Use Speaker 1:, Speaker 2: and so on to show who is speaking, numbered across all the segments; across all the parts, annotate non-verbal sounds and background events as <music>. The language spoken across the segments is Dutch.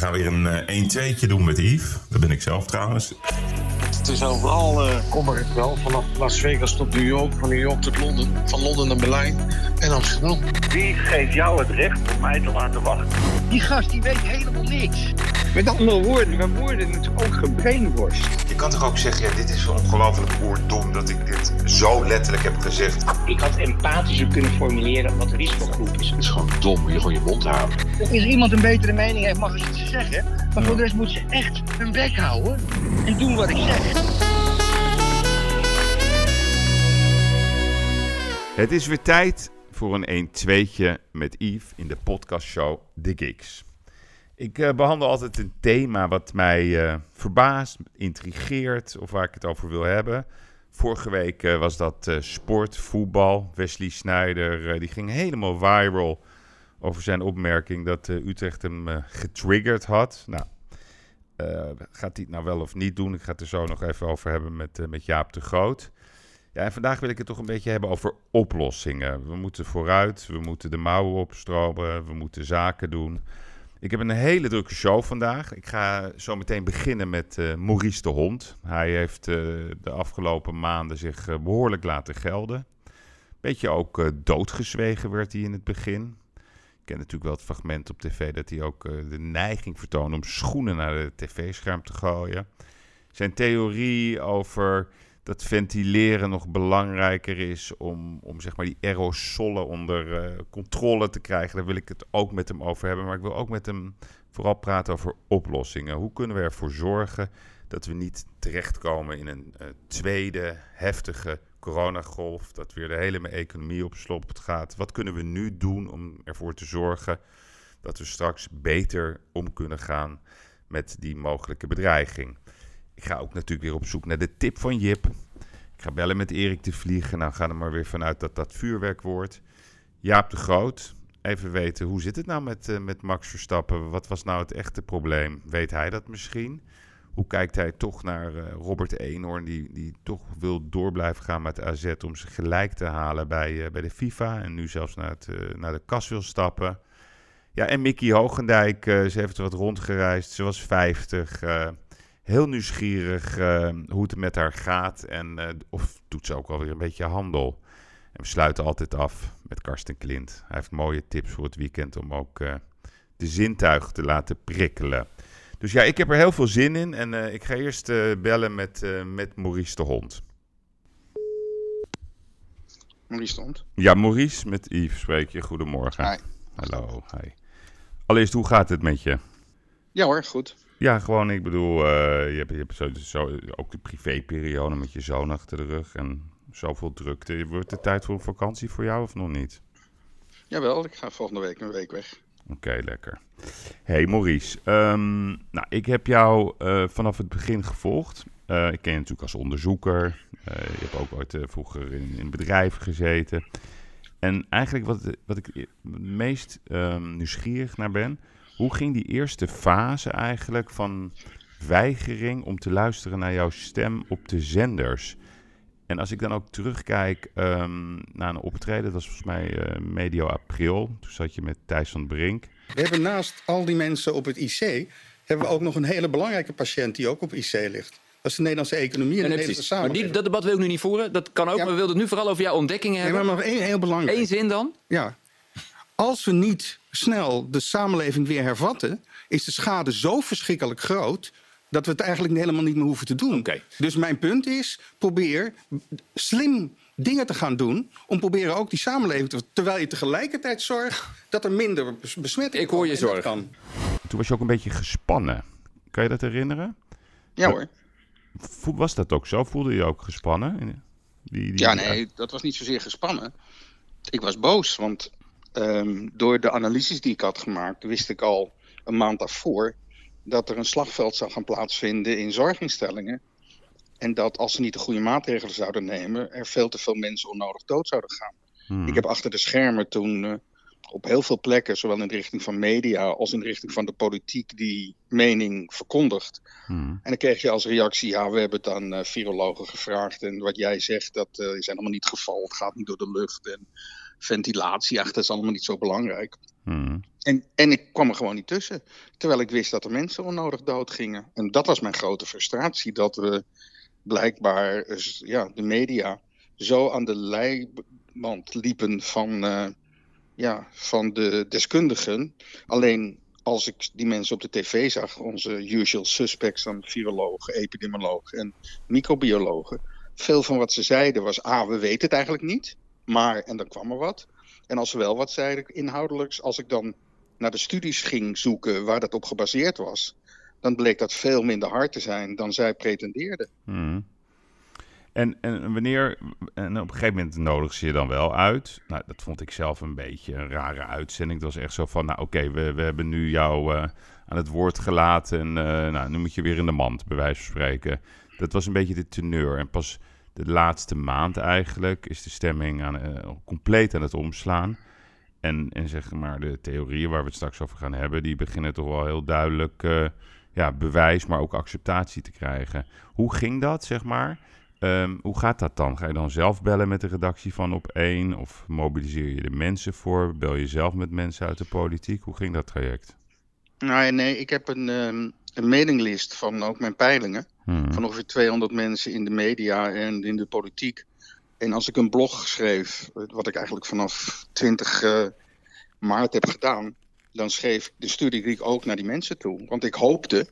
Speaker 1: gaan weer een 1-2'tje doen met Yves. Dat ben ik zelf trouwens.
Speaker 2: Het is overal uh, kommer het wel. Vanaf Las Vegas tot New York, van New York tot Londen, van Londen naar Berlijn en Amsterdam.
Speaker 3: Wie geeft jou het recht om mij te laten wachten?
Speaker 4: Die gast die weet helemaal niks. Met andere woorden, we worden natuurlijk ook gebrainwashed.
Speaker 5: Je kan toch ook zeggen, ja, dit is zo ongelooflijk oerdom dat ik dit zo letterlijk heb gezegd.
Speaker 6: Ik had empathischer kunnen formuleren wat de risicogroep is.
Speaker 2: Het is gewoon dom, je gewoon je mond houden.
Speaker 4: Als iemand een betere mening heeft, mag ik iets zeggen. Maar voor de rest moet ze echt hun bek houden en doen wat ik zeg.
Speaker 7: Het is weer tijd voor een 1-2'tje met Yves in de podcastshow The Gigs. Ik uh, behandel altijd een thema wat mij uh, verbaast, intrigeert of waar ik het over wil hebben. Vorige week uh, was dat sport, voetbal. Wesley Sneijder die ging helemaal viral over zijn opmerking dat Utrecht hem getriggerd had. Nou, gaat hij het nou wel of niet doen? Ik ga het er zo nog even over hebben met, met Jaap de Groot. Ja, en vandaag wil ik het toch een beetje hebben over oplossingen. We moeten vooruit, we moeten de mouwen opstromen, we moeten zaken doen. Ik heb een hele drukke show vandaag. Ik ga zo meteen beginnen met uh, Maurice de Hond. Hij heeft uh, de afgelopen maanden zich behoorlijk laten gelden. Beetje ook doodgezwegen werd hij in het begin. Ken natuurlijk wel het fragment op tv dat hij ook de neiging vertoonde om schoenen naar de tv-scherm te gooien. Zijn theorie over dat ventileren nog belangrijker is om, om zeg maar die aerosolen onder uh, controle te krijgen. Daar wil ik het ook met hem over hebben. Maar ik wil ook met hem vooral praten over oplossingen. Hoe kunnen we ervoor zorgen dat we niet terechtkomen in een uh, tweede heftige coronagolf? Dat weer de hele economie op slop gaat. Wat kunnen we nu doen om ervoor te zorgen dat we straks beter om kunnen gaan met die mogelijke bedreiging? Ik ga ook natuurlijk weer op zoek naar de tip van Jip. Ik ga bellen met Erik te vliegen. Nou, ga er maar weer vanuit dat dat vuurwerk wordt. Jaap de Groot. Even weten, hoe zit het nou met, uh, met Max Verstappen? Wat was nou het echte probleem? Weet hij dat misschien? Hoe kijkt hij toch naar uh, Robert Eenhoorn, die, die toch wil door blijven gaan met AZ om ze gelijk te halen bij, uh, bij de FIFA en nu zelfs naar, het, naar de kas wil stappen? Ja, en Mickey Hoogendijk, ze heeft wat rondgereisd. Ze was 50 heel nieuwsgierig hoe het met haar gaat. En of doet ze ook alweer een beetje handel. En we sluiten altijd af met Karsten Klint. Hij heeft mooie tips voor het weekend om ook de zintuigen te laten prikkelen. Dus ja, ik heb er heel veel zin in. En ik ga eerst bellen met, met Maurice de Hond.
Speaker 8: Maurice de Hond?
Speaker 7: Ja, Maurice met Yves spreek je. Goedemorgen.
Speaker 8: Hi.
Speaker 7: Hallo, hi. Allereerst, hoe gaat het met je?
Speaker 8: Ja hoor, goed.
Speaker 7: Ja, gewoon, ik bedoel, je hebt, je hebt zo, zo, ook de privéperiode met je zoon achter de rug en zoveel drukte. Wordt het tijd voor een vakantie voor jou of nog niet?
Speaker 8: Jawel, ik ga volgende week een week weg.
Speaker 7: Oké, lekker. Hey Maurice, um, nou, ik heb jou uh, vanaf het begin gevolgd. Uh, ik ken je natuurlijk als onderzoeker. je hebt ook ooit vroeger in, in bedrijven gezeten. En eigenlijk wat, wat ik het meest um, nieuwsgierig naar ben hoe ging die eerste fase eigenlijk van weigering om te luisteren naar jouw stem op de zenders? En als ik dan ook terugkijk um, naar een optreden, dat was volgens mij uh, medio april. Toen zat je met Thijs van Brink.
Speaker 8: We hebben naast al die mensen op het IC... hebben we ook nog een hele belangrijke patiënt die ook op IC ligt. Dat is de Nederlandse economie en, en de Nederlandse samenleving.
Speaker 9: Maar die, dat debat wil ik nu niet voeren. Dat kan ook, ja, maar we wilden het nu vooral over jouw ontdekkingen hebben.
Speaker 8: Nee, maar nog één heel belangrijk.
Speaker 9: Eén zin dan?
Speaker 8: Ja. Als we niet snel de samenleving weer hervatten, is de schade zo verschrikkelijk groot dat we het eigenlijk helemaal niet meer hoeven te doen.
Speaker 9: Okay.
Speaker 8: Dus mijn punt is: probeer slim dingen te gaan doen. Om proberen ook die samenleving te. terwijl je tegelijkertijd zorgt dat er minder besmetting
Speaker 9: Ik hoor je zorg.
Speaker 7: Kan. Toen was je ook een beetje gespannen. Kan je dat herinneren?
Speaker 8: Ja hoor.
Speaker 7: Was dat ook zo? Voelde je je ook gespannen?
Speaker 8: Die, die, ja, nee, dat was niet zozeer gespannen. Ik was boos, want Um, door de analyses die ik had gemaakt, wist ik al een maand daarvoor dat er een slagveld zou gaan plaatsvinden in zorginstellingen. En dat als ze niet de goede maatregelen zouden nemen, er veel te veel mensen onnodig dood zouden gaan. Hmm. Ik heb achter de schermen toen uh, op heel veel plekken, zowel in de richting van media als in de richting van de politiek, die mening verkondigd. Hmm. En dan kreeg je als reactie: ja, we hebben het aan uh, virologen gevraagd. En wat jij zegt, dat uh, is helemaal niet het geval. Het gaat niet door de lucht. En ventilatie. Ach, dat is allemaal niet zo belangrijk.
Speaker 7: Hmm.
Speaker 8: En, en ik kwam er gewoon niet tussen. Terwijl ik wist dat er mensen onnodig dood gingen. En dat was mijn grote frustratie. Dat we blijkbaar, dus, ja, de media zo aan de leiband liepen van, eh, ja, van de deskundigen. Alleen als ik die mensen op de tv zag, onze usual suspects, dan virologen, epidemiologen en microbiologen. Veel van wat ze zeiden was, ah, we weten het eigenlijk niet. Maar, en dan kwam er wat. En als ze wel wat zeiden inhoudelijks, als ik dan naar de studies ging zoeken waar dat op gebaseerd was, dan bleek dat veel minder hard te zijn dan zij pretendeerden.
Speaker 7: Hmm. En, en wanneer, en op een gegeven moment nodig ze je dan wel uit. Nou, dat vond ik zelf een beetje een rare uitzending. Het was echt zo van, nou oké, we, we hebben nu jou uh, aan het woord gelaten. En uh, nou, nu moet je weer in de mand, bij wijze van spreken. Dat was een beetje de teneur. En pas de laatste maand eigenlijk is de stemming aan, uh, compleet aan het omslaan. En, en zeg maar de theorieën waar we het straks over gaan hebben, die beginnen toch wel heel duidelijk ja, bewijs, maar ook acceptatie te krijgen. Hoe ging dat, zeg maar? Um, hoe gaat dat dan? Ga je dan zelf bellen met de redactie van Op 1? Of mobiliseer je de mensen voor? Bel je zelf met mensen uit de politiek? Hoe ging dat traject?
Speaker 8: Nou, nee, ik heb een, um, een mailinglist van ook mijn peilingen. Hmm. Van ongeveer 200 mensen in de media en in de politiek. En als ik een blog schreef, wat ik eigenlijk vanaf 20 uh, maart heb gedaan, dan schreef de studie ik ook naar die mensen toe. Want ik hoopte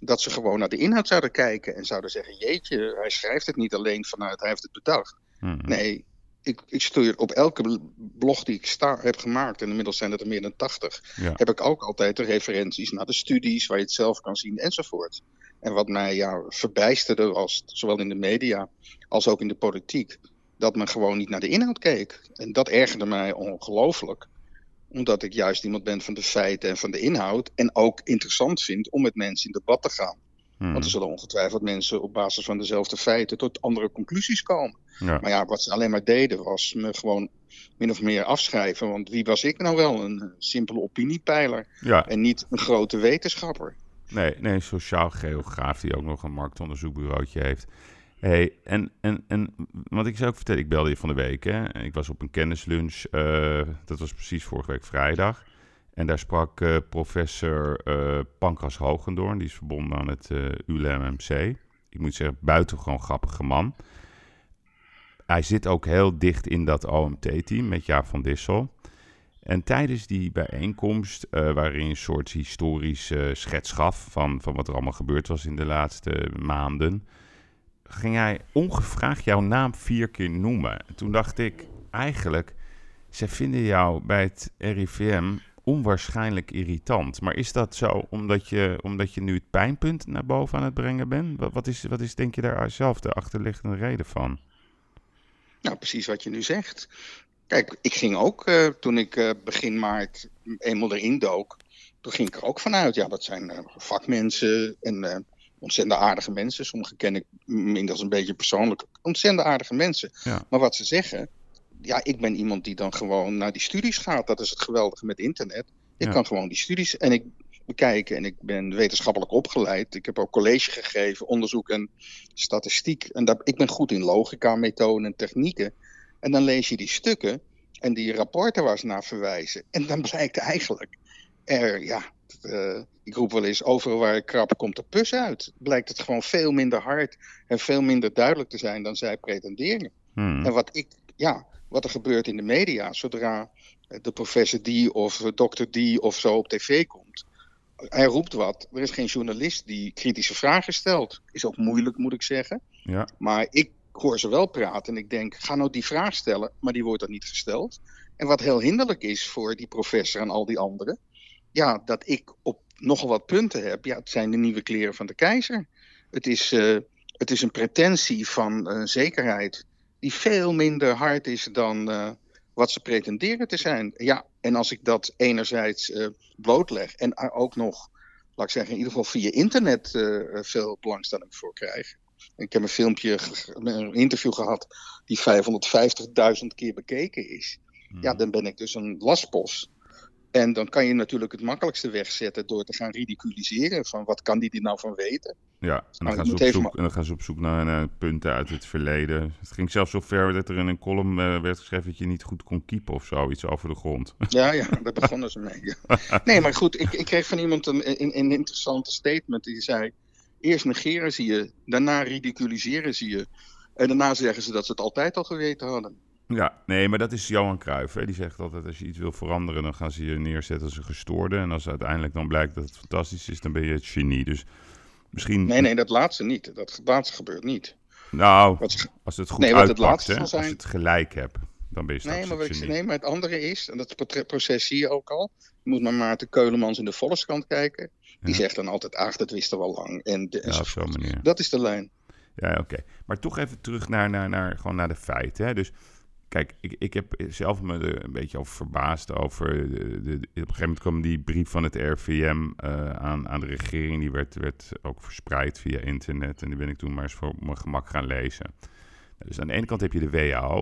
Speaker 8: dat ze gewoon naar de inhoud zouden kijken en zouden zeggen: Jeetje, hij schrijft het niet alleen vanuit hij heeft het bedacht.
Speaker 7: Hmm.
Speaker 8: Nee, ik, ik stuur op elke blog die ik sta, heb gemaakt, en inmiddels zijn het er meer dan 80,
Speaker 7: Ja.
Speaker 8: heb ik ook altijd de referenties naar de studies waar je het zelf kan zien enzovoort. En wat mij ja, verbijsterde was, zowel in de media als ook in de politiek, dat men gewoon niet naar de inhoud keek. En dat ergerde mij ongelooflijk omdat ik juist iemand ben van de feiten en van de inhoud. En ook interessant vind om met mensen in debat te gaan.
Speaker 7: Hmm.
Speaker 8: Want er zullen ongetwijfeld mensen op basis van dezelfde feiten tot andere conclusies komen.
Speaker 7: Ja.
Speaker 8: Maar ja, wat ze alleen maar deden was me gewoon min of meer afschrijven. Want wie was ik nou wel? Een simpele opiniepeiler.
Speaker 7: Ja.
Speaker 8: En niet een grote wetenschapper.
Speaker 7: Nee, nee, sociaal geograaf die ook nog een marktonderzoekbureautje heeft. Hey, en, en, en wat ik zou ook vertellen, ik belde je van de week. Hè? Ik was op een kennislunch, uh, dat was precies vorige week vrijdag. En daar sprak uh, professor uh, Pancras Hogendoorn, die is verbonden aan het ULMMC. Ik moet zeggen, buitengewoon grappige man. Hij zit ook heel dicht in dat OMT-team met Jaap van Dissel. En tijdens die bijeenkomst, uh, waarin een soort historisch uh, schets gaf van, van wat er allemaal gebeurd was in de laatste maanden, ging hij ongevraagd jouw naam vier keer noemen. En toen dacht ik, eigenlijk, ze vinden jou bij het RIVM onwaarschijnlijk irritant. Maar is dat zo omdat je, omdat je nu het pijnpunt naar boven aan het brengen bent? Wat, wat, is, wat is denk je daar zelf de achterliggende reden van?
Speaker 8: Nou, precies wat je nu zegt. Kijk, ik ging ook uh, toen ik uh, begin maart eenmaal erin dook. Toen ging ik er ook vanuit. Ja, dat zijn uh, vakmensen en ontzettend aardige mensen. Sommige ken ik inmiddels een beetje persoonlijk. Ontzettend aardige mensen.
Speaker 7: Ja.
Speaker 8: Maar wat ze zeggen. Ja, ik ben iemand die dan gewoon naar die studies gaat. Dat is het geweldige met internet. Ik
Speaker 7: Ja.
Speaker 8: kan gewoon die studies en ik bekijken. En ik ben wetenschappelijk opgeleid. Ik heb ook college gegeven, onderzoek en statistiek. En daar, ik ben goed in logica, methoden en technieken. En dan lees je die stukken en die rapporten waar ze naar verwijzen. En dan blijkt eigenlijk er, ja, uh, ik roep wel eens, overal waar ik krap komt de pus uit. Blijkt het gewoon veel minder hard en veel minder duidelijk te zijn dan zij pretenderen.
Speaker 7: Hmm.
Speaker 8: En wat ik, ja, wat er gebeurt in de media, zodra de professor die of dokter die of zo op tv komt. Hij roept wat. Er is geen journalist die kritische vragen stelt. Is ook moeilijk, moet ik zeggen.
Speaker 7: Ja.
Speaker 8: Maar ik hoor ze wel praten en ik denk, ga nou die vraag stellen, maar die wordt dan niet gesteld. En wat heel hinderlijk is voor die professor en al die anderen, ja, dat ik op nogal wat punten heb. Ja, het zijn de nieuwe kleren van de keizer. Het is, uh, het is een pretentie van uh, zekerheid die veel minder hard is dan uh, wat ze pretenderen te zijn. Ja, en als ik dat enerzijds blootleg en ook nog, laat ik zeggen, in ieder geval via internet veel belangstelling voor krijg. Ik heb een filmpje, een interview gehad die 550.000 keer bekeken is.
Speaker 7: Hmm.
Speaker 8: Ja, dan ben ik dus een lastpost. En dan kan je natuurlijk het makkelijkste wegzetten door te gaan ridiculiseren van wat kan die er nou van weten.
Speaker 7: Ja, en dan, gaan ze, op zoek, en dan gaan ze op zoek naar, naar punten uit het verleden. Het ging zelfs zo ver dat er in een column eh, werd geschreven dat je niet goed kon keepen of zo, iets over de grond. <laughs>
Speaker 8: Ja, ja, daar begonnen ze mee. ja. <laughs> Nee, maar goed, ik, ik kreeg van iemand een, een, een interessante statement. Die zei, eerst negeren zie je, daarna ridiculiseren zie je. En daarna zeggen ze dat ze het altijd al geweten hadden.
Speaker 7: Ja, nee, maar dat is Johan Cruijff. Hè? Die zegt altijd, als je iets wil veranderen, dan gaan ze je neerzetten als een gestoorde. En als uiteindelijk dan blijkt dat het fantastisch is, dan ben je het genie. Dus misschien...
Speaker 8: Nee, nee, dat laatste niet. Dat laatste gebeurt niet.
Speaker 7: Nou,
Speaker 8: Wat
Speaker 7: als het goed
Speaker 8: Nee, het
Speaker 7: uitpakt,
Speaker 8: laatste
Speaker 7: hè? als je het gelijk hebt, dan ben je straks
Speaker 8: Nee maar,
Speaker 7: het genie.
Speaker 8: nee, maar het andere is, en dat pro- proces zie je ook al. Je moet naar Maarten Keulemans in de Volkskrant kijken. Die
Speaker 7: Ja.
Speaker 8: zegt dan altijd, ach, dat wisten we al lang. En de,
Speaker 7: Ja, op
Speaker 8: enzovoort.
Speaker 7: zo'n manier.
Speaker 8: Dat is de lijn.
Speaker 7: Ja, oké. Maar toch even terug naar, naar, naar, gewoon naar de feiten. Hè? Dus kijk, ik, ik heb zelf me er een beetje over verbaasd over. De, op een gegeven moment kwam die brief van het RVM eh, aan, aan de regering. Die werd, werd ook verspreid via internet. En die ben ik toen maar eens voor mijn gemak gaan lezen. Dus aan de ene kant heb je de WHO.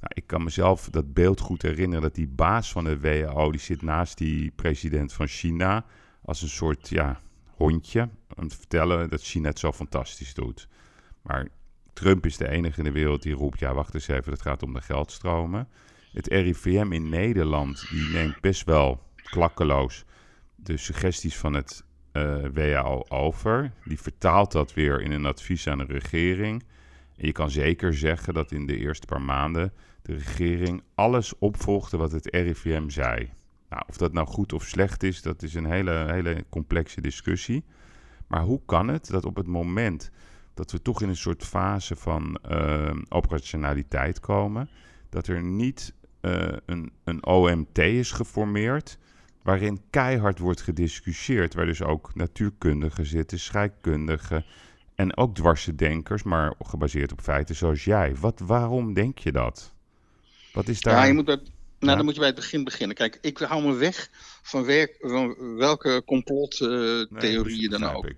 Speaker 7: Nou, ik kan mezelf dat beeld goed herinneren dat die baas van de WHO, die zit naast die president van China als een soort ja, hondje om te vertellen dat China het zo fantastisch doet. Maar Trump is de enige in de wereld die roept, ja wacht eens even, het gaat om de geldstromen. Het RIVM in Nederland, die neemt best wel klakkeloos de suggesties van het eh WHO over. Die vertaalt dat weer in een advies aan de regering. En je kan zeker zeggen dat in de eerste paar maanden de regering alles opvolgde wat het RIVM zei. Nou, of dat nou goed of slecht is, dat is een hele, hele complexe discussie. Maar hoe kan het dat op het moment dat we toch in een soort fase van eh, operationaliteit komen, dat er niet eh, een, een OMT is geformeerd, waarin keihard wordt gediscussieerd, waar dus ook natuurkundigen zitten, scheikundigen en ook dwarsdenkers, maar gebaseerd op feiten zoals jij. Wat, waarom denk je dat? Wat is daar...
Speaker 8: Ja, je moet dat, nou,
Speaker 7: Ja.
Speaker 8: dan moet je bij het begin beginnen. Kijk, ik hou me weg van, werk, van welke complottheorieën dan ook.
Speaker 7: ik.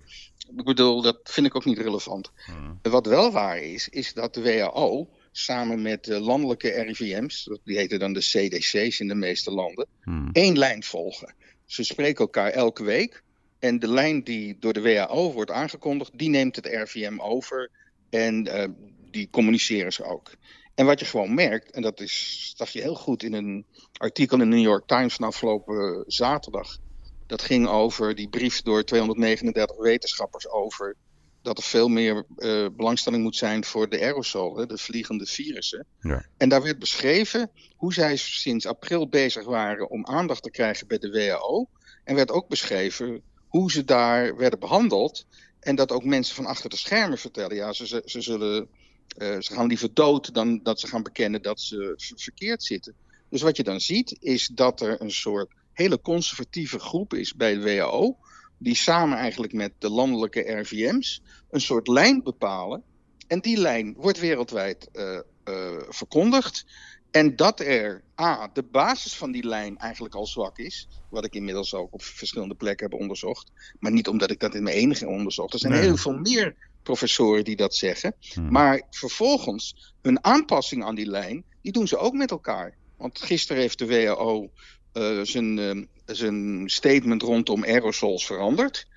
Speaker 8: Ik bedoel, dat vind ik ook niet relevant.
Speaker 7: Hmm.
Speaker 8: Wat wel waar is, is dat de WHO samen met de landelijke RIVM's, dat- die heten dan de CDC's in de meeste landen,
Speaker 7: Hmm.
Speaker 8: één lijn volgen. Ze spreken elkaar elke week. En de lijn die door de WHO wordt aangekondigd, die neemt het RIVM over. En eh, die communiceren ze ook. En wat je gewoon merkt, en dat is, zag je heel goed in een artikel in de New York Times van afgelopen zaterdag. Dat ging over die brief door 239 wetenschappers over dat er veel meer eh, belangstelling moet zijn voor de aerosol, hè, de vliegende virussen.
Speaker 7: Ja.
Speaker 8: En daar werd beschreven hoe zij sinds april bezig waren om aandacht te krijgen bij de WHO. En werd ook beschreven hoe ze daar werden behandeld. En dat ook mensen van achter de schermen vertellen. Ja, ze, ze, ze zullen, eh, ze gaan liever dood dan dat ze gaan bekennen dat ze ver- verkeerd zitten. Dus wat je dan ziet is dat er een soort hele conservatieve groep is bij de WHO. Die samen eigenlijk met de landelijke RVM's een soort lijn bepalen. En die lijn wordt wereldwijd eh, eh, verkondigd. En dat er, A, de basis van die lijn eigenlijk al zwak is. Wat ik inmiddels ook op verschillende plekken heb onderzocht. Maar niet omdat ik dat in mijn enige onderzocht. Er zijn
Speaker 7: Nee.
Speaker 8: heel veel meer professoren die dat zeggen.
Speaker 7: Hmm.
Speaker 8: Maar vervolgens, hun aanpassing aan die lijn, die doen ze ook met elkaar. Want gisteren heeft de WHO eh, zijn, eh, zijn statement rondom aerosols veranderd.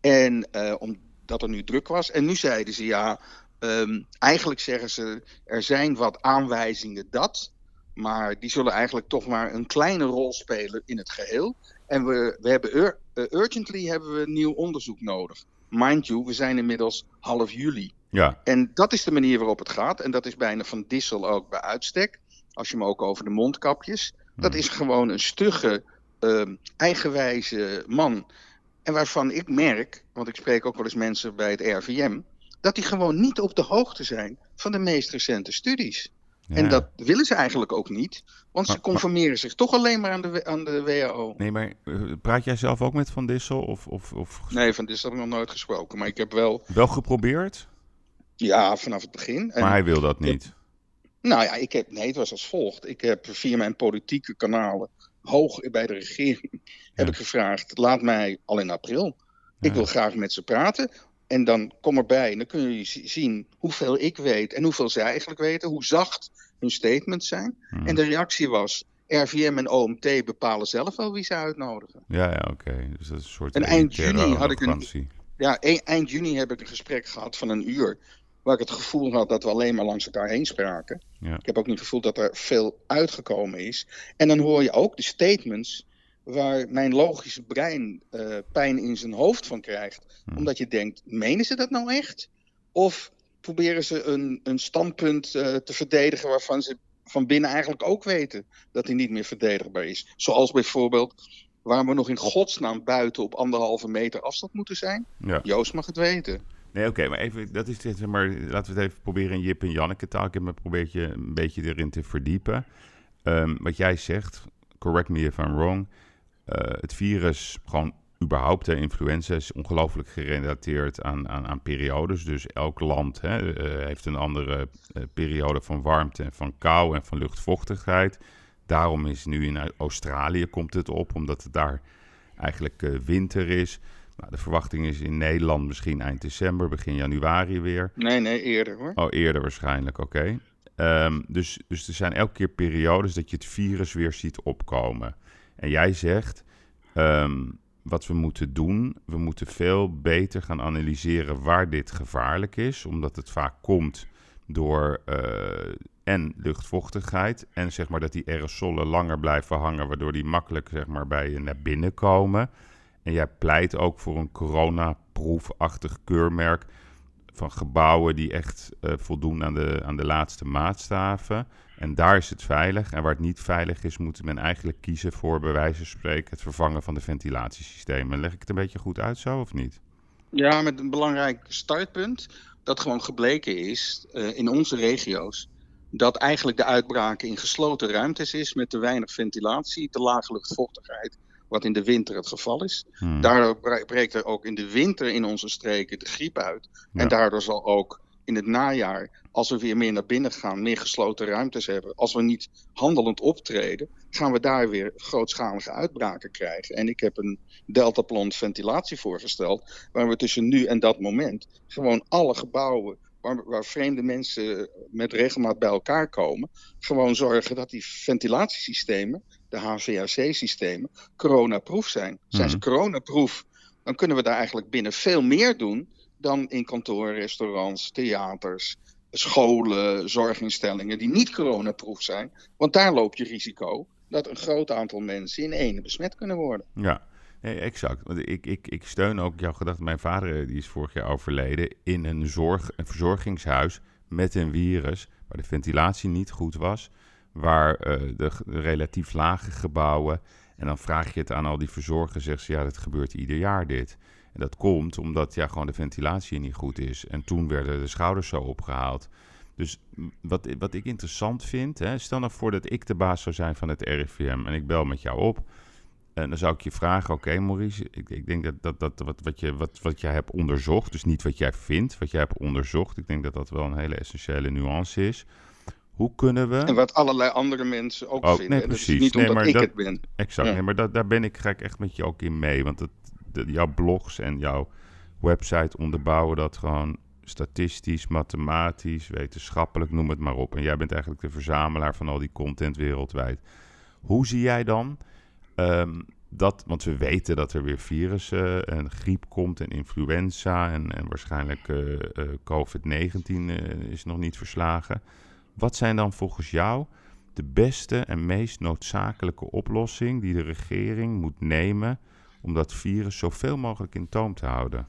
Speaker 8: En eh, omdat er nu druk was. En nu zeiden ze ja, ehm, eigenlijk zeggen ze er zijn wat aanwijzingen dat. Maar die zullen eigenlijk toch maar een kleine rol spelen in het geheel. En we, we hebben ur- urgently hebben we nieuw onderzoek nodig. Mind you, we zijn inmiddels half juli.
Speaker 7: Ja,
Speaker 8: En dat is de manier waarop het gaat. En dat is bijna van Dissel ook bij uitstek. Als je hem ook over de mondkapjes. Dat is gewoon een stugge, ehm, eigenwijze man. En waarvan ik merk, want ik spreek ook wel eens mensen bij het RVM. Dat die gewoon niet op de hoogte zijn van de meest recente studies. En dat willen ze eigenlijk ook niet. Want ze
Speaker 7: Maar-
Speaker 8: conformeren zich toch alleen maar aan de, aan de WHO.
Speaker 7: Nee, maar eh, praat jij zelf ook met Van Dissel? Of, of, of
Speaker 8: Nee, van dit heb ik nog nooit gesproken. Maar ik heb wel,
Speaker 7: wel geprobeerd?
Speaker 8: ja, vanaf het begin. En-
Speaker 7: Maar hij wil dat niet.
Speaker 8: Nou ja, ik heb, nee, het was als volgt. Ik heb via mijn politieke kanalen, hoog bij de regering, heb ik gevraagd: laat mij al in april. Ik wil graag met ze praten. En dan kom erbij en dan kun je zi- zien hoeveel ik weet en hoeveel zij eigenlijk weten, hoe zacht hun statements zijn.
Speaker 7: Hmm.
Speaker 8: En de reactie was: RVM en OMT bepalen zelf wel wie ze uitnodigen.
Speaker 7: Ja, ja, oké. Dus dat is een soort
Speaker 8: En eind juni had ik een- ja, e- eind juni heb ik een gesprek gehad van een uur. Waar ik het gevoel had dat we alleen maar langs elkaar heen spraken.
Speaker 7: Ja.
Speaker 8: Ik heb ook niet het gevoel dat er veel uitgekomen is. En dan hoor je ook de statements waar mijn logische brein eh, pijn in zijn hoofd van krijgt.
Speaker 7: Hm.
Speaker 8: Omdat je denkt, menen ze dat nou echt? Of proberen ze een, een standpunt eh, te verdedigen waarvan ze van binnen eigenlijk ook weten dat hij niet meer verdedigbaar is. Zoals bijvoorbeeld waarom we nog in godsnaam buiten op anderhalve meter afstand moeten zijn.
Speaker 7: Ja.
Speaker 8: Joost mag het weten.
Speaker 7: Nee, oké, maar even, dat is zeg maar, laten we het even proberen in Jip en Janneke taal. Ik heb me probeerd je een beetje erin te verdiepen. Ehm, wat jij zegt, correct me if I'm wrong, het virus, gewoon überhaupt de influenza is ongelooflijk gerelateerd aan, aan, aan periodes. Dus elk land hè, eh, heeft een andere eh, periode van warmte en van kou en van luchtvochtigheid. Daarom is nu in Australië komt het op, omdat het daar eigenlijk eh, winter is. Nou, de verwachting is in Nederland misschien eind december, begin januari weer.
Speaker 8: Nee, nee, eerder hoor.
Speaker 7: Oh, eerder waarschijnlijk, oké. Ehm, dus, dus er zijn elke keer periodes dat je het virus weer ziet opkomen. En jij zegt, ehm, wat we moeten doen, we moeten veel beter gaan analyseren waar dit gevaarlijk is. Omdat het vaak komt door eh, en luchtvochtigheid en zeg maar dat die aerosolen langer blijven hangen, waardoor die makkelijk zeg maar bij je naar binnen komen. En jij pleit ook voor een coronaproefachtig keurmerk van gebouwen die echt eh, voldoen aan de, aan de laatste maatstaven. En daar is het veilig. En waar het niet veilig is, moet men eigenlijk kiezen voor, bij wijze van spreken, het vervangen van de ventilatiesystemen. Leg ik het een beetje goed uit zo, of niet?
Speaker 8: Ja, met een belangrijk startpunt. Dat gewoon gebleken is uh, in onze regio's. Dat eigenlijk de uitbraken in gesloten ruimtes is met te weinig ventilatie, te lage luchtvochtigheid. Wat in de winter het geval is. Hmm. Daardoor breekt er ook in de winter in onze streken de griep uit. Ja. En daardoor zal ook in het najaar, als we weer meer naar binnen gaan, meer gesloten ruimtes hebben. Als we niet handelend optreden, gaan we daar weer grootschalige uitbraken krijgen. En ik heb een deltaplan ventilatie voorgesteld, waar we tussen nu en dat moment gewoon alle gebouwen waar, waar, vreemde mensen met regelmaat bij elkaar komen, gewoon zorgen dat die ventilatiesystemen, de HVAC-systemen, coronaproof zijn. Zijn ze coronaproof, dan kunnen we daar eigenlijk binnen veel meer doen dan in kantoren, restaurants, theaters, scholen, zorginstellingen die niet coronaproof zijn. Want daar loop je risico dat een groot aantal mensen in ene besmet kunnen worden.
Speaker 7: Ja, Nee, exact. Want ik, ik, ik steun ook jouw gedachte. Mijn vader die is vorig jaar overleden in een, zorg, een verzorgingshuis met een virus waar de ventilatie niet goed was, waar de, de, relatief lage gebouwen. En dan vraag je het aan al die verzorgers, zegt ze ja, dat gebeurt ieder jaar dit. En dat komt omdat ja, gewoon de ventilatie niet goed is. En toen werden de schouders zo opgehaald. Dus wat, wat ik interessant vind, hè, stel nou voor dat ik de baas zou zijn van het RIVM en ik bel met jou op. En dan zou ik je vragen, oké okay, Maurice, ik, ik, denk dat, dat, dat wat, wat, je, wat, wat jij hebt onderzocht, dus niet wat jij vindt, wat jij hebt onderzocht. Ik denk dat dat wel een hele essentiële nuance is. Hoe kunnen we...
Speaker 8: En wat allerlei andere mensen ook
Speaker 7: oh,
Speaker 8: vinden.
Speaker 7: Nee,
Speaker 8: en
Speaker 7: precies.
Speaker 8: Dat is niet
Speaker 7: nee,
Speaker 8: omdat
Speaker 7: maar
Speaker 8: ik
Speaker 7: dat,
Speaker 8: het ben.
Speaker 7: Exact,
Speaker 8: Ja.
Speaker 7: nee, maar dat, daar ben ik, ga ik echt met je ook in mee. Want het, de, jouw blogs en jouw website onderbouwen dat gewoon statistisch, mathematisch, wetenschappelijk, noem het maar op. En jij bent eigenlijk de verzamelaar van al die content wereldwijd. Hoe zie jij dan ehm, dat, want we weten dat er weer virussen en griep komt en influenza en, waarschijnlijk eh, COVID-19 eh, is nog niet verslagen. Wat zijn dan volgens jou de beste en meest noodzakelijke oplossing die de regering moet nemen om dat virus zoveel mogelijk in toom te houden?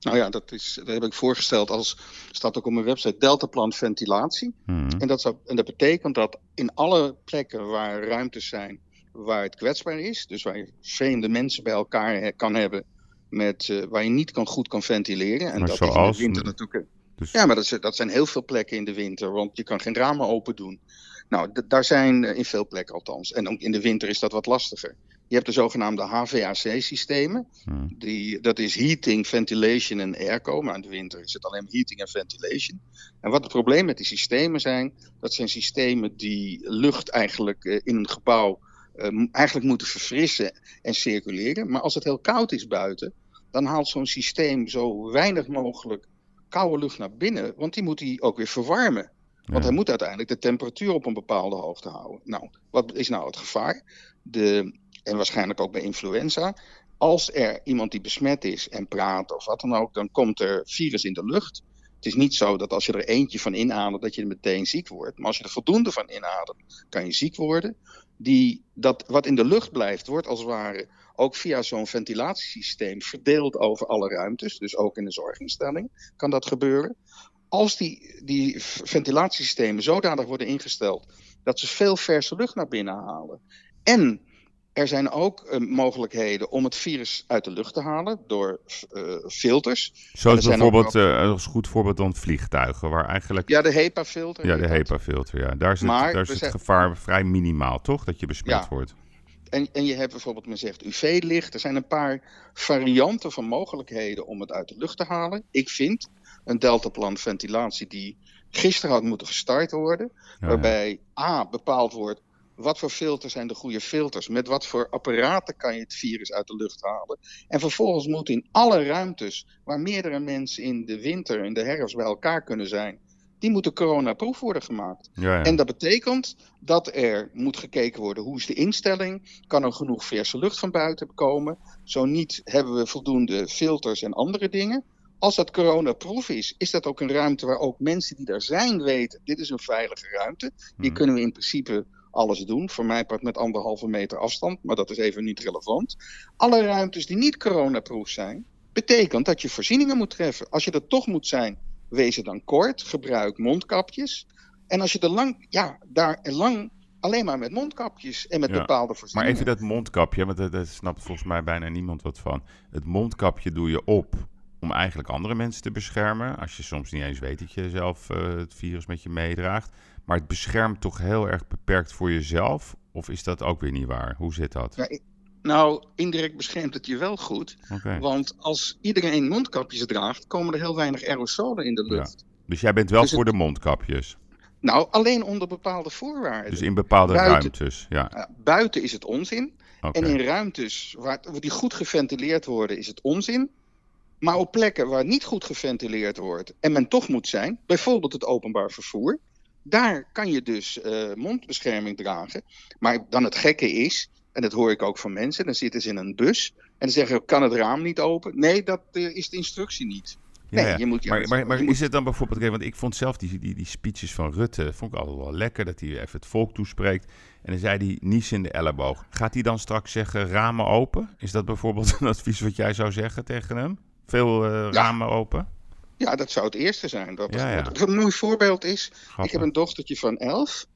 Speaker 8: Nou ja, dat, is, dat heb ik voorgesteld als, staat ook op mijn website, deltaplan ventilatie.
Speaker 7: Hmm.
Speaker 8: En, dat zou, en dat betekent dat in alle plekken waar ruimtes zijn waar het kwetsbaar is, dus waar je vreemde mensen bij elkaar he- kan hebben, met, uh, waar je niet kan, goed kan ventileren. En
Speaker 7: Maar
Speaker 8: dat
Speaker 7: zoals?
Speaker 8: is in de winter natuurlijk.
Speaker 7: Dus,
Speaker 8: Ja, maar dat, is- dat zijn heel veel plekken in de winter, want je kan geen ramen open doen. Nou, daar zijn uh, in veel plekken althans. En ook in de winter is dat wat lastiger. Je hebt de zogenaamde HVAC-systemen.
Speaker 7: hmm.
Speaker 8: Die, dat is heating, ventilation en airco. Maar in de winter is het alleen heating en ventilation. En wat het probleem met die systemen zijn, dat zijn systemen die lucht eigenlijk eh, in een gebouw eh, m- eigenlijk moeten verfrissen en circuleren. Maar als het heel koud is buiten, dan haalt zo'n systeem zo weinig mogelijk koude lucht naar binnen. Want die moet hij ook weer verwarmen. Want hij moet uiteindelijk de temperatuur op een bepaalde hoogte houden. Nou, wat is nou het gevaar? De, en waarschijnlijk ook bij influenza. als er iemand die besmet is en praat of wat dan ook, dan komt er virus in de lucht. Het is niet zo dat als je er eentje van inademt, dat je er meteen ziek wordt. Maar als je er voldoende van inademt, kan je ziek worden. Die, dat wat in de lucht blijft, wordt als het ware ook via zo'n ventilatiesysteem verdeeld over alle ruimtes. Dus ook in de zorginstelling kan dat gebeuren. Als die, die ventilatiesystemen zodanig worden ingesteld dat ze veel verse lucht naar binnen halen. En er zijn ook uh, mogelijkheden om het virus uit de lucht te halen door uh, filters.
Speaker 7: Zoals bijvoorbeeld, ook... uh, als goed voorbeeld dan vliegtuigen, waar eigenlijk...
Speaker 8: Ja, de HEPA-filter.
Speaker 7: Ja, de HEPA-filter, ja. Daar is, maar het, daar is het zijn... gevaar vrij minimaal, toch? Dat je besmet
Speaker 8: ja.
Speaker 7: wordt.
Speaker 8: En, en je hebt bijvoorbeeld, men zegt UV-licht. Er zijn een paar varianten van mogelijkheden om het uit de lucht te halen. Ik vind een deltaplan ventilatie die gisteren had moeten gestart worden. Ja, waarbij A, bepaald wordt wat voor filters zijn de goede filters? Met wat voor apparaten kan je het virus uit de lucht halen? En vervolgens moet in alle ruimtes waar meerdere mensen in de winter, in de herfst bij elkaar kunnen zijn, die moeten coronaproef worden gemaakt.
Speaker 7: Ja, ja.
Speaker 8: En dat betekent dat er moet gekeken worden hoe is de instelling, kan er genoeg verse lucht van buiten komen? Zo niet hebben we voldoende filters en andere dingen. Als dat coronaproef is, is dat ook een ruimte waar ook mensen die daar zijn weten, dit is een veilige ruimte. Hier
Speaker 7: Mhm.
Speaker 8: kunnen we in principe alles doen. Voor mij part met anderhalve meter afstand, maar dat is even niet relevant. Alle ruimtes die niet coronaproof zijn, betekent dat je voorzieningen moet treffen. Als je er toch moet zijn, wees er dan kort, gebruik mondkapjes. En als je er lang, ja, daar lang alleen maar met mondkapjes en met
Speaker 7: Ja,
Speaker 8: bepaalde
Speaker 7: Maar
Speaker 8: voorzieningen.
Speaker 7: even dat mondkapje, want daar daar snapt volgens mij bijna niemand wat van. Het mondkapje doe je op om eigenlijk andere mensen te beschermen. Als je soms niet eens weet dat je zelf eh, het virus met je meedraagt. Maar het beschermt toch heel erg beperkt voor jezelf? Of is dat ook weer niet waar? Hoe zit dat?
Speaker 8: Ja, nou, indirect beschermt het je wel goed. Want als iedereen mondkapjes draagt, komen er heel weinig aerosolen in de lucht.
Speaker 7: Dus jij bent wel
Speaker 8: Dus
Speaker 7: voor
Speaker 8: het-
Speaker 7: de mondkapjes?
Speaker 8: Nou, alleen onder bepaalde voorwaarden.
Speaker 7: Dus in bepaalde
Speaker 8: Buiten-
Speaker 7: ruimtes, ja.
Speaker 8: Buiten is het onzin. En in ruimtes waar, die goed geventileerd worden, is het onzin. Maar op plekken waar niet goed geventileerd wordt en men toch moet zijn, bijvoorbeeld het openbaar vervoer, daar kan je dus eh, mondbescherming dragen. Maar dan het gekke is, en dat hoor ik ook van mensen, dan zitten ze in een bus en dan zeggen ze, kan het raam niet open? Nee, dat eh, is de instructie niet. Nee,
Speaker 7: Ja, ja.
Speaker 8: je moet
Speaker 7: maar
Speaker 8: juist-
Speaker 7: maar, maar
Speaker 8: je moet-
Speaker 7: is het dan bijvoorbeeld... Want ik vond zelf die, die, die speeches van Rutte... vond ik altijd wel lekker, dat hij even het volk toespreekt. En dan zei hij, nies in de elleboog. Gaat hij dan straks zeggen, ramen open? Is dat bijvoorbeeld <laughs> een advies wat jij zou zeggen tegen hem? Veel eh, ramen open?
Speaker 8: Ja, dat zou het eerste zijn. Dat
Speaker 7: Ja, ja.
Speaker 8: Wat een mooi voorbeeld is,
Speaker 7: Grappig.
Speaker 8: ik heb een dochtertje van elf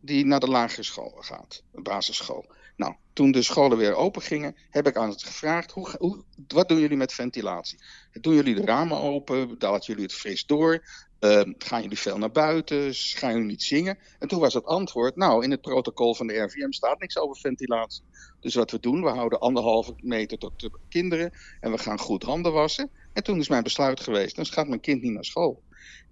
Speaker 8: die naar de lagere school gaat, een basisschool. Nou, toen de scholen weer open gingen, heb ik aan het gevraagd, hoe, hoe, wat doen jullie met ventilatie? Doen jullie de ramen open? Laten jullie het fris door? Ehm, gaan jullie veel naar buiten? Gaan jullie niet zingen? En toen was het antwoord, nou, in het protocol van de RVM staat niks over ventilatie. Dus wat we doen, we houden anderhalve meter tot de kinderen en we gaan goed handen wassen. En toen is mijn besluit geweest, dan gaat mijn kind niet naar school.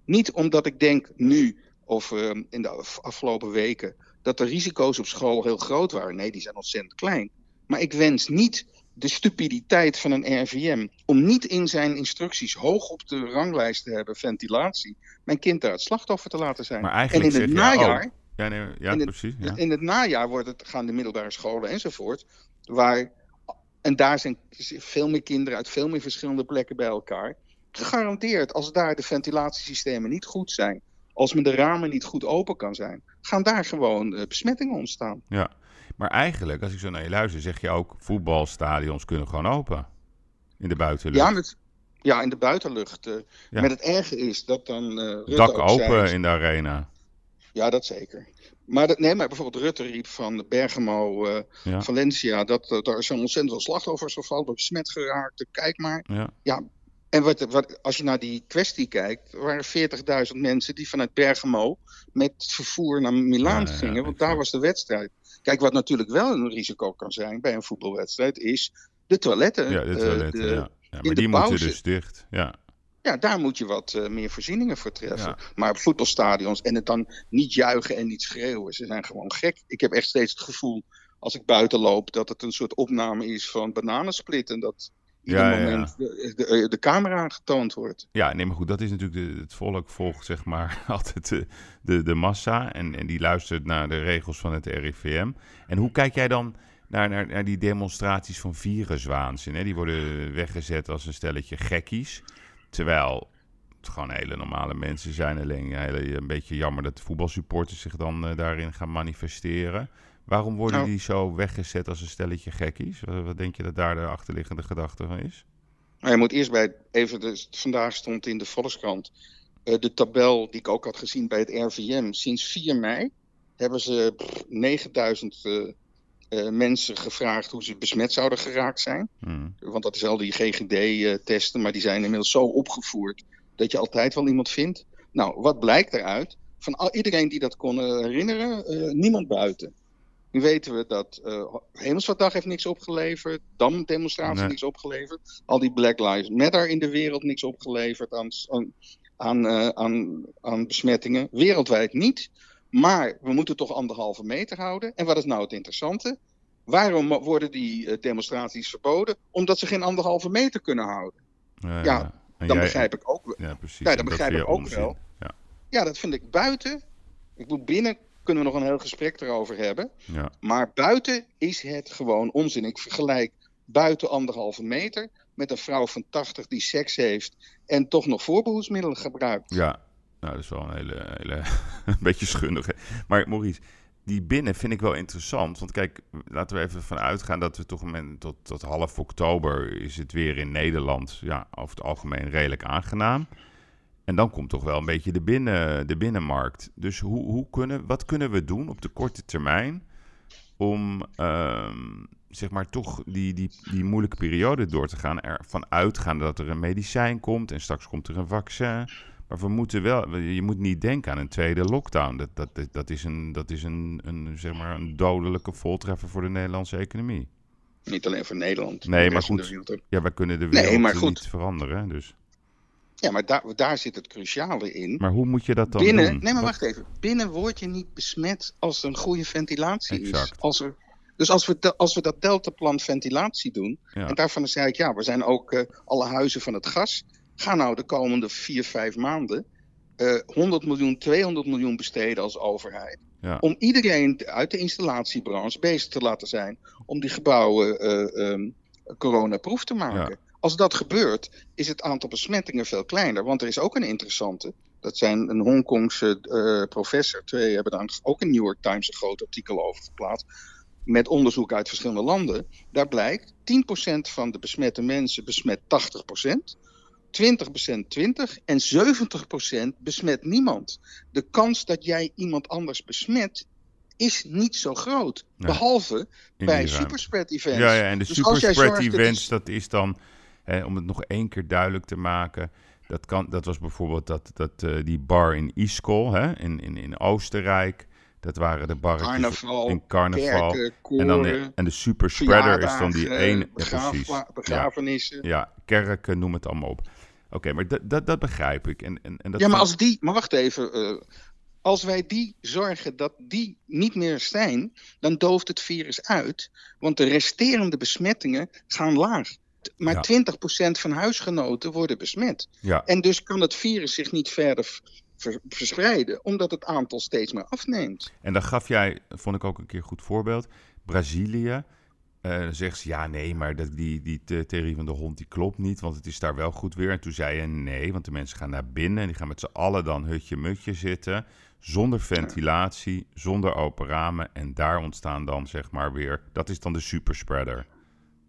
Speaker 8: Niet omdat ik denk nu of ehm, in de af- afgelopen weken dat de risico's op school heel groot waren. Nee, die zijn ontzettend klein. Maar ik wens niet de stupiditeit van een RVM om niet in zijn instructies hoog op de ranglijst te hebben ventilatie, mijn kind daar het slachtoffer te laten zijn.
Speaker 7: Maar
Speaker 8: en
Speaker 7: eigenlijk
Speaker 8: in het
Speaker 7: jij
Speaker 8: najaar,
Speaker 7: Ja, nee, ja
Speaker 8: in het-
Speaker 7: precies. Ja.
Speaker 8: in het najaar wordt het, gaan de middelbare scholen enzovoort, waar, en daar zijn veel meer kinderen uit veel meer verschillende plekken bij elkaar. Gegarandeerd, als daar de ventilatiesystemen niet goed zijn, als men de ramen niet goed open kan zijn, gaan daar gewoon eh, besmettingen ontstaan.
Speaker 7: Ja, maar eigenlijk, als ik zo naar je luister, zeg je ook... voetbalstadions kunnen gewoon open. In de buitenlucht.
Speaker 8: Ja, met, ja, in de buitenlucht.
Speaker 7: Ja.
Speaker 8: Met het erge is dat dan. Rutte
Speaker 7: Dak
Speaker 8: zei-
Speaker 7: open in de arena.
Speaker 8: Ja, dat zeker. Maar dat, nee, maar bijvoorbeeld Rutte riep van Bergamo, eh,
Speaker 7: Ja.
Speaker 8: Valencia, dat uh, daar zijn ontzettend veel slachtoffers gevallen, besmet geraakt. Kijk maar.
Speaker 7: Ja.
Speaker 8: Ja, en wat, wat, als je naar die kwestie kijkt, er waren 40.000 mensen die vanuit Bergamo met vervoer naar Milaan
Speaker 7: Ja,
Speaker 8: gingen, want daar was de wedstrijd. Kijk, wat natuurlijk wel een risico kan zijn bij een voetbalwedstrijd, is de toiletten.
Speaker 7: Ja, de
Speaker 8: eh,
Speaker 7: toiletten,
Speaker 8: de-
Speaker 7: ja. Maar
Speaker 8: de
Speaker 7: die moeten
Speaker 8: pauze.
Speaker 7: dus dicht. Ja.
Speaker 8: Ja, daar moet je wat eh, meer voorzieningen voor treffen.
Speaker 7: Ja.
Speaker 8: Maar op voetbalstadions en het dan niet juichen en niet schreeuwen, ze zijn gewoon gek. Ik heb echt steeds het gevoel, als ik buiten loop, dat het een soort opname is van bananensplit. En dat ieder
Speaker 7: Ja, ja, ja.
Speaker 8: moment De, de, de camera getoond wordt.
Speaker 7: Ja, nee, maar goed, dat is natuurlijk de, het volk volgt zeg maar <laughs> altijd de, de, de massa en, en die luistert naar de regels van het RIVM. En hoe kijk jij dan naar, naar, naar die demonstraties van viruswaanzin. Hè? Die worden weggezet als een stelletje gekkies. Terwijl het gewoon hele normale mensen zijn. Alleen hele- een beetje jammer dat de voetbalsupporters zich dan eh, daarin gaan manifesteren. Waarom worden
Speaker 8: Nou.
Speaker 7: die zo weggezet als een stelletje gekkies? Wat, wat denk je dat daar de achterliggende gedachte van is?
Speaker 8: Maar je moet eerst bij, even, de, vandaag stond in de Volkskrant eh, de tabel die ik ook had gezien bij het RVM. Sinds 4 mei hebben ze pff, 9000 eh, eh, mensen gevraagd hoe ze besmet zouden geraakt zijn.
Speaker 7: Hmm.
Speaker 8: Want dat is al die GGD-testen, maar die zijn inmiddels zo opgevoerd dat je altijd wel iemand vindt. Nou, wat blijkt eruit? Van al, iedereen die dat kon eh, herinneren, eh, niemand buiten. Nu weten we dat eh Hemelsvaartdag heeft niks opgeleverd, Dam-demonstratie
Speaker 7: Nee.
Speaker 8: niks opgeleverd, al die Black Lives Matter in de wereld niks opgeleverd aan, aan, aan, aan, aan besmettingen. Wereldwijd niet. Maar we moeten toch anderhalve meter houden. En wat is nou het interessante? Waarom worden die eh, demonstraties verboden? Omdat ze geen anderhalve meter kunnen houden. Ja,
Speaker 7: en
Speaker 8: Dan
Speaker 7: jij-
Speaker 8: begrijp ik ook.
Speaker 7: Ja, precies.
Speaker 8: Ja, dat
Speaker 7: En
Speaker 8: begrijp ik ook
Speaker 7: onzin.
Speaker 8: wel.
Speaker 7: Ja,
Speaker 8: Ja, dat vind ik buiten. Ik bedoel, binnen kunnen we nog een heel gesprek erover hebben.
Speaker 7: ja.
Speaker 8: Maar buiten is het gewoon onzin. Ik vergelijk buiten anderhalve meter met een vrouw van 80 die seks heeft en toch nog voorbehoedsmiddelen gebruikt.
Speaker 7: Ja, nou, dat is wel een hele, hele <laughs> beetje schundig. hè. Maar Maurice, die binnen vind ik wel interessant. Want kijk, laten we even van uitgaan dat we toch een tot, tot half oktober is het weer in Nederland ja, over het algemeen redelijk aangenaam. En dan komt toch wel een beetje de, binnen, de binnenmarkt. Dus hoe, hoe kunnen, wat kunnen we doen op de korte termijn om ehm, zeg maar toch die, die, die moeilijke periode door te gaan. Ervan uitgaan dat er een medicijn komt en straks komt er een vaccin. Maar we moeten wel, je moet niet denken aan een tweede lockdown. Dat, dat, dat, is, een, dat is een, een, zeg maar een dodelijke voltreffer voor de Nederlandse economie.
Speaker 8: Niet alleen voor Nederland.
Speaker 7: Nee, maar goed. Ja, wij kunnen de
Speaker 8: Nee,
Speaker 7: wereld
Speaker 8: maar goed.
Speaker 7: niet veranderen. Dus.
Speaker 8: Ja, maar daar, daar zit het cruciale in.
Speaker 7: Maar hoe moet je dat dan
Speaker 8: binnen,
Speaker 7: doen?
Speaker 8: nee, maar
Speaker 7: Wat-
Speaker 8: wacht even. Binnen word je niet besmet als er een goede ventilatie is.
Speaker 7: Exact.
Speaker 8: Als er, dus als we, de- als we dat deltaplan ventilatie doen,
Speaker 7: Ja.
Speaker 8: en daarvan zei ik, ja, we zijn ook eh, alle huizen van het gas. Ga nou de komende vier, vijf maanden eh 100 miljoen, 200 miljoen besteden als overheid.
Speaker 7: Ja.
Speaker 8: Om iedereen uit de installatiebranche bezig te laten zijn om die gebouwen eh ehm, coronaproof te maken. Als dat gebeurt, is het aantal besmettingen veel kleiner. Want er is ook een interessante. Dat zijn een Hongkongse eh, professor. Twee hebben daar ook in New York Times een groot artikel over geplaatst. Met onderzoek uit verschillende landen. Daar blijkt 10% van de besmette mensen besmet 80%. 20% 20 en 70% besmet niemand. De kans dat jij iemand anders besmet is niet zo groot. Behalve bij superspread events.
Speaker 7: Ja, ja, en de
Speaker 8: Dus
Speaker 7: superspread events,
Speaker 8: is-
Speaker 7: dat is dan, hè, om het nog één keer duidelijk te maken, dat, kan, dat was bijvoorbeeld dat, dat, eh, die bar in Iskol, hè, in, in, in Oostenrijk. Dat waren de barretjes
Speaker 8: Carnaval,
Speaker 7: in carnaval.
Speaker 8: kerken,
Speaker 7: en, dan de, en de superspreader is dan die. Ja,
Speaker 8: begraaf-
Speaker 7: precies. Ja,
Speaker 8: begrafenissen.
Speaker 7: ja, kerken, noem het allemaal op. Oké, maar dat, dat, dat begrijp ik. En, en, en dat
Speaker 8: ja, maar als die, maar wacht even. eh, als wij die zorgen dat die niet meer zijn, dan dooft het virus uit. Want de resterende besmettingen gaan laag. Maar
Speaker 7: Ja.
Speaker 8: 20% van huisgenoten worden besmet.
Speaker 7: ja,
Speaker 8: En dus kan het virus zich niet verder verspreiden, omdat het aantal steeds meer afneemt.
Speaker 7: En dan gaf jij, vond ik ook een keer een goed voorbeeld, Brazilië. Eh, dan zegt ze, ja nee, maar dat, die, die the- theorie van de hond die klopt niet, want het is daar wel goed weer. En toen zei je nee, want de mensen gaan naar binnen en die gaan met z'n allen dan hutje-mutje zitten. Zonder ventilatie, zonder open ramen. En daar ontstaan dan zeg maar weer, dat is dan de superspreader.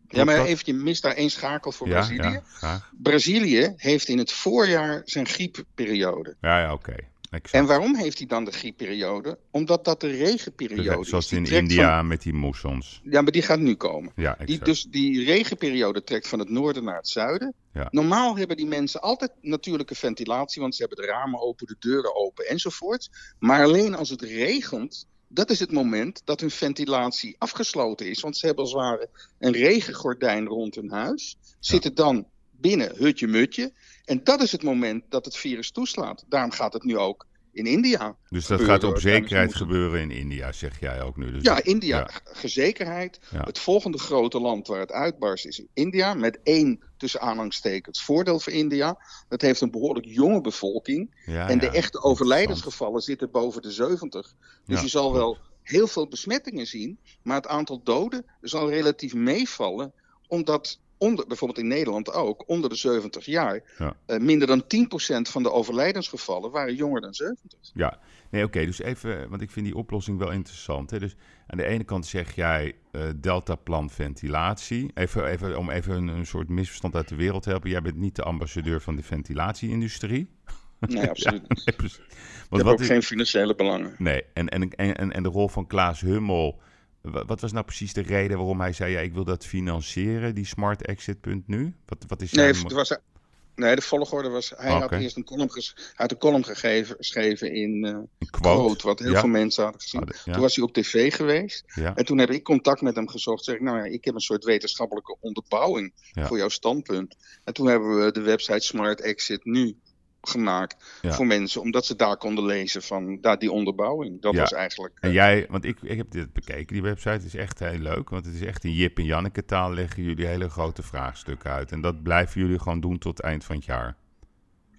Speaker 8: Ja, maar even, je mist daar één schakel voor
Speaker 7: Ja,
Speaker 8: Brazilië.
Speaker 7: ja, graag.
Speaker 8: Brazilië heeft in het voorjaar zijn griepperiode.
Speaker 7: Ja, ja, oké. Exact.
Speaker 8: En waarom heeft hij dan de griepperiode? Omdat dat de regenperiode is.
Speaker 7: Zoals in India
Speaker 8: van-
Speaker 7: met die moessons.
Speaker 8: Ja, maar die gaat nu komen.
Speaker 7: Ja,
Speaker 8: Die, dus die regenperiode trekt van het noorden naar het zuiden.
Speaker 7: Ja.
Speaker 8: Normaal hebben die mensen altijd natuurlijke ventilatie, want ze hebben de ramen open, de deuren open enzovoort. Maar alleen als het regent, dat is het moment dat hun ventilatie afgesloten is. Want ze hebben als het ware een regengordijn rond hun huis, zitten dan binnen hutje-mutje. En dat is het moment dat het virus toeslaat. Daarom gaat het nu ook in India.
Speaker 7: Dus dat
Speaker 8: gebeuren
Speaker 7: gaat op zekerheid gebeuren in India, zeg jij ook nu. Dus
Speaker 8: Ja,
Speaker 7: dat-
Speaker 8: India,
Speaker 7: ja.
Speaker 8: gezekerheid.
Speaker 7: Ja.
Speaker 8: Het volgende grote land waar het uitbarst is India. Met één, tussen aanhalingstekens, voordeel voor India. Het heeft een behoorlijk jonge bevolking.
Speaker 7: Ja,
Speaker 8: en de echte overlijdensgevallen zitten boven de 70. Dus je zal wel heel veel besmettingen zien, maar het aantal doden zal relatief meevallen, omdat onder, bijvoorbeeld in Nederland ook, onder de 70 jaar,
Speaker 7: Ja.
Speaker 8: eh, minder dan 10% van de overlijdensgevallen waren jonger dan 70.
Speaker 7: Ja, nee, oké. dus even, want ik vind die oplossing wel interessant. Hè? Dus aan de ene kant zeg jij eh deltaplan ventilatie. Even, even, om even een, een soort misverstand uit de wereld te helpen. Jij bent niet de ambassadeur van de ventilatie-industrie.
Speaker 8: Nee, <laughs> absoluut niet.
Speaker 7: Nee, precies.
Speaker 8: Ik
Speaker 7: Want
Speaker 8: heb ook
Speaker 7: is-
Speaker 8: geen financiële belangen.
Speaker 7: Nee, en, en, en, en- en de rol van Klaas Hummel. Wa- Wat was nou precies de reden waarom hij zei: ja, ik wil dat financieren, die Smart Exit punt nu? Wat, wat is
Speaker 8: Nee,
Speaker 7: zijn-
Speaker 8: het was, nee, de volgorde was. Hij had eerst een column, had een column gegeven, geschreven in eh
Speaker 7: een
Speaker 8: Quote,
Speaker 7: quote?
Speaker 8: wat heel
Speaker 7: Ja.
Speaker 8: veel mensen hadden gezien.
Speaker 7: Ja.
Speaker 8: Toen was hij op tv geweest.
Speaker 7: Ja,
Speaker 8: En toen heb ik contact met hem gezocht. Zeg ik, nou ja, ik heb een soort wetenschappelijke onderbouwing voor jouw standpunt. En toen hebben we de website Smart Exit nu gemaakt
Speaker 7: Ja.
Speaker 8: voor mensen, omdat ze daar konden lezen van daar die onderbouwing. Dat
Speaker 7: Ja.
Speaker 8: was eigenlijk.
Speaker 7: En
Speaker 8: eh,
Speaker 7: jij, want ik, ik heb dit bekeken, die website is echt heel leuk. Want het is echt in Jip en Janneke taal leggen jullie hele grote vraagstukken uit. En dat blijven jullie gewoon doen tot het eind van het jaar.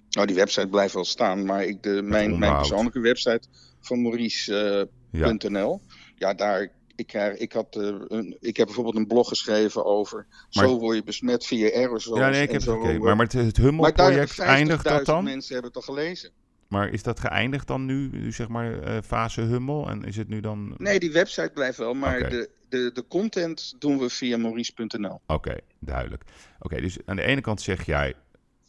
Speaker 8: nou, die website blijft wel staan, maar ik, de, mijn, mijn persoonlijke website van Maurice.nl,
Speaker 7: Ja,
Speaker 8: ja, daar. Ik, krijg, ik, had, eh, een, ik heb bijvoorbeeld een blog geschreven over.
Speaker 7: Maar-
Speaker 8: zo word je besmet via aerosols.
Speaker 7: ja nee, ik heb
Speaker 8: zo, eh,
Speaker 7: Maar, maar het, het Hummel-project, eindigt dat
Speaker 8: 50.000
Speaker 7: dan?
Speaker 8: mensen hebben het al gelezen.
Speaker 7: Maar is dat geëindigd dan nu, nu zeg maar, eh, fase Hummel? En is het nu dan...
Speaker 8: Nee, die website blijft wel, maar de, de, de content doen we via maurice.nl.
Speaker 7: Oké, duidelijk. Oké, dus aan de ene kant zeg jij...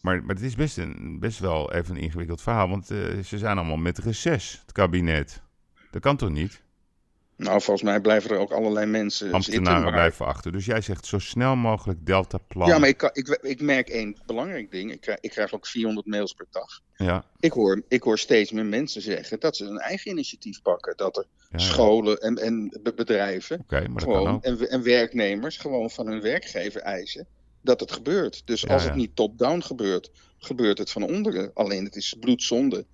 Speaker 7: Maar, maar het is best, een, best wel even een ingewikkeld verhaal. Want eh, ze zijn allemaal met reces, het kabinet. Dat kan toch niet?
Speaker 8: Nou, volgens mij blijven er ook allerlei mensen
Speaker 7: Ambtenaren
Speaker 8: zitten. maar-
Speaker 7: blijven achter. Dus jij zegt zo snel mogelijk deltaplan.
Speaker 8: Ja, maar ik, kan- ik, ik merk één belangrijk ding. Ik krijg, ik krijg ook 400 mails per dag.
Speaker 7: Ja,
Speaker 8: Ik hoor, ik hoor steeds meer mensen zeggen dat ze een eigen initiatief pakken. Dat er
Speaker 7: ja,
Speaker 8: scholen en, en be- bedrijven
Speaker 7: maar
Speaker 8: gewoon, en, en werknemers gewoon van hun werkgever eisen dat het gebeurt. Dus
Speaker 7: Ja,
Speaker 8: als
Speaker 7: ja.
Speaker 8: het niet top-down gebeurt, gebeurt het van onderen. Alleen het is bloedzonde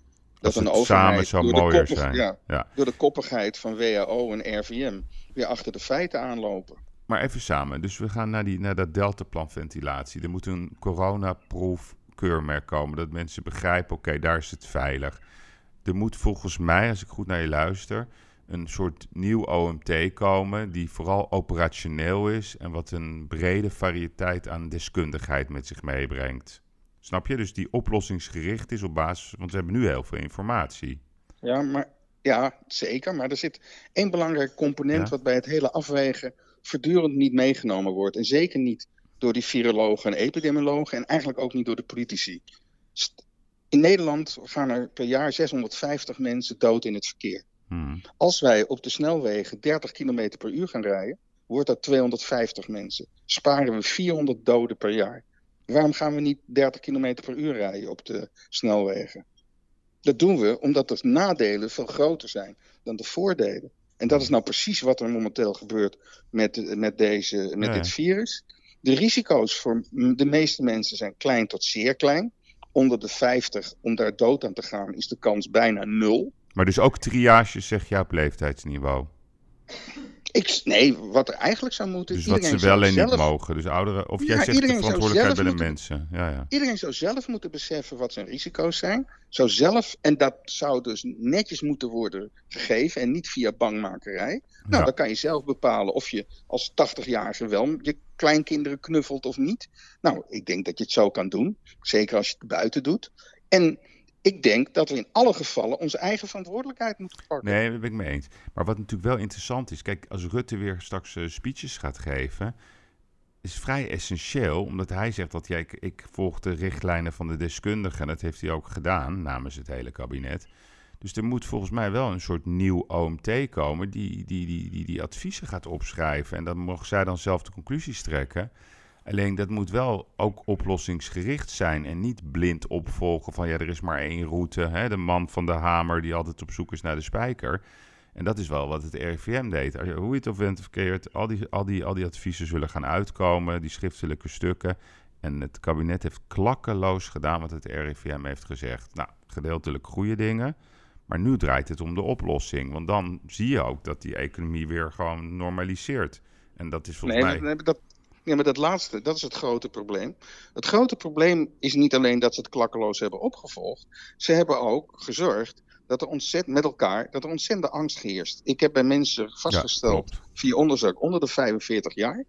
Speaker 8: dat een overheid
Speaker 7: samen zou
Speaker 8: door de,
Speaker 7: mooier
Speaker 8: koppig-
Speaker 7: zijn.
Speaker 8: ja,
Speaker 7: Ja.
Speaker 8: door de koppigheid van WHO en RVM weer achter de feiten aanlopen.
Speaker 7: Maar even samen. Dus we gaan naar, die, naar dat deltaplan ventilatie. Er moet een coronaproof keurmerk komen. Dat mensen begrijpen, oké, daar is het veilig. Er moet volgens mij, als ik goed naar je luister... een soort nieuw OMT komen... die vooral operationeel is... en wat een brede variëteit aan deskundigheid met zich meebrengt. Snap je? Dus die oplossingsgericht is op basis... want we hebben nu heel veel informatie.
Speaker 8: Ja, maar, ja, zeker. Maar er zit één belangrijk component
Speaker 7: Ja.
Speaker 8: wat bij het hele afwegen voortdurend niet meegenomen wordt. En zeker niet door die virologen en epidemiologen en eigenlijk ook niet door de politici. In Nederland gaan er per jaar 650 mensen dood in het verkeer.
Speaker 7: Hmm.
Speaker 8: Als wij op de snelwegen 30 km per uur gaan rijden, wordt dat 250 mensen. Sparen we 400 doden per jaar. Waarom gaan we niet 30 km per uur rijden op de snelwegen? Dat doen we omdat de nadelen veel groter zijn dan de voordelen. En dat is nou precies wat er momenteel gebeurt met, met, deze, met
Speaker 7: Ja.
Speaker 8: dit virus. De risico's voor de meeste mensen zijn klein tot zeer klein. Onder de 50 om daar dood aan te gaan is de kans bijna nul.
Speaker 7: Maar dus ook triage, zeg je, op leeftijdsniveau.
Speaker 8: Ik, nee, wat er eigenlijk zou moeten...
Speaker 7: Dus wat ze wel en niet
Speaker 8: zelf-
Speaker 7: mogen. Dus ouderen, of
Speaker 8: Ja,
Speaker 7: jij zegt de verantwoordelijkheid bij de
Speaker 8: moeten-
Speaker 7: mensen. Ja, ja.
Speaker 8: Iedereen zou zelf moeten beseffen wat zijn risico's zijn. Zou zelf, en dat zou dus netjes moeten worden gegeven en niet via bangmakerij. Nou,
Speaker 7: Ja.
Speaker 8: dan kan je zelf bepalen of je als 80-jarige wel je kleinkinderen knuffelt of niet. Nou, ik denk dat je het zo kan doen. Zeker als je het buiten doet. En ik denk dat we in alle gevallen onze eigen verantwoordelijkheid moeten pakken.
Speaker 7: Nee, daar ben ik mee eens. Maar wat natuurlijk wel interessant is, kijk, als Rutte weer straks eh, speeches gaat geven, is vrij essentieel, omdat hij zegt dat ja, ik, ik volg de richtlijnen van de deskundigen, en dat heeft hij ook gedaan namens het hele kabinet. Dus er moet volgens mij wel een soort nieuw OMT komen die die, die, die, die adviezen gaat opschrijven. En dan mogen zij dan zelf de conclusies trekken. Alleen dat moet wel ook oplossingsgericht zijn en niet blind opvolgen van ja, er is maar één route. Hè? De man van de hamer die altijd op zoek is naar de spijker. En dat is wel wat het RIVM deed. Hoe je het of verkeerd, al die, al, die, al die adviezen zullen gaan uitkomen, die schriftelijke stukken. En het kabinet heeft klakkeloos gedaan wat het RIVM heeft gezegd. Nou, gedeeltelijk goede dingen. Maar nu draait het om de oplossing. Want dan zie je ook dat die economie weer gewoon normaliseert. En dat is volgens
Speaker 8: Nee,
Speaker 7: mij...
Speaker 8: dat, dat, ja, maar dat laatste, dat is het grote probleem. Het grote probleem is niet alleen dat ze het klakkeloos hebben opgevolgd. Ze hebben ook gezorgd dat er ontzettend met elkaar, dat er ontzettende angst heerst. Ik heb bij mensen vastgesteld via onderzoek onder de 45 jaar.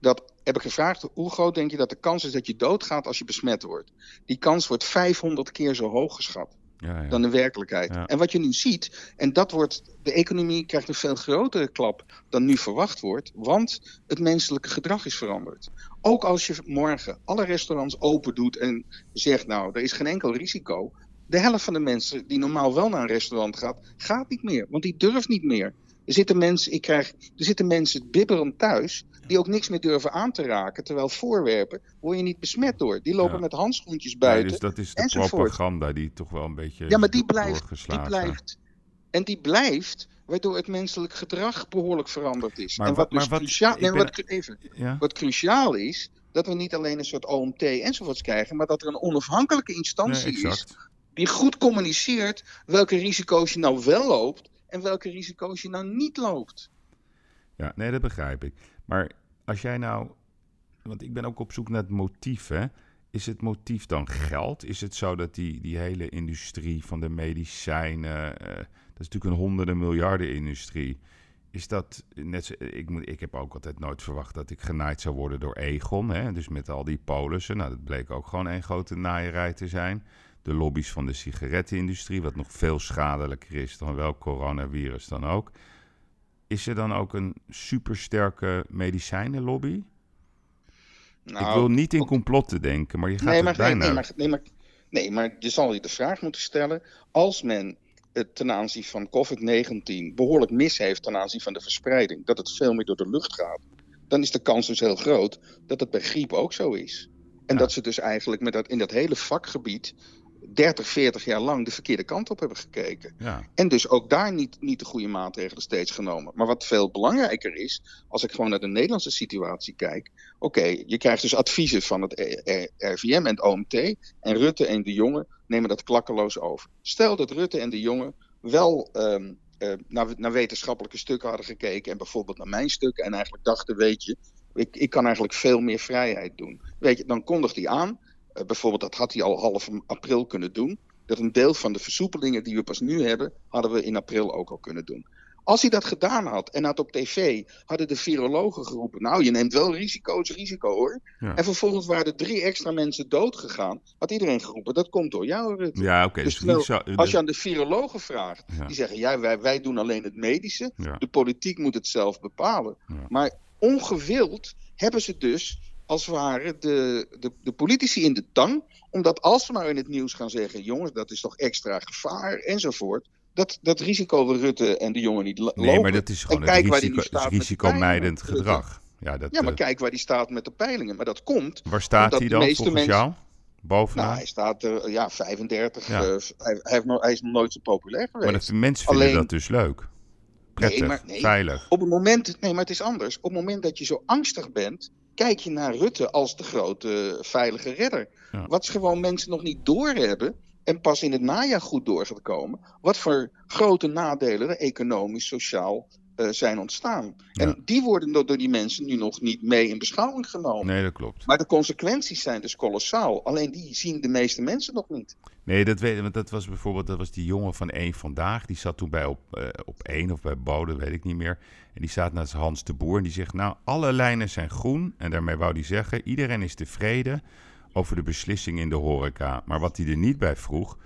Speaker 8: Dat heb ik gevraagd, hoe groot denk je dat de kans is dat je doodgaat als je besmet wordt? Die kans wordt 500 keer zo hoog geschat
Speaker 7: Ja, ja.
Speaker 8: dan de werkelijkheid. En wat je nu ziet, en dat wordt, de economie krijgt een veel grotere klap dan nu verwacht wordt, want het menselijke gedrag is veranderd. Ook als je morgen alle restaurants open doet en zegt, nou, er is geen enkel risico. De helft van de mensen die normaal wel naar een restaurant gaat, gaat niet meer, want die durft niet meer. Er zitten mensen, ik krijg, er zitten mensen bibberend thuis die ook niks meer durven aan te raken. Terwijl voorwerpen word je niet besmet door. Die lopen
Speaker 7: Ja.
Speaker 8: met handschoentjes buiten.
Speaker 7: dus dat is de
Speaker 8: enzovoort.
Speaker 7: propaganda die toch wel een beetje
Speaker 8: Ja, maar die blijft, die blijft. En die blijft, waardoor het menselijk gedrag behoorlijk veranderd is.
Speaker 7: Maar
Speaker 8: en
Speaker 7: wa-
Speaker 8: wat dus
Speaker 7: maar
Speaker 8: cruciaal, nee,
Speaker 7: ben-
Speaker 8: wat, even,
Speaker 7: Ja?
Speaker 8: wat cruciaal is, dat we niet alleen een soort OMT enzovoorts krijgen, maar dat er een onafhankelijke
Speaker 7: Nee,
Speaker 8: instantie is die goed communiceert welke risico's je nou wel loopt en welke risico's je nou niet loopt.
Speaker 7: Ja, nee, dat begrijp ik. Maar als jij nou, want ik ben ook op zoek naar het motief, hè. Is het motief dan geld? Is het zo dat die, die hele industrie van de medicijnen, eh, dat is natuurlijk een honderden miljarden industrie. Is dat net zo, ik, moet, ik heb ook altijd nooit verwacht dat ik genaaid zou worden door Egon. Hè? Dus met al die polissen. Nou, dat bleek ook gewoon één grote naaierij te zijn. De lobby's van de sigarettenindustrie, wat nog veel schadelijker is dan welk coronavirus dan ook. Is er dan ook een supersterke medicijnenlobby?
Speaker 8: Nou,
Speaker 7: ik wil niet in complotten denken, maar je gaat
Speaker 8: nee, maar,
Speaker 7: bijna...
Speaker 8: nee, maar, nee, maar, nee, maar je zal je de vraag moeten stellen. Als men het ten aanzien van COVID-19 behoorlijk mis heeft ten aanzien van de verspreiding, dat het veel meer door de lucht gaat, dan is de kans dus heel groot dat het bij griep ook zo is. En
Speaker 7: Ja.
Speaker 8: dat ze dus eigenlijk met dat, in dat hele vakgebied 30, 40 jaar lang de verkeerde kant op hebben gekeken.
Speaker 7: Ja,
Speaker 8: En dus ook daar niet, niet de goede maatregelen steeds genomen. Maar wat veel belangrijker is, als ik gewoon naar de Nederlandse situatie kijk. Oké, je krijgt dus adviezen van het RVM en het OMT. En Rutte en de Jonge nemen dat klakkeloos over. Stel dat Rutte en de Jonge wel ehm, eh, naar, naar wetenschappelijke stukken hadden gekeken. En bijvoorbeeld naar mijn stukken. En eigenlijk dachten, weet je, ik, ik kan eigenlijk veel meer vrijheid doen. Weet je, dan kondigt hij aan. Eh, bijvoorbeeld, dat had hij al half april kunnen doen dat een deel van de versoepelingen die we pas nu hebben, hadden we in april ook al kunnen doen. Als hij dat gedaan had en had op tv, hadden de virologen geroepen: Nou, je neemt wel risico's, risico hoor.
Speaker 7: Ja.
Speaker 8: En vervolgens waren er drie extra mensen dood gegaan. Had iedereen geroepen: Dat komt door jou, Rutte.
Speaker 7: ja oké.
Speaker 8: Dus
Speaker 7: dus
Speaker 8: als je aan de virologen vraagt,
Speaker 7: Ja.
Speaker 8: die zeggen: Ja, wij, wij doen alleen het medische.
Speaker 7: Ja.
Speaker 8: De politiek moet het zelf bepalen. Maar ongewild hebben ze dus, als het ware, de, de, de politici in de tang. Omdat als ze maar in het nieuws gaan zeggen: jongens, dat is toch extra gevaar enzovoort. Dat, dat risico wil Rutte en de jongen niet lo-
Speaker 7: Nee,
Speaker 8: lopen.
Speaker 7: maar dat is gewoon
Speaker 8: en
Speaker 7: het
Speaker 8: kijk waar die
Speaker 7: risico,
Speaker 8: de
Speaker 7: risicomijdend gedrag. Ja, dat,
Speaker 8: Ja, maar
Speaker 7: eh,
Speaker 8: kijk waar die staat met de peilingen. Maar dat komt.
Speaker 7: waar staat hij
Speaker 8: de
Speaker 7: dan
Speaker 8: meeste
Speaker 7: volgens
Speaker 8: mensen-
Speaker 7: jou? Bovenaan?
Speaker 8: Nou, hij staat er, ja, 35.
Speaker 7: Ja.
Speaker 8: eh, hij, hij, heeft nog, hij is nog nooit zo populair geweest.
Speaker 7: maar de mensen vinden
Speaker 8: Alleen-
Speaker 7: dat dus leuk. Prettig,
Speaker 8: maar- nee.
Speaker 7: veilig.
Speaker 8: Op het moment, nee, maar het is anders. Op het moment dat je zo angstig bent, kijk je naar Rutte als de grote veilige redder.
Speaker 7: Ja.
Speaker 8: Wat gewoon mensen nog niet doorhebben en pas in het najaar goed door gaat komen. Wat voor grote nadelen er economisch, sociaal eh, zijn ontstaan.
Speaker 7: Ja.
Speaker 8: En die worden door, door die mensen nu nog niet mee in beschouwing genomen.
Speaker 7: Nee, dat klopt.
Speaker 8: Maar de consequenties zijn dus kolossaal. Alleen die zien de meeste mensen nog niet.
Speaker 7: Nee, dat weet ik. Want dat was bijvoorbeeld dat was die jongen van één vandaag. Die zat toen bij op, eh, op één of bij Bode, weet ik niet meer. En die staat naast Hans de Boer. En die zegt: Nou, alle lijnen zijn groen. En daarmee wou hij zeggen: iedereen is tevreden over de beslissing in de horeca. Maar wat hij er niet bij vroeg: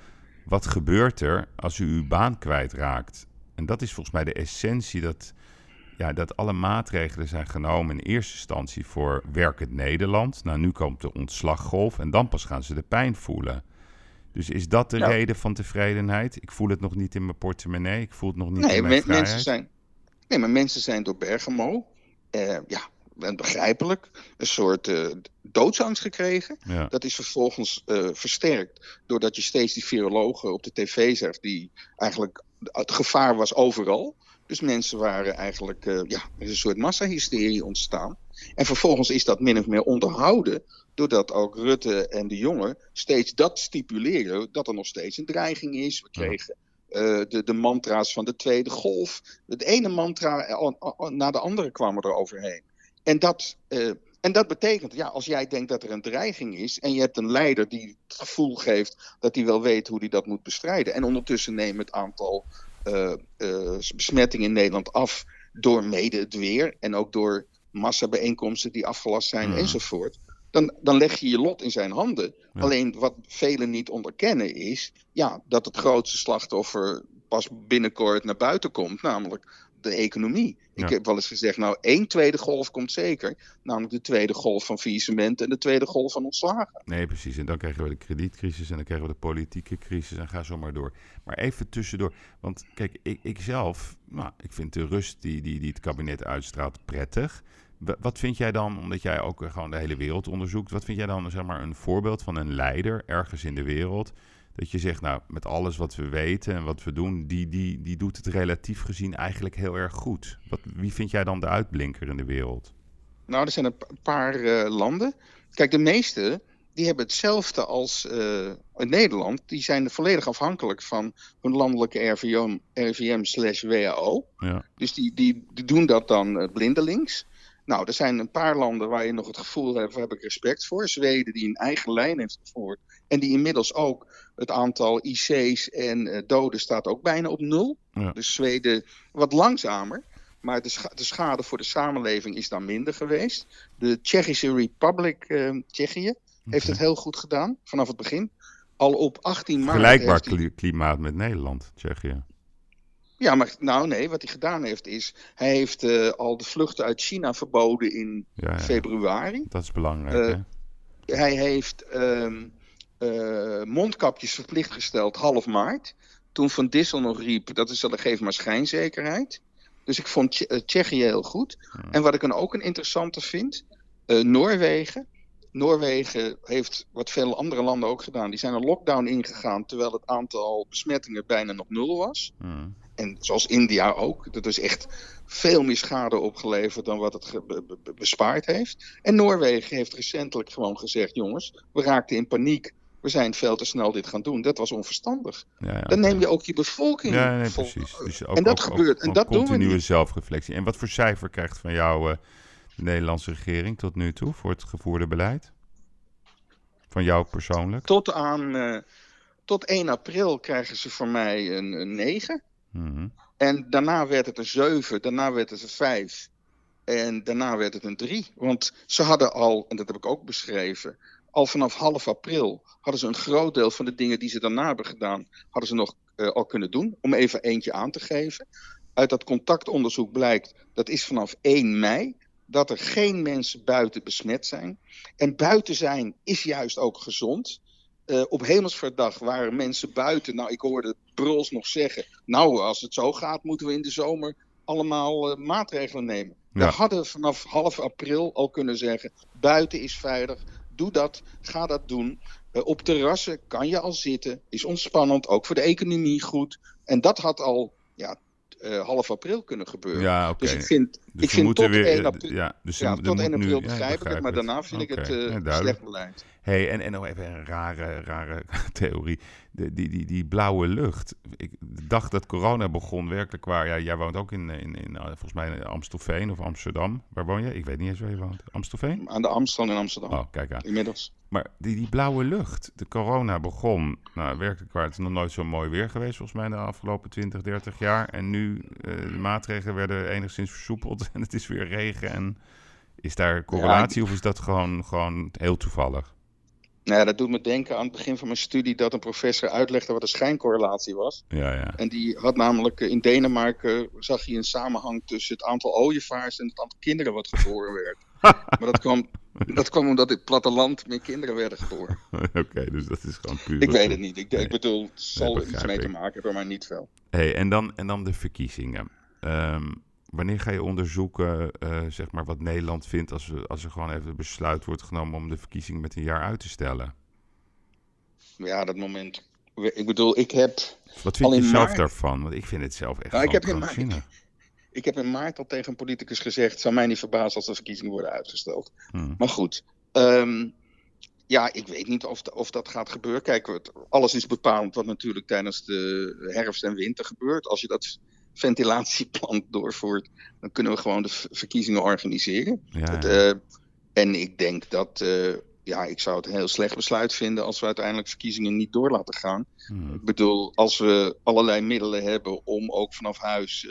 Speaker 7: wat gebeurt er als u uw baan kwijtraakt? En dat is volgens mij de essentie dat, ja, dat alle maatregelen zijn genomen in eerste instantie voor werkend Nederland. Nou, nu komt de ontslaggolf en dan pas gaan ze de pijn voelen. Dus is dat de
Speaker 8: Ja.
Speaker 7: reden van tevredenheid? Ik voel het nog niet in mijn portemonnee. Ik voel het nog niet
Speaker 8: Nee,
Speaker 7: in mijn
Speaker 8: men-
Speaker 7: vrijheid.
Speaker 8: mensen zijn, nee, maar mensen zijn door Bergamo, eh, ja, en begrijpelijk, een soort eh, doodsangst gekregen.
Speaker 7: Ja.
Speaker 8: Dat is vervolgens eh, versterkt doordat je steeds die virologen op de tv zegt, die eigenlijk het gevaar was overal. Dus mensen waren eigenlijk, eh, ja, er is een soort massahysterie ontstaan. En vervolgens is dat min of meer onderhouden, doordat ook Rutte en de jongen steeds dat stipuleren, dat er nog steeds een dreiging is. We kregen de, de mantra's van de tweede golf. Het ene mantra na de andere kwamen er overheen. En dat, eh, En dat betekent, ja, als jij denkt dat er een dreiging is en je hebt een leider die het gevoel geeft dat hij wel weet hoe hij dat moet bestrijden. En ondertussen neemt het aantal uh, uh, besmettingen in Nederland af door mede het weer en ook door massabijeenkomsten die afgelast zijn
Speaker 7: Mhm.
Speaker 8: enzovoort. Dan, dan leg je je lot in zijn handen.
Speaker 7: Ja.
Speaker 8: Alleen wat velen niet onderkennen is ja, dat het grootste slachtoffer pas binnenkort naar buiten komt, namelijk de economie. Ik heb wel eens gezegd, nou één tweede golf komt zeker, namelijk de tweede golf van faillissement en de tweede golf van ontslagen.
Speaker 7: Nee, precies. En dan krijgen we de kredietcrisis en dan krijgen we de politieke crisis en ga zo maar door. Maar even tussendoor. Want kijk, ik, ik zelf, nou, ik vind de rust die, die, die het kabinet uitstraalt prettig. Wa- Wat vind jij dan, omdat jij ook eh, gewoon de hele wereld onderzoekt, wat vind jij dan zeg maar, een voorbeeld van een leider ergens in de wereld? Dat je zegt, nou, met alles wat we weten en wat we doen, die, die, die doet het relatief gezien eigenlijk heel erg goed. Wat, wie vind jij dan de uitblinker in de wereld?
Speaker 8: Nou, er zijn een pa- paar eh, landen. Kijk, de meeste die hebben hetzelfde als in Nederland. Die zijn volledig afhankelijk van hun landelijke RVM, RVM slash WHO.
Speaker 7: Ja.
Speaker 8: Dus die, die, die doen dat dan eh, blindelings. Nou, er zijn een paar landen waar je nog het gevoel hebt, daar heb ik respect voor. Zweden die een eigen lijn heeft gevoerd. En die inmiddels ook het aantal IC's en eh, doden staat ook bijna op nul.
Speaker 7: Ja.
Speaker 8: Dus Zweden wat langzamer. Maar de, scha- de schade voor de samenleving is dan minder geweest. De Tsjechische Republic, eh, Tsjechië, heeft het heel goed gedaan vanaf het begin. Al op 18 maart.
Speaker 7: Vergelijkbaar klimaat met Nederland, Tsjechië.
Speaker 8: Ja, maar nou nee, wat hij gedaan heeft is, hij heeft eh, al de vluchten uit China verboden in
Speaker 7: Ja, ja.
Speaker 8: februari.
Speaker 7: Dat is belangrijk,
Speaker 8: Eh,
Speaker 7: hè?
Speaker 8: Hij heeft ehm, eh, mondkapjes verplicht gesteld half maart. Toen Van Dissel nog riep, dat is dat geeft maar schijnzekerheid. Dus ik vond Tsje- Tsjechië heel goed. En wat ik dan ook een interessante vind, Noorwegen. Noorwegen heeft, wat veel andere landen ook gedaan, die zijn een lockdown ingegaan terwijl het aantal besmettingen bijna nog nul was. En zoals India ook. Dat is echt veel meer schade opgeleverd dan wat het bespaard heeft. En Noorwegen heeft recentelijk gewoon gezegd: jongens, we raakten in paniek. We zijn veel te snel dit gaan doen. Dat was onverstandig.
Speaker 7: Ja, ja,
Speaker 8: Dan neem je ook je bevolking.
Speaker 7: Ja, nee, precies. Dus ook,
Speaker 8: en dat
Speaker 7: ook- ook
Speaker 8: gebeurt. en dat doen we
Speaker 7: continue zelfreflectie. En wat voor cijfer krijgt van jou eh, de Nederlandse regering tot nu toe voor het gevoerde beleid? Van jou persoonlijk?
Speaker 8: Tot aan eh, tot 1 april krijgen ze voor mij een, een 9.
Speaker 7: Mhm.
Speaker 8: En daarna werd het een 7, daarna werd het een 5. En daarna werd het een 3. Want ze hadden al, en dat heb ik ook beschreven, al vanaf half april hadden ze een groot deel van de dingen die ze daarna hebben gedaan, hadden ze nog eh, al kunnen doen. Om even eentje aan te geven. Uit dat contactonderzoek blijkt, dat is vanaf 1 mei, dat er geen mensen buiten besmet zijn. En buiten zijn is juist ook gezond. Eh, op Hemelsverdag waren mensen buiten. Nou, ik hoorde Bruls nog zeggen. Nou, als het zo gaat, moeten we in de zomer allemaal eh, maatregelen nemen.
Speaker 7: Ja.
Speaker 8: We hadden vanaf half april al kunnen zeggen: buiten is veilig. Doe dat, ga dat doen. Eh, op terrassen kan je al zitten, is ontspannend, ook voor de economie goed. En dat had al ja, eh, half april kunnen gebeuren.
Speaker 7: Ja, oké.
Speaker 8: Dus ik vind,
Speaker 7: Dus
Speaker 8: ik vind tot
Speaker 7: weer,
Speaker 8: 1
Speaker 7: eh,
Speaker 8: april,
Speaker 7: ja, dus
Speaker 8: ja, tot
Speaker 7: moet
Speaker 8: 1
Speaker 7: nu-
Speaker 8: april
Speaker 7: ja,
Speaker 8: begrijp ik het, maar daarna vind ik
Speaker 7: Oké,
Speaker 8: het
Speaker 7: duidelijk.
Speaker 8: slecht beleid.
Speaker 7: Hey, en, en nog even een rare, rare <laughs> theorie. De, die, die, die blauwe lucht. Ik dacht dat corona begon werkelijk waar. Ja, jij woont ook in, in, in eh, volgens mij in Amstelveen of Amsterdam. Waar woon je? Ik weet niet eens waar je woont. Amstelveen?
Speaker 8: Aan de Amstel in Amsterdam.
Speaker 7: Oh, kijk aan.
Speaker 8: Inmiddels.
Speaker 7: Maar die, die blauwe lucht, de corona begon, nou werkelijk waar, het is nog nooit zo mooi weer geweest volgens mij de afgelopen 20, 30 jaar. En nu, eh, de maatregelen werden enigszins versoepeld <laughs> en het is weer regen. En is daar correlatie of is dat gewoon, gewoon heel toevallig?
Speaker 8: Nou ja, dat doet me denken aan het begin van mijn studie dat een professor uitlegde wat een schijncorrelatie was.
Speaker 7: Ja, ja.
Speaker 8: En die had namelijk eh, in Denemarken zag je een samenhang tussen het aantal ooievaars en het aantal kinderen wat geboren werd. <laughs> maar dat kwam, dat kwam omdat in het platteland meer kinderen werden geboren. <laughs>
Speaker 7: Oké, dus dat is gewoon puur.
Speaker 8: Ik weet het niet. Ik, ik bedoel, het zal
Speaker 7: Nee,
Speaker 8: er iets mee te maken hebben, maar niet veel.
Speaker 7: Hey, en, dan, en dan de verkiezingen. Ehm, wanneer ga je onderzoeken eh, zeg maar wat Nederland vindt als, we, als er gewoon even besluit wordt genomen om de verkiezingen met een jaar uit te stellen?
Speaker 8: Ja, dat moment. Ik bedoel, ik heb.
Speaker 7: Wat vind
Speaker 8: al
Speaker 7: je zelf
Speaker 8: maart-
Speaker 7: daarvan? Want ik vind het zelf echt
Speaker 8: Nou, ik heb in maart-. Ik heb in maart al tegen een politicus gezegd: het zou mij niet verbazen als de verkiezingen worden uitgesteld.
Speaker 7: Hmm.
Speaker 8: Maar goed, ehm, ja, ik weet niet of, of dat gaat gebeuren. Kijk, alles is bepaald wat natuurlijk tijdens de herfst en winter gebeurt. Als je dat ventilatieplan doorvoert, dan kunnen we gewoon de verkiezingen organiseren.
Speaker 7: Ja,
Speaker 8: Het,
Speaker 7: ja.
Speaker 8: eh, En ik denk dat, eh, ja, ik zou het een heel slecht besluit vinden als we uiteindelijk verkiezingen niet door laten gaan.
Speaker 7: Hmm.
Speaker 8: Ik bedoel, als we allerlei middelen hebben om ook vanaf huis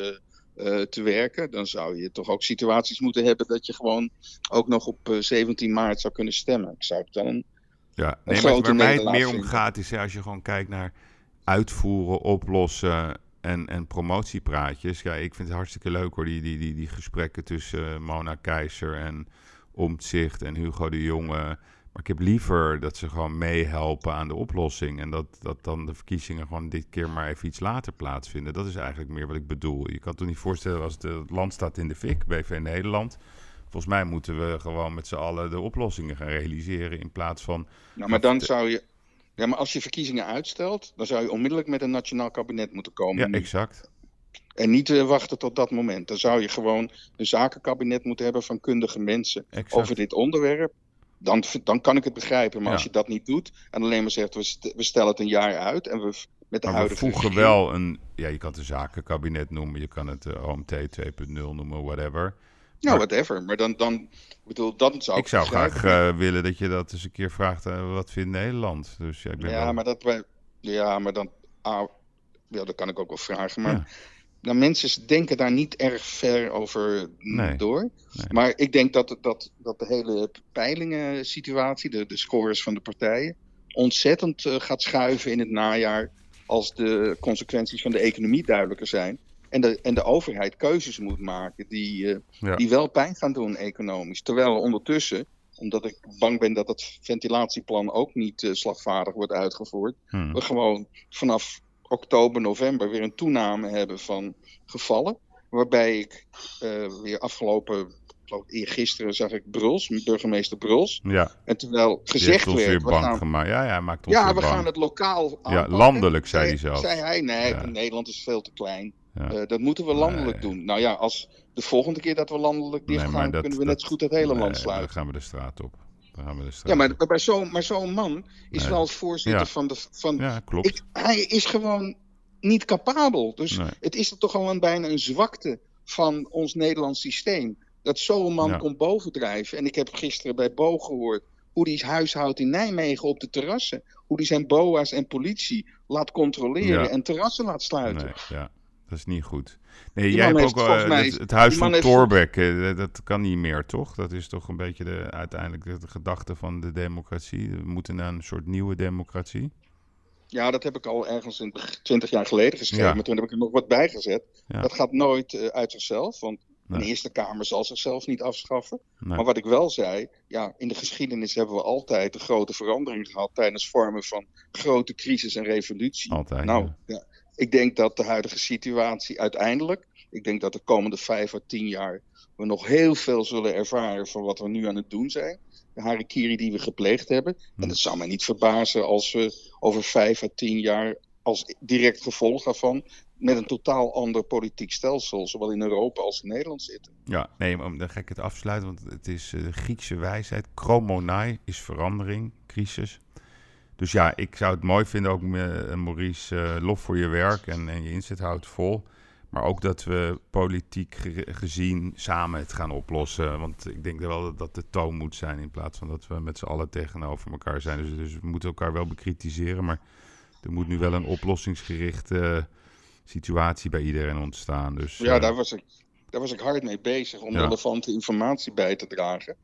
Speaker 8: eh, te werken, dan zou je toch ook situaties moeten hebben dat je gewoon ook nog op eh, 17 maart zou kunnen stemmen. Ik zou het dan een
Speaker 7: Ja,
Speaker 8: een
Speaker 7: nee, maar waar mij het meer om gaat is als je gewoon kijkt naar uitvoeren, oplossen en, en promotiepraatjes. Ja, ik vind het hartstikke leuk hoor, die, die, die, die gesprekken tussen eh, Mona Keizer en Omtzigt en Hugo de Jonge. Maar ik heb liever dat ze gewoon meehelpen aan de oplossing. En dat, dat dan de verkiezingen gewoon dit keer maar even iets later plaatsvinden. Dat is eigenlijk meer wat ik bedoel. Je kan toch niet voorstellen als de- het land staat in de fik, BV Nederland. Volgens mij moeten we gewoon met z'n allen de oplossingen gaan realiseren in plaats van...
Speaker 8: Nou, maar dan zou je. Ja, maar als je verkiezingen uitstelt, dan zou je onmiddellijk met een nationaal kabinet moeten komen.
Speaker 7: Ja, exact.
Speaker 8: En niet eh, wachten tot dat moment. Dan zou je gewoon een zakenkabinet moeten hebben van kundige mensen
Speaker 7: Exact.
Speaker 8: over dit onderwerp. Dan, dan kan ik het begrijpen. Maar
Speaker 7: Ja.
Speaker 8: als je dat niet doet en alleen maar zegt we, st- we stellen het een jaar uit en we met de
Speaker 7: Maar we voegen
Speaker 8: regering-
Speaker 7: wel een... Ja, je kan het een zakenkabinet noemen. Je kan het eh, OMT 2.0 noemen, whatever.
Speaker 8: Nou, whatever. Maar dan, dan ik bedoel, dan zou ik,
Speaker 7: Ik zou graag eh, willen dat je dat eens een keer vraagt. eh, wat vindt Nederland? Dus ja, ik ben
Speaker 8: Ja,
Speaker 7: wel...
Speaker 8: maar dat wij. Ja, maar dan. Ah, ja, dat kan ik ook wel vragen. Maar
Speaker 7: Ja.
Speaker 8: nou, mensen denken daar niet erg ver over
Speaker 7: Nee.
Speaker 8: door.
Speaker 7: Nee.
Speaker 8: Maar ik denk dat, dat, dat de hele peilingen-situatie, de, de scores van de partijen, ontzettend eh, gaat schuiven in het najaar. Als de consequenties van de economie duidelijker zijn. En de, en de overheid keuzes moet maken die, eh,
Speaker 7: Ja.
Speaker 8: die wel pijn gaan doen economisch. Terwijl ondertussen, omdat ik bang ben dat het ventilatieplan ook niet eh, slagvaardig wordt uitgevoerd,
Speaker 7: Hmm.
Speaker 8: we gewoon vanaf oktober, november weer een toename hebben van gevallen. Waarbij ik eh, weer afgelopen, eergisteren zag ik Bruls, burgemeester Bruls.
Speaker 7: Ja,
Speaker 8: En terwijl gezegd werd,
Speaker 7: weer
Speaker 8: we
Speaker 7: bang
Speaker 8: gaan,
Speaker 7: gemaakt. Ja, ja, hij maakt ons
Speaker 8: ja, we
Speaker 7: bang.
Speaker 8: gaan het lokaal aanpakken.
Speaker 7: landelijk, zei hij zelfs.
Speaker 8: Zei hij, nee,
Speaker 7: Ja.
Speaker 8: Nederland is veel te klein.
Speaker 7: Ja.
Speaker 8: Eh, dat moeten we landelijk
Speaker 7: Nee.
Speaker 8: doen. Nou ja, als de volgende keer dat we landelijk dicht
Speaker 7: Nee, dat-
Speaker 8: kunnen we
Speaker 7: dat-
Speaker 8: net zo goed het hele
Speaker 7: Nee,
Speaker 8: land
Speaker 7: Dan
Speaker 8: sluiten.
Speaker 7: gaan we de straat op. Dan gaan we de straat
Speaker 8: Ja, maar,
Speaker 7: op.
Speaker 8: maar zo'n maar zo'n man is wel voorzitter
Speaker 7: Ja.
Speaker 8: van de... Van,
Speaker 7: Ja, klopt.
Speaker 8: ik, hij is gewoon niet capabel. Dus het is toch al een, bijna een zwakte van ons Nederlands systeem. Dat zo'n man
Speaker 7: Ja.
Speaker 8: komt bovendrijven. En ik heb gisteren bij Bo gehoord hoe hij huishoudt in Nijmegen op de terrassen. Hoe hij zijn boa's en politie laat controleren en terrassen laat sluiten.
Speaker 7: Nee, ja, dat is niet goed. Nee,
Speaker 8: Die
Speaker 7: jij hebt ook eh,
Speaker 8: mij-
Speaker 7: het, het huis van
Speaker 8: heeft-
Speaker 7: Thorbecke. eh, dat kan niet meer, toch? Dat is toch een beetje de, uiteindelijk de, de gedachte van de democratie. We moeten naar een soort nieuwe democratie.
Speaker 8: Ja, dat heb ik al ergens in twintig jaar geleden geschreven.
Speaker 7: Ja.
Speaker 8: Maar toen heb ik er nog wat bij gezet.
Speaker 7: Ja.
Speaker 8: Dat gaat nooit eh, uit zichzelf. Want
Speaker 7: Nee.
Speaker 8: een Eerste Kamer zal zichzelf niet afschaffen.
Speaker 7: Nee.
Speaker 8: Maar wat ik wel zei, ja, in de geschiedenis hebben we altijd een grote verandering gehad tijdens vormen van grote crisis en revolutie.
Speaker 7: Altijd,
Speaker 8: Nou,
Speaker 7: ja.
Speaker 8: Ik denk dat de huidige situatie uiteindelijk, ik denk dat de komende vijf à tien jaar we nog heel veel zullen ervaren van wat we nu aan het doen zijn. De harikiri die we gepleegd hebben. En het zou mij niet verbazen als we over vijf à tien jaar als direct gevolg daarvan met een totaal ander politiek stelsel, zowel in Europa als in Nederland zitten.
Speaker 7: Ja, nee, maar dan ga ik het afsluiten, want het is eh, de Griekse wijsheid. Chromonai is verandering, crisis. Dus ja, ik zou het mooi vinden, ook eh, Maurice, eh, lof voor je werk en, en je inzet houdt vol. Maar ook dat we politiek ge- gezien samen het gaan oplossen. Want ik denk wel dat dat de toon moet zijn in plaats van dat we met z'n allen tegenover elkaar zijn. Dus, dus we moeten elkaar wel bekritiseren, maar er moet nu wel een oplossingsgerichte situatie bij iedereen ontstaan. Dus,
Speaker 8: Ja,
Speaker 7: eh,
Speaker 8: daar was ik, daar was ik hard mee bezig om
Speaker 7: Ja.
Speaker 8: relevante informatie bij te dragen.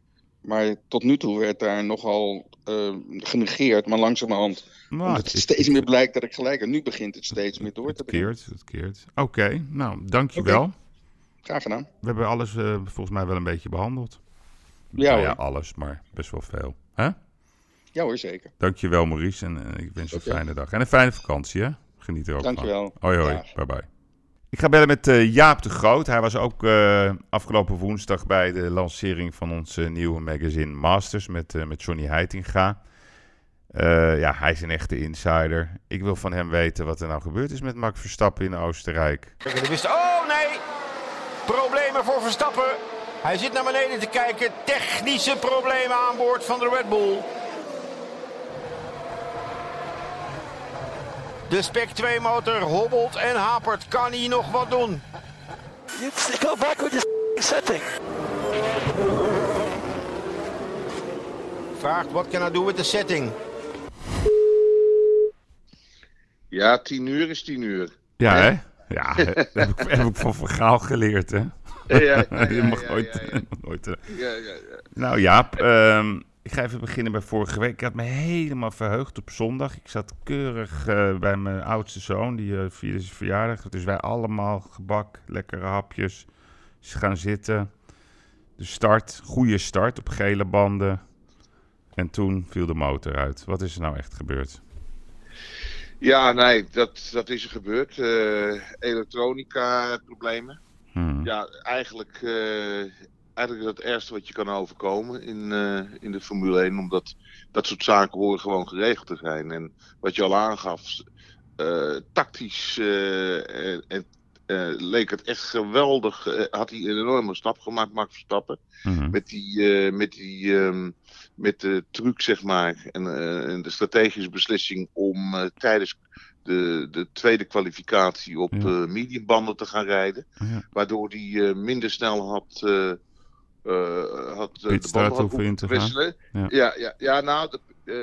Speaker 8: Maar tot nu toe werd daar nogal eh, genegeerd, maar langzamerhand.
Speaker 7: Nou,
Speaker 8: omdat
Speaker 7: het-
Speaker 8: het steeds meer blijkt dat ik gelijk heb. Nu begint het steeds meer door te
Speaker 7: Het keert, het keert. Oké, nou, dankjewel.
Speaker 8: Oké. Graag gedaan.
Speaker 7: We hebben alles eh, volgens mij wel een beetje behandeld.
Speaker 8: Ja,
Speaker 7: Nou ja, alles, maar best wel veel. Hè?
Speaker 8: Ja hoor, zeker.
Speaker 7: Dankjewel Maurice en eh, ik wens je een fijne dag. En een fijne vakantie, hè? Geniet er ook
Speaker 8: Dankjewel.
Speaker 7: van. Hoi hoi,
Speaker 8: Dag.
Speaker 7: bye bye. Ik ga bellen met eh, Jaap de Groot. Hij was ook eh, afgelopen woensdag bij de lancering van ons eh, nieuwe magazine Masters met, met Johnny Heitinga. Ja, hij is een echte insider. Ik wil van hem weten wat er nou gebeurd is met Max Verstappen in Oostenrijk.
Speaker 10: Oh nee! Problemen voor Verstappen. Hij zit naar beneden te kijken. Technische problemen aan boord van de Red Bull. De Spec 2 motor hobbelt en hapert. Kan hij nog wat doen?
Speaker 11: Go back with your setting.
Speaker 10: vraagt, what can I do with the setting?
Speaker 11: Ja, tien uur is tien uur.
Speaker 7: Ja, hè? Ja, dat heb ik, heb ik van verhaal geleerd, hè?
Speaker 11: Ja, ja, ja, <laughs>
Speaker 7: je mag nooit...
Speaker 11: ja, ja.
Speaker 7: nooit eh.
Speaker 11: Ja, ja, ja.
Speaker 7: Nou Jaap, ehm, ik ga even beginnen bij vorige week. Ik had me helemaal verheugd op zondag. Ik zat keurig eh, bij mijn oudste zoon, die eh, vierde zijn verjaardag. Dus wij allemaal gebak, lekkere hapjes. Ze gaan zitten. De start, goede start op gele banden. En toen viel de motor uit. Wat is er nou echt gebeurd?
Speaker 11: Ja, nee, dat, dat is er gebeurd. Eh, elektronica problemen.
Speaker 7: Hmm.
Speaker 11: Ja, eigenlijk, eigenlijk het ergste wat je kan overkomen in, eh, in de Formule 1. Omdat dat soort zaken horen gewoon geregeld te zijn. En wat je al aangaf, eh, tactisch eh, en, leek het echt geweldig. had hij een enorme stap gemaakt, Max Verstappen.
Speaker 7: Mhm.
Speaker 11: Met die, met die ehm, met de truc, zeg maar, en, en de strategische beslissing om tijdens de, de tweede kwalificatie op
Speaker 7: Ja.
Speaker 11: mediumbanden te gaan rijden.
Speaker 7: Ja.
Speaker 11: Waardoor hij minder snel had, had eh, de banden had
Speaker 7: in
Speaker 11: moeten wisselen.
Speaker 7: Ja.
Speaker 11: Ja, ja, ja, nou, de-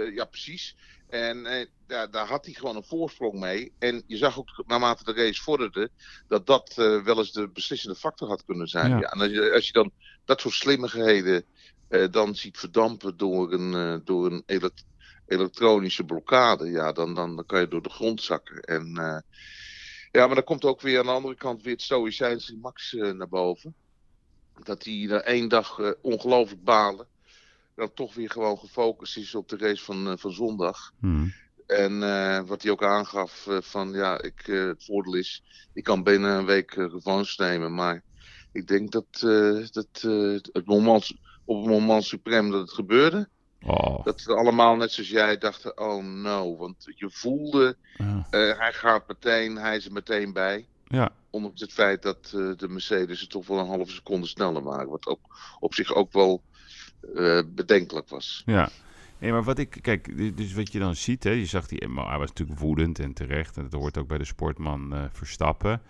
Speaker 11: eh, ja, precies. En eh, ja, daar had hij gewoon een voorsprong mee. En je zag ook naarmate de race vorderde, dat dat eh, wel eens de beslissende factor had kunnen zijn.
Speaker 7: Ja.
Speaker 11: Ja. en als je, als je dan dat soort slimmigheden eh, dan ziet verdampen door een, eh, door een elek- elektronische blokkade, ja, dan, dan, dan kan je door de grond zakken. En eh, ja, maar dan komt ook weer aan de andere kant weer het stoïcijnse Max eh, naar boven. Dat hij na één dag eh, ongelooflijk balen, dan toch weer gewoon gefocust is op de race van, eh, van zondag.
Speaker 7: Hmm.
Speaker 11: En eh, wat hij ook aangaf van ja, ik, het voordeel is, ik kan binnen een week revanche nemen. Maar ik denk dat, dat het moment, op het moment suprem dat het gebeurde,
Speaker 7: Oh,
Speaker 11: dat we allemaal net zoals jij dachten, oh no. Want je voelde,
Speaker 7: ja.
Speaker 11: hij gaat meteen, hij is er meteen bij.
Speaker 7: ja.
Speaker 11: Ondanks het feit dat eh, de Mercedes het toch wel een halve seconde sneller maken. Wat ook op zich ook wel eh, bedenkelijk was.
Speaker 7: Ja. Nee, maar wat ik, kijk, dus wat je dan ziet, hè, je zag die, emo- hij was natuurlijk woedend en terecht, en dat hoort ook bij de sportman eh, Verstappen.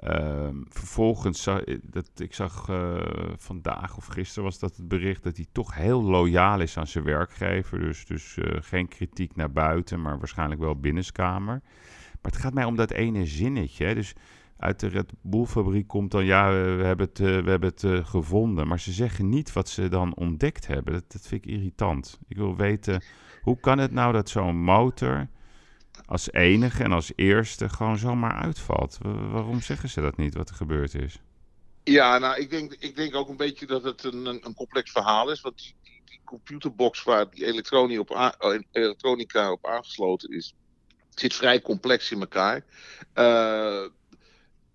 Speaker 7: Ehm, vervolgens, za- eh, dat, ik zag vandaag of gisteren was dat het bericht dat hij toch heel loyaal is aan zijn werkgever. Dus, dus geen kritiek naar buiten, maar waarschijnlijk wel binnenskamer. Maar het gaat mij om dat ene zinnetje. Hè. Dus uit de Red Bull fabriek komt dan, ja, we, hebben het, eh, we hebben het eh, gevonden. Maar ze zeggen niet wat ze dan ontdekt hebben. Dat, vind ik irritant. Ik wil weten, hoe kan het nou dat zo'n motor als enige en als eerste gewoon zomaar uitvalt? Wa- waarom zeggen ze dat niet, wat er gebeurd is?
Speaker 11: Ja, nou, ik denk, ik denk ook een beetje dat het een, een, complex verhaal is. Want die, die, computerbox waar die elektronica op, eh, elektronica op aangesloten is, zit vrij complex in elkaar. Eh,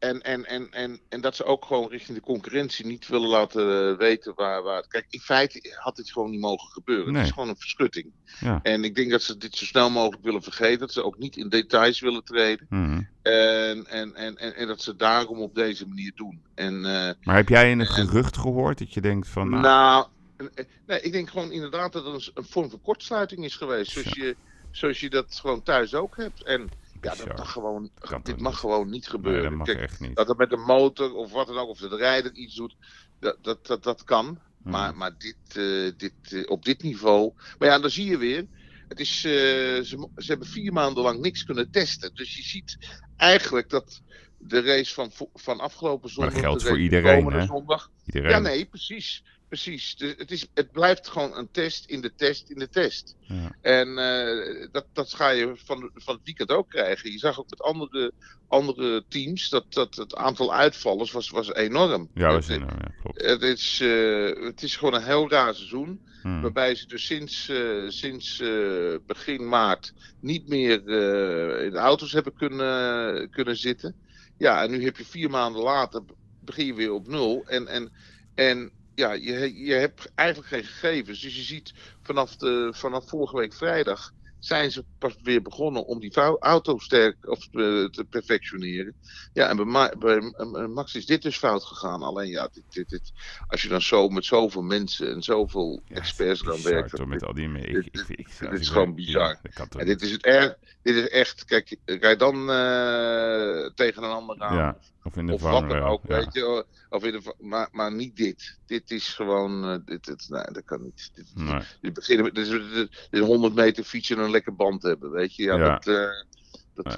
Speaker 11: en, en, en, en, en dat ze ook gewoon richting de concurrentie niet willen laten eh, weten waar, waar. Kijk, in feite had dit gewoon niet mogen gebeuren.
Speaker 7: Nee.
Speaker 11: Het is gewoon een verschutting.
Speaker 7: Ja.
Speaker 11: En ik denk dat ze dit zo snel mogelijk willen vergeten. Dat ze ook niet in details willen treden.
Speaker 7: Mhm.
Speaker 11: En, en, en, en, en dat ze daarom op deze manier doen. En, eh,
Speaker 7: Maar heb jij een gerucht gehoord dat je denkt van... Nou,
Speaker 11: nou, eh, nee, ik denk gewoon inderdaad dat het een, een vorm van kortsluiting is geweest. Zoals je, zoals je dat gewoon thuis ook hebt. En ja, dat mag gewoon, dit mag gewoon niet gebeuren.
Speaker 7: Nee, dat mag
Speaker 11: Kijk,
Speaker 7: echt niet.
Speaker 11: Dat het met een motor of wat dan ook, of de rijder iets doet, dat, dat, dat, dat kan.
Speaker 7: Mhm.
Speaker 11: Maar, maar dit, eh, dit, eh, op dit niveau. Maar ja, dan zie je weer. Het is, eh, ze, ze hebben vier maanden lang niks kunnen testen. Dus je ziet eigenlijk dat de race van, van afgelopen
Speaker 7: Maar
Speaker 11: zondag.
Speaker 7: dat geldt
Speaker 11: de
Speaker 7: voor iedereen, hè?
Speaker 11: Zondag,
Speaker 7: Iedereen.
Speaker 11: Ja, nee, precies. Precies. Dus het, is, het blijft gewoon een test in de test in de test.
Speaker 7: Ja.
Speaker 11: En eh, dat, dat ga je van, van het weekend ook krijgen. Je zag ook met andere, andere teams dat, dat het aantal uitvallers was, was enorm.
Speaker 7: Ja, we
Speaker 11: Het-
Speaker 7: zijn er, ja, klopt.
Speaker 11: het is, eh, het is gewoon een heel raar seizoen.
Speaker 7: Hmm.
Speaker 11: Waarbij ze dus sinds, eh, sinds eh, begin maart niet meer eh, in de auto's hebben kunnen, kunnen zitten. Ja, en nu heb je vier maanden later begin je weer op nul. En, en, en ja, je, je hebt eigenlijk geen gegevens. Dus je ziet vanaf, de, vanaf vorige week vrijdag zijn ze pas weer begonnen om die auto sterk of, eh, te perfectioneren. Ja, en bij, Ma- bij Max is dit dus fout gegaan. Alleen ja, dit, dit, dit, als je dan zo met zoveel mensen en zoveel experts
Speaker 7: bizar,
Speaker 11: werken.
Speaker 7: met al die
Speaker 11: dit,
Speaker 7: ik-
Speaker 11: dit-
Speaker 7: ik-
Speaker 11: dit
Speaker 7: als
Speaker 11: is gewoon bizar.
Speaker 7: ja, kan
Speaker 11: en dit is, het er, dit is echt, kijk, rij dan eh, tegen een ander aan.
Speaker 7: Ja. Of in de
Speaker 11: of wat dan
Speaker 7: vangrail,
Speaker 11: ook,
Speaker 7: ja.
Speaker 11: weet je. Of in de, maar, maar niet dit. Dit is gewoon, eh, dit, dit, nee, dat kan niet. Dit,
Speaker 7: Nee.
Speaker 11: dit dit, dit, dit is 100 meter fietsen en een lekker band hebben, weet je. Ja,
Speaker 7: Ja.
Speaker 11: dat, eh,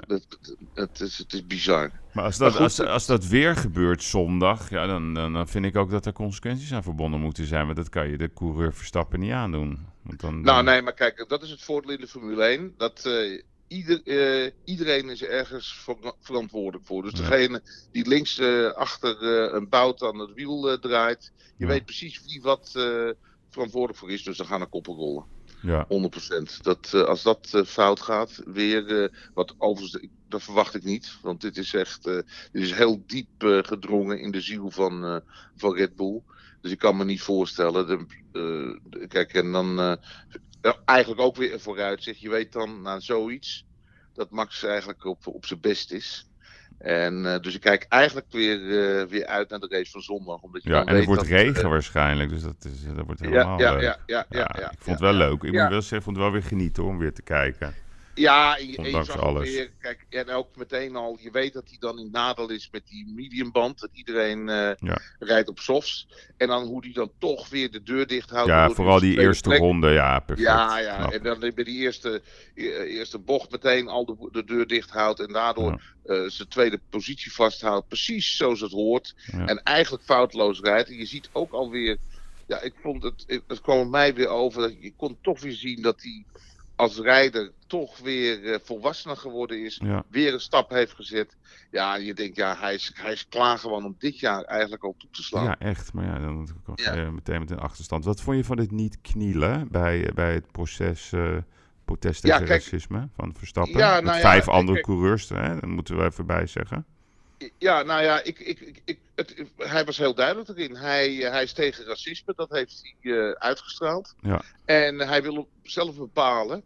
Speaker 11: dat, dat, is, het is bizar.
Speaker 7: Maar als dat,
Speaker 11: goed,
Speaker 7: als, als dat weer gebeurt zondag, ja, dan, dan, dan vind ik ook dat er consequenties aan verbonden moeten zijn. Want dat kan je de coureur Verstappen niet aandoen. Want dan,
Speaker 11: Nou, nee, maar kijk, dat is het voordeel in de Formule 1. Dat eh, ieder, eh, iedereen is ergens ver- verantwoordelijk voor. Dus
Speaker 7: Ja.
Speaker 11: degene die links eh, achter eh, een bout aan het wiel draait, je
Speaker 7: Ja.
Speaker 11: weet precies wie wat verantwoordelijk voor is. Dus dan gaan er koppen rollen.
Speaker 7: Ja.
Speaker 11: 100%. Dat, als dat fout gaat, weer, wat overigens, dat verwacht ik niet. Want dit is echt, dit is heel diep gedrongen in de ziel van, van Red Bull. Dus ik kan me niet voorstellen. De, kijk, en dan eigenlijk ook weer een vooruitzicht. Je weet dan na zoiets dat Max eigenlijk op, op zijn best is. En eh, dus ik kijk eigenlijk weer, eh, weer uit naar de race van zondag. Omdat je
Speaker 7: Ja, en het wordt
Speaker 11: dat,
Speaker 7: regen
Speaker 11: eh,
Speaker 7: waarschijnlijk, dus dat, is, dat wordt
Speaker 11: Ja,
Speaker 7: helemaal
Speaker 11: ja,
Speaker 7: leuk.
Speaker 11: ja, ja, ja, ja,
Speaker 7: ik vond het wel leuk. Ik
Speaker 11: Ja.
Speaker 7: moet wel zeggen, ik vond het wel weer genieten om weer te kijken.
Speaker 11: Ja, en je, en je
Speaker 7: Ondanks
Speaker 11: zag
Speaker 7: alles.
Speaker 11: weer, kijk, en ook meteen al, je weet dat hij dan in nadeel is met die mediumband. Dat iedereen eh,
Speaker 7: Ja.
Speaker 11: rijdt op softs. En dan hoe hij dan toch weer de deur dicht houdt.
Speaker 7: Ja, vooral die eerste
Speaker 11: plek-
Speaker 7: ronde, ja, perfect.
Speaker 11: Ja, ja.
Speaker 7: Knap.
Speaker 11: En dan bij die eerste, eh, eerste bocht meteen al de, de deur dicht houdt. En daardoor eh, zijn tweede positie vasthoudt. Precies zoals het hoort.
Speaker 7: Ja.
Speaker 11: En eigenlijk foutloos rijdt. En je ziet ook alweer. Ja, ik vond het. Het kwam mij weer over. Dat je kon toch weer zien dat hij als rijder toch weer eh, volwassener geworden is.
Speaker 7: Ja.
Speaker 11: Weer een stap heeft gezet. Ja, je denkt, ja, hij is, hij is klaar gewoon om dit jaar eigenlijk al toe te slaan.
Speaker 7: Ja, echt. Maar ja, dan ga je meteen met een achterstand. Wat vond je van dit niet knielen bij, bij het proces eh protest tegen racisme van Verstappen? Met
Speaker 11: nou
Speaker 7: vijf andere
Speaker 11: kijk.
Speaker 7: coureurs, hè? dat moeten we even bij zeggen.
Speaker 11: Ja, nou ja, ik, ik, ik, ik- het, hij was heel duidelijk erin. Hij, eh, hij is tegen racisme, dat heeft hij eh, uitgestraald.
Speaker 7: Ja.
Speaker 11: En hij wil zelf bepalen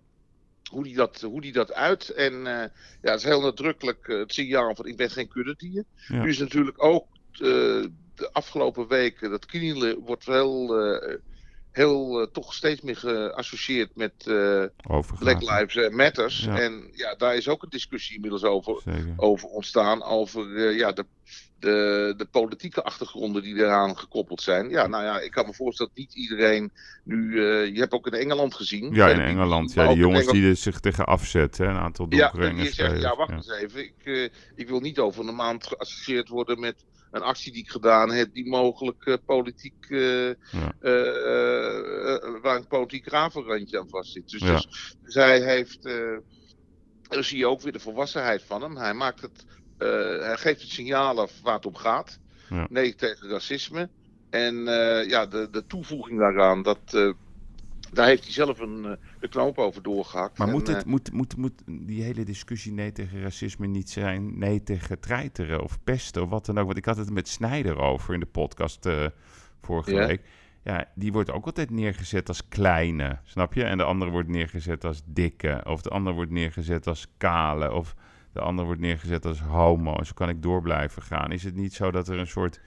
Speaker 11: hoe hij dat, hoe die dat uit. En eh, ja, het is heel nadrukkelijk het signaal van ik ben geen kuddedier.
Speaker 7: Ja.
Speaker 11: Nu is natuurlijk ook de afgelopen weken, dat knielen wordt eh, heel eh, toch steeds meer geassocieerd met eh. Black Lives Matters.
Speaker 7: Ja.
Speaker 11: En ja, daar is ook een discussie inmiddels over,
Speaker 7: Zeker.
Speaker 11: over ontstaan. Over eh, ja, de, de, de politieke achtergronden die eraan gekoppeld zijn. Ja, nou ja, ik kan me voorstellen dat niet iedereen nu. eh, je hebt ook in Engeland gezien.
Speaker 7: Ja, in Engeland. Ja, die jongens die er zich tegen afzetten. Een aantal
Speaker 11: ja,
Speaker 7: donkere
Speaker 11: die
Speaker 7: Engelse
Speaker 11: zeggen, ja, wacht eens even. Ik, eh, ik wil niet over een maand geassocieerd worden met een actie die ik gedaan heb, die mogelijk eh, politiek, eh,
Speaker 7: Ja.
Speaker 11: eh, waar een politiek rafelrandje aan vast zit. Dus,
Speaker 7: Ja.
Speaker 11: dus zij heeft, dan zie je ook weer de volwassenheid van hem. Hij maakt het, hij geeft het signaal af waar het om gaat.
Speaker 7: Ja.
Speaker 11: Nee tegen racisme. En ja, de, de toevoeging daaraan, dat, daar heeft hij zelf een, eh, de knoop over doorgehakt.
Speaker 7: Maar
Speaker 11: En,
Speaker 7: moet,
Speaker 11: eh,
Speaker 7: het, moet, moet, moet die hele discussie nee tegen racisme niet zijn nee tegen treiteren of pesten of wat dan ook? Want ik had het met Snijder over in de podcast eh, vorige week. Ja, die wordt ook altijd neergezet als kleine, snap je? En de andere wordt neergezet als dikke. Of de andere wordt neergezet als kale. Of de andere wordt neergezet als homo. Zo kan ik door blijven gaan. Is het niet zo dat er een soort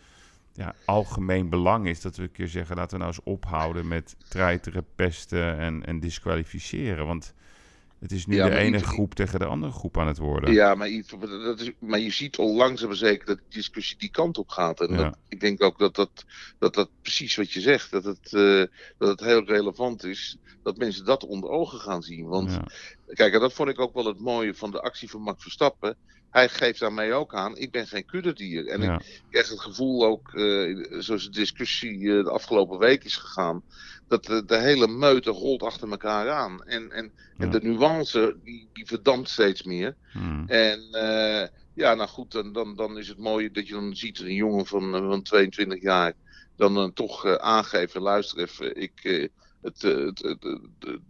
Speaker 7: ja, algemeen belang is dat we een keer zeggen: laten we nou eens ophouden met treiteren, pesten en, en disqualificeren? Want het is nu
Speaker 11: Ja,
Speaker 7: de ene groep tegen de andere groep aan het worden.
Speaker 11: Ja, maar, Yves, dat is, maar je ziet al langzaam maar zeker dat de discussie die kant op gaat. En
Speaker 7: Ja.
Speaker 11: dat, ik denk ook dat dat, dat dat precies wat je zegt, dat het, eh, dat het heel relevant is dat mensen dat onder ogen gaan zien. Want
Speaker 7: Ja.
Speaker 11: kijk, en dat vond ik ook wel het mooie van de actie van Max Verstappen. Hij geeft daarmee ook aan, ik ben geen kuddedier. En
Speaker 7: Ja.
Speaker 11: ik krijg het gevoel ook, eh, zoals de discussie eh, de afgelopen week is gegaan, dat de, de hele meute rolt achter elkaar aan. En, en, en de nuance, die, die verdampt steeds meer.
Speaker 7: Hmm.
Speaker 11: En eh, ja, nou goed, dan, dan, dan is het mooi dat je dan ziet een jongen van, van 22 jaar dan eh, toch aangeeft, luister even, ik, het, het, het-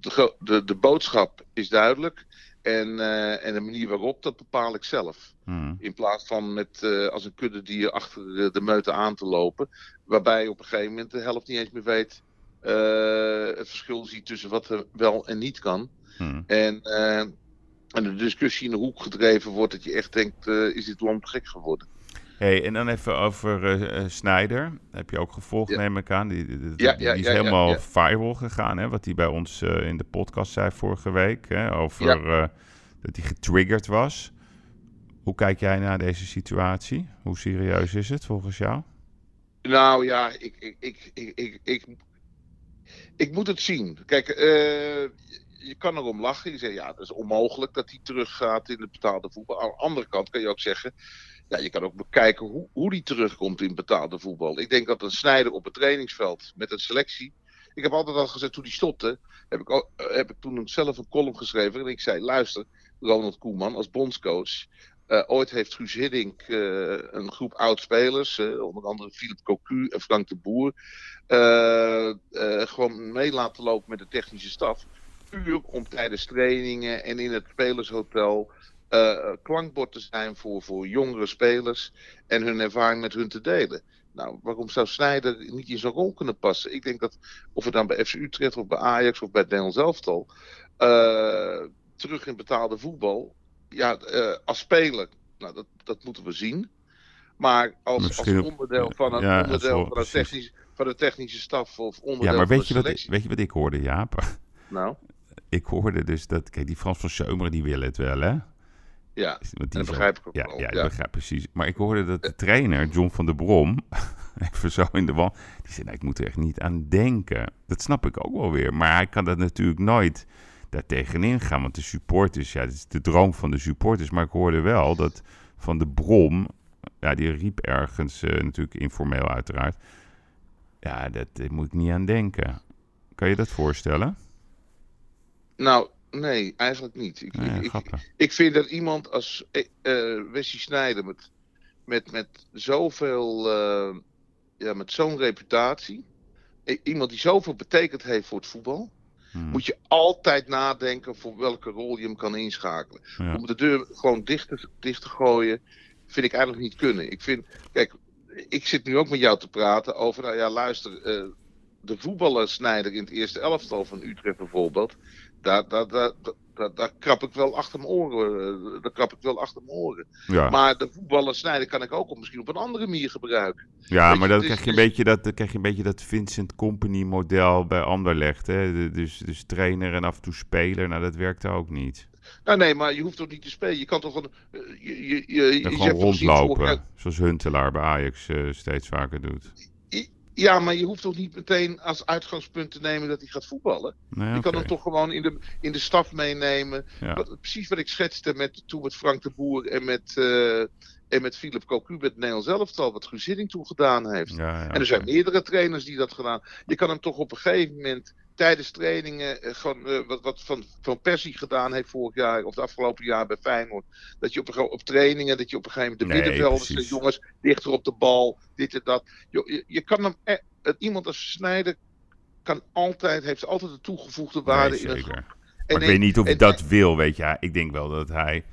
Speaker 11: de, de, de boodschap is duidelijk. En, eh, en de manier waarop, dat bepaal ik zelf.
Speaker 7: Hmm.
Speaker 11: In plaats van met eh, als een kuddedier achter de, de meute aan te lopen. Waarbij je op een gegeven moment de helft niet eens meer weet eh, het verschil ziet tussen wat er wel en niet kan.
Speaker 7: Hmm.
Speaker 11: En, en de discussie in de hoek gedreven wordt dat je echt denkt, is dit land gek geworden?
Speaker 7: Hey, en dan even over eh eh, Snijder. Heb je ook gevolgd,
Speaker 11: Ja.
Speaker 7: neem ik aan. Die, die, die-
Speaker 11: Ja,
Speaker 7: die
Speaker 11: ja,
Speaker 7: is helemaal viral gegaan, hè? Wat hij bij ons eh, in de podcast zei vorige week. Hè? Over eh, dat hij getriggerd was. Hoe kijk jij naar deze situatie? Hoe serieus is het volgens jou?
Speaker 11: Nou ja, ik, ik, ik, ik, ik, ik, ik moet het zien. Kijk, eh, je kan erom lachen. Je zegt, ja, dat is onmogelijk dat hij teruggaat in het betaalde voetbal. Aan de andere kant kan je ook zeggen, ja, je kan ook bekijken hoe, hoe die terugkomt in betaalde voetbal. Ik denk dat een snijder op het trainingsveld met een selectie. Ik heb altijd al gezegd, toen die stopte, heb ik, ook, eh, heb ik toen zelf een column geschreven. En ik zei, luister, Ronald Koeman als bondscoach. Uh, ooit heeft Guus Hiddink uh, een groep oud-spelers, onder andere Philip Cocu en Frank de Boer, gewoon mee laten lopen met de technische staf. Puur om tijdens trainingen en in het spelershotel klankbord te zijn voor, voor jongere spelers en hun ervaring met hun te delen. Nou, waarom zou Snijder niet in zo'n rol kunnen passen? Ik denk dat, of het dan bij FC Utrecht of bij Ajax of bij het Nederlands elftal, terug in betaalde voetbal, ja, uh, als speler, nou, dat, dat moeten we zien. Maar als, als onderdeel van een
Speaker 7: ja,
Speaker 11: onderdeel van, technisch, van de technische staf of onderdeel
Speaker 7: Ja, maar weet
Speaker 11: van
Speaker 7: je, wat, weet je wat ik hoorde, Jaap?
Speaker 11: Nou,
Speaker 7: Ik hoorde dus dat, kijk, die Frans van Seumeren, die willen het wel, hè?
Speaker 11: ja,
Speaker 7: Want
Speaker 11: dat begrijp ik ook
Speaker 7: ja,
Speaker 11: wel.
Speaker 7: Ja, ik
Speaker 11: ja.
Speaker 7: begrijp precies. Maar ik hoorde dat de trainer, John van der Brom, <laughs> even zo in de wand, die zei, nou, ik moet er echt niet aan denken. Dat snap ik ook wel weer. Maar hij kan dat natuurlijk nooit daar tegenin gaan, want de supporters, ja, het is de droom van de supporters. Maar ik hoorde wel dat van de Brom, ja, die riep ergens, eh, natuurlijk informeel uiteraard, ja, dat daar moet ik niet aan denken. Kan je dat voorstellen?
Speaker 11: Nou, nee, eigenlijk niet. Ik,
Speaker 7: Nee,
Speaker 11: ik, ik, vind dat iemand als eh, Wesley Sneijder met, met, met zoveel, eh, ja, met zo'n reputatie, iemand die zoveel betekend heeft voor het voetbal,
Speaker 7: Hmm.
Speaker 11: moet je altijd nadenken voor welke rol je hem kan inschakelen.
Speaker 7: Ja.
Speaker 11: Om de deur gewoon dicht te, dicht te gooien, vind ik eigenlijk niet kunnen. Ik vind, kijk, ik zit nu ook met jou te praten over, nou ja, luister, de voetballersnijder in het eerste elftal van Utrecht bijvoorbeeld, daar, daar, daar, daar, daar krap ik wel achter mijn oren. eh, Daar krap ik wel achter mijn oren.
Speaker 7: Ja.
Speaker 11: Maar de voetballersnijder kan ik ook op, misschien op een andere manier gebruiken.
Speaker 7: Ja,
Speaker 11: Weet
Speaker 7: maar
Speaker 11: je,
Speaker 7: dan krijg je, een beetje dat, dan krijg je een beetje dat Vincent Company model bij Anderlecht. Hè? De- Dus, dus trainer en af en toe speler. Nou, dat werkt ook niet.
Speaker 11: Nou nee, maar je hoeft toch niet te spelen. Je kan toch een. eh, Je, je, je, je,
Speaker 7: gewoon rondlopen. Zoals Huntelaar bij Ajax eh, steeds vaker doet.
Speaker 11: Ja, maar je hoeft toch niet meteen als uitgangspunt te nemen dat hij gaat voetballen.
Speaker 7: Nee,
Speaker 11: je kan hem toch gewoon in de, in de staf meenemen.
Speaker 7: Ja.
Speaker 11: Wat, precies wat ik schetste met, toen met Frank de Boer en met, eh en met Philip Cocu met Nederlands elftal. Wat Guus Hiddink toen gedaan heeft.
Speaker 7: Ja, ja,
Speaker 11: en er zijn meerdere trainers die dat gedaan Je kan hem toch op een gegeven moment tijdens trainingen, eh, gewoon, eh, wat, wat van, van Persie gedaan heeft vorig jaar of het afgelopen jaar bij Feyenoord. Dat je op, op trainingen, dat je op een gegeven moment de
Speaker 7: Nee,
Speaker 11: middenvelders, de jongens, dichter op de bal, dit en dat. Je, je, kan hem, e- eh, iemand als Snijder kan altijd, heeft altijd een toegevoegde waarde
Speaker 7: Nee,
Speaker 11: in.
Speaker 7: Maar ik weet niet of hij
Speaker 11: en-
Speaker 7: dat wil, weet je. Ik denk wel dat hij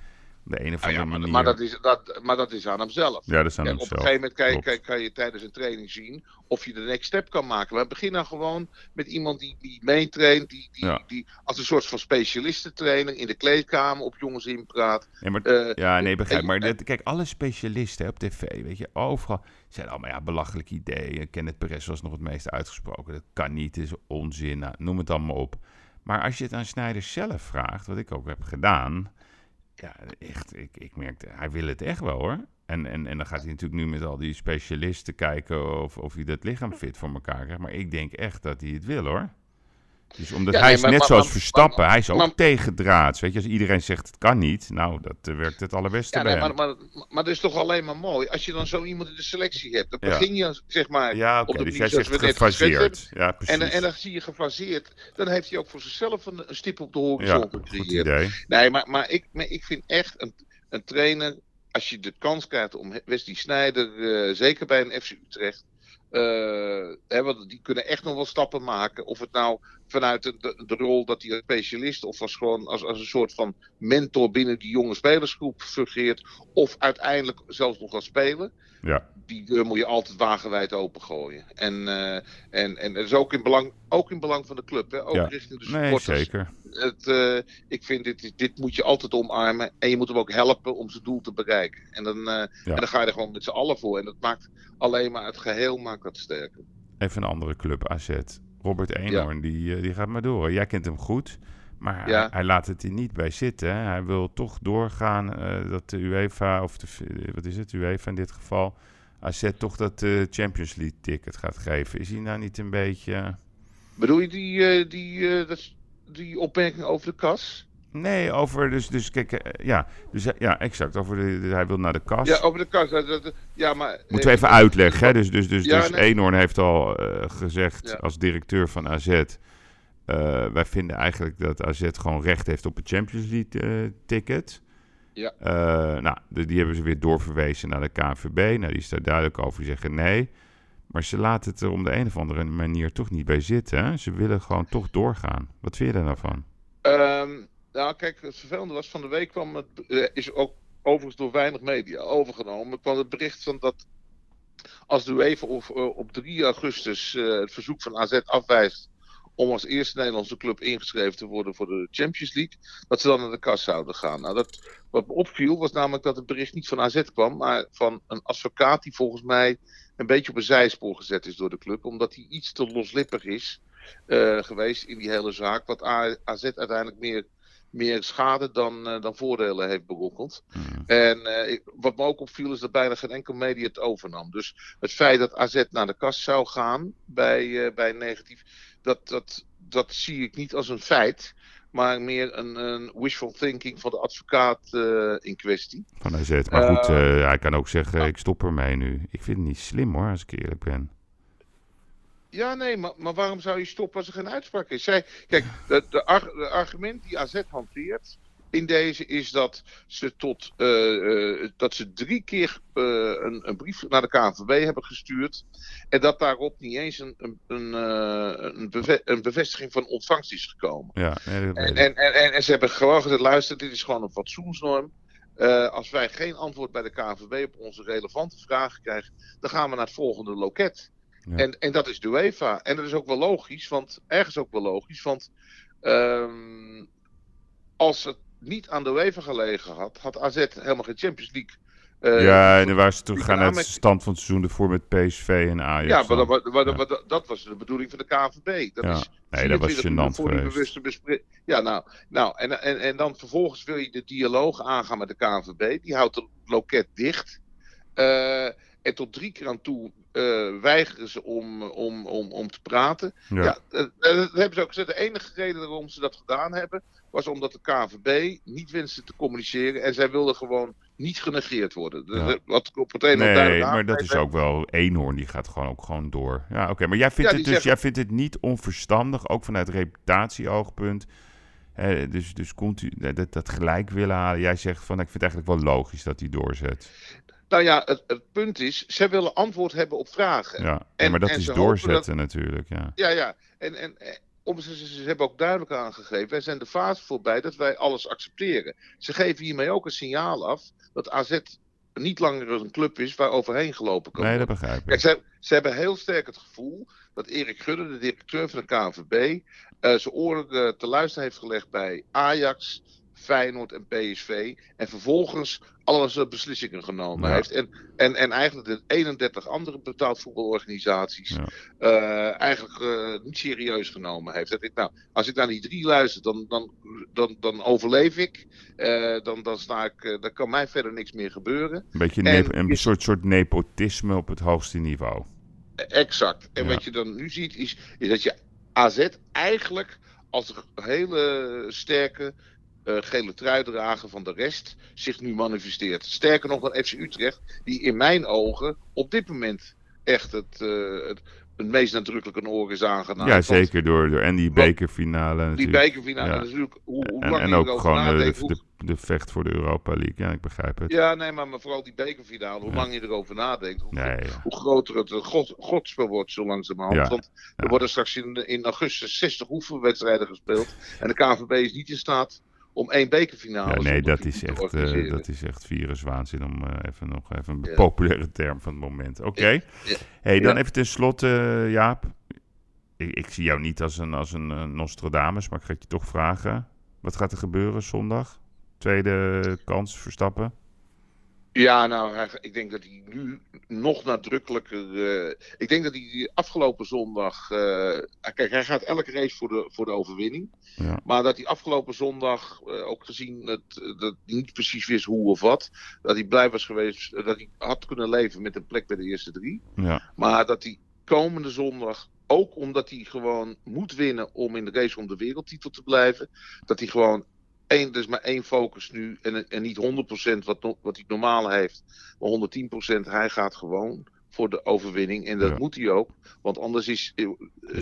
Speaker 7: de een of
Speaker 11: Ah
Speaker 7: andere
Speaker 11: ja, maar,
Speaker 7: manier...
Speaker 11: maar, dat is, dat, maar dat is aan hemzelf.
Speaker 7: Ja, dat is aan
Speaker 11: Kijk,
Speaker 7: hemzelf.
Speaker 11: Op een gegeven moment kan je,
Speaker 7: Klopt.
Speaker 11: kan, kan je tijdens een training zien of je de next step kan maken. Maar begin dan gewoon met iemand die, die meetraint, die, die,
Speaker 7: Ja.
Speaker 11: die als een soort van specialistentrainer in de kleedkamer op jongens inpraat.
Speaker 7: Ja, maar,
Speaker 11: Eh,
Speaker 7: ja, nee, begrijp. Maar kijk, alle specialisten hè, op tv, weet je, overal zijn allemaal ja, belachelijk ideeën. Kenneth Perez was nog het meest uitgesproken. Dat kan niet, is onzin, nou, noem het allemaal op. Maar als je het aan Snijder zelf vraagt, wat ik ook heb gedaan, ja, echt, ik, ik merkte, hij wil het echt wel hoor. En, en, en dan gaat hij natuurlijk nu met al die specialisten kijken of, of hij dat lichaam fit voor elkaar krijgt. Maar ik denk echt dat hij het wil hoor. Dus omdat
Speaker 11: Ja,
Speaker 7: hij
Speaker 11: nee,
Speaker 7: is
Speaker 11: maar-
Speaker 7: net
Speaker 11: maar-
Speaker 7: zoals
Speaker 11: maar-
Speaker 7: Verstappen, hij is ook tegendraads. Weet je, als iedereen zegt het kan niet, nou, dat eh, werkt het allerbeste
Speaker 11: Ja, nee, maar, maar, maar dat is toch alleen maar mooi. Als je dan zo iemand in de selectie hebt, dan begin je zeg maar
Speaker 7: Ja,
Speaker 11: op de
Speaker 7: dus jij zegt gefaseerd. Ja, precies.
Speaker 11: En, dan- en dan zie je gefaseerd, dan heeft hij ook voor zichzelf een, een stip op de horizon
Speaker 7: Ja,
Speaker 11: gecreëerd.
Speaker 7: idee.
Speaker 11: Nee, maar, maar, ik, maar ik vind echt een, een trainer, als je de kans krijgt om Wesley Sneijder, eh, zeker bij een FC Utrecht, eh, hè, want die kunnen echt nog wel stappen maken. Of het nou vanuit de, de, de rol dat hij als specialist of als, gewoon als, als een soort van mentor binnen die jonge spelersgroep fungeert. Of uiteindelijk zelfs nog als speler.
Speaker 7: Ja.
Speaker 11: Die deur moet je altijd wagenwijd opengooien. En, eh, en, en dat is ook in belang, ook in belang van de club. Hè? Ook
Speaker 7: Ja.
Speaker 11: richting de
Speaker 7: Nee,
Speaker 11: supporters.
Speaker 7: zeker.
Speaker 11: Het, eh, ik vind dit, dit moet je altijd omarmen. En je moet hem ook helpen om zijn doel te bereiken. En dan, eh, en dan ga je er gewoon met z'n allen voor. En dat maakt alleen maar het geheel maakt dat sterker.
Speaker 7: Even een andere club, AZ. Robert Eenhoorn, die, eh, die gaat maar door. Jij kent hem goed. Maar
Speaker 11: Ja.
Speaker 7: hij, hij laat het er niet bij zitten. hè. Hij wil toch doorgaan eh, dat de UEFA, of de, eh, wat is het, UEFA in dit geval, AZ toch dat eh, Champions League ticket gaat geven. Is hij nou niet een beetje...
Speaker 11: Bedoel je die, die, die opmerking over de kas?
Speaker 7: Nee, over, dus, dus kijk, eh, ja, dus, eh, ja, exact, over de, hij wil naar de kas.
Speaker 11: Ja, over de kas. dat- dat- ja, maar,
Speaker 7: Moeten we even uitleggen, hè? Dus, dus, dus,
Speaker 11: Ja,
Speaker 7: dus
Speaker 11: nee.
Speaker 7: Eenhoorn heeft al eh, gezegd
Speaker 11: Ja.
Speaker 7: als directeur van AZ... wij vinden eigenlijk dat AZ gewoon recht heeft op een Champions League ticket.
Speaker 11: Ja.
Speaker 7: Nou, die hebben ze weer doorverwezen naar de KNVB. Nou, die is daar duidelijk over. Die zeggen nee. Maar ze laten het er om de een of andere manier toch niet bij zitten. hè. Ze willen gewoon toch doorgaan. Wat vind je daar nou van?
Speaker 11: Nou, kijk, het vervelende was van de week kwam het, eh, is ook overigens door weinig media overgenomen, kwam het bericht van dat als de UEFA op, eh, op 3 augustus eh, het verzoek van AZ afwijst om als eerste Nederlandse club ingeschreven te worden voor de Champions League, dat ze dan naar de kas zouden gaan. Nou, dat, wat me opviel was namelijk dat het bericht niet van AZ kwam, maar van een advocaat die volgens mij een beetje op een zijspoor gezet is door de club, omdat hij iets te loslippig is geweest in die hele zaak, wat AZ uiteindelijk meer, meer schade dan, eh, dan voordelen heeft berokkend. En eh, ik- wat me ook opviel is dat bijna geen enkel media het overnam. Dus het feit dat AZ naar de kast zou gaan bij, eh, bij negatief, dat, dat, dat zie ik niet als een feit, maar meer een, een wishful thinking van de advocaat in kwestie.
Speaker 7: Van AZ. Maar goed, hij kan ook zeggen, ik stop ermee nu. Ik vind het niet slim hoor, als ik eerlijk ben.
Speaker 11: Ja, nee, maar, maar waarom zou je stoppen als er geen uitspraak is? Zij, kijk, arg- de argument die AZ hanteert in deze is dat ze tot eh, eh, dat ze drie keer eh, een, een brief naar de KNVB hebben gestuurd en dat daarop niet eens een, een, een, een, beve- een bevestiging van ontvangst is gekomen.
Speaker 7: Ja,
Speaker 11: En, en, en, en, en ze hebben gewoon gezegd, luister, dit is gewoon een fatsoensnorm. Als wij geen antwoord bij de KNVB op onze relevante vragen krijgen, dan gaan we naar het volgende loket.
Speaker 7: Ja.
Speaker 11: En, en dat is de UEFA. En dat is ook wel logisch, want ergens ook wel logisch, want ehm, als het niet aan de UEFA gelegen had, had AZ helemaal geen Champions League. eh,
Speaker 7: ja, en dan waren ze
Speaker 11: die
Speaker 7: gaan het stand van het seizoen ervoor met PSV en Ajax.
Speaker 11: Ja, maar, dat, maar- maar-
Speaker 7: Ja.
Speaker 11: maar dat- dat was de bedoeling van de KNVB. Dat
Speaker 7: Ja.
Speaker 11: is
Speaker 7: Nee, dat was
Speaker 11: 24 uur
Speaker 7: gênant
Speaker 11: voor die bewuste Ja, nou, nou en, en, en dan vervolgens wil je de dialoog aangaan met de KNVB. Die houdt het loket dicht. Eh, en tot drie keer aan toe eh, weigeren ze om, om, om, om te praten.
Speaker 7: Ja.
Speaker 11: Ja, eh, eh, dat hebben ze ook gezegd. De enige reden waarom ze dat gedaan hebben, was omdat de KNVB niet wenste te communiceren. En zij wilden gewoon niet genegeerd worden.
Speaker 7: Ja.
Speaker 11: Wat op het een of
Speaker 7: Nee,
Speaker 11: duidelijk
Speaker 7: maar dat is ook wel eenhoorn. Die gaat gewoon ook gewoon door. Ja, oké. Maar jij vindt,
Speaker 11: Ja,
Speaker 7: het dus, jij vindt het niet onverstandig, ook vanuit reputatieoogpunt. Dus dus continu dat, dat gelijk willen halen. Jij zegt van, ik vind het eigenlijk wel logisch dat hij doorzet.
Speaker 11: Nou ja, het, het punt is, zij willen antwoord hebben op vragen.
Speaker 7: Ja,
Speaker 11: En-
Speaker 7: maar dat
Speaker 11: en
Speaker 7: is doorzetten natuurlijk. Ja.
Speaker 11: Ja, ja. En, en, en om, ze, ze, hebben ook duidelijk aangegeven, wij zijn de fase voorbij dat wij alles accepteren. Ze geven hiermee ook een signaal af dat AZ niet langer een club is waar overheen gelopen kan
Speaker 7: Nee, dat
Speaker 11: worden.
Speaker 7: begrijp ik.
Speaker 11: Kijk, ze, ze hebben heel sterk het gevoel dat Erik Gudde, de directeur van de KNVB, eh zijn oren eh, te luisteren heeft gelegd bij Ajax, Feyenoord en PSV. En vervolgens alles eh, beslissingen genomen
Speaker 7: Ja.
Speaker 11: heeft. En, en, en eigenlijk de 31 andere betaald voetbalorganisaties
Speaker 7: Ja.
Speaker 11: eh, eigenlijk eh, niet serieus genomen heeft. Dat ik, nou, als ik naar die drie luister, dan, dan, dan, dan overleef ik. Eh, dan, dan, sta ik dan kan mij verder niks meer gebeuren.
Speaker 7: Een beetje
Speaker 11: En
Speaker 7: een soort, soort nepotisme op het hoogste niveau.
Speaker 11: Exact. En
Speaker 7: Ja.
Speaker 11: wat je dan nu ziet, is, is dat je AZ eigenlijk als een hele sterke eh, gele truidrager van de rest zich nu manifesteert. Sterker nog dan FC Utrecht, die in mijn ogen op dit moment echt het, eh, het, het meest nadrukkelijk een oor is aangenaaid.
Speaker 7: ja, zeker door, door en die bekerfinale
Speaker 11: Die
Speaker 7: natuurlijk.
Speaker 11: bekerfinale,
Speaker 7: Ja.
Speaker 11: natuurlijk, hoe, hoe
Speaker 7: En,
Speaker 11: lang
Speaker 7: en ook gewoon de,
Speaker 11: nadenkt,
Speaker 7: de,
Speaker 11: hoe-
Speaker 7: de, de vecht voor de Europa League. Ja, ik begrijp het.
Speaker 11: Ja, nee, maar, maar vooral die bekerfinale, hoe
Speaker 7: Ja.
Speaker 11: lang je erover nadenkt, hoe,
Speaker 7: Nee, ja.
Speaker 11: hoe groter het god, godsspel wordt zo langzamerhand. Want er worden straks in, in augustus 60 oefenwedstrijden gespeeld. En de KNVB is niet in staat om één bekerfinale
Speaker 7: Ja, nee,
Speaker 11: zonder
Speaker 7: dat is echt, eh,
Speaker 11: organiseren.
Speaker 7: dat is echt viruswaanzin om eh, even nog even een
Speaker 11: Ja.
Speaker 7: populaire term van het moment. Oké.
Speaker 11: Ja,
Speaker 7: Hey, dan even tenslotte, eh, Jaap. Ik, ik zie jou niet als een, als een eh, Nostradamus, maar ik ga het je toch vragen. Wat gaat er gebeuren zondag? Tweede kans Verstappen?
Speaker 11: Ja, nou, ik denk dat hij nu nog nadrukkelijker. eh, ik denk dat hij afgelopen zondag. eh, kijk, hij gaat elke race voor de, voor de overwinning.
Speaker 7: Ja.
Speaker 11: Maar dat hij afgelopen zondag eh, ook gezien dat, dat hij niet precies wist hoe of wat. Dat hij blij was geweest. dat hij had kunnen leven met een plek bij de eerste drie.
Speaker 7: Ja.
Speaker 11: Maar dat hij komende zondag. Ook omdat hij gewoon moet winnen om in de race om de wereldtitel te blijven. Dat hij gewoon één, er is maar één focus nu. En, en niet 100% wat, wat hij normaal heeft. Maar 110% hij gaat gewoon voor de overwinning. En dat
Speaker 7: Ja.
Speaker 11: moet hij ook. Want anders is, eh,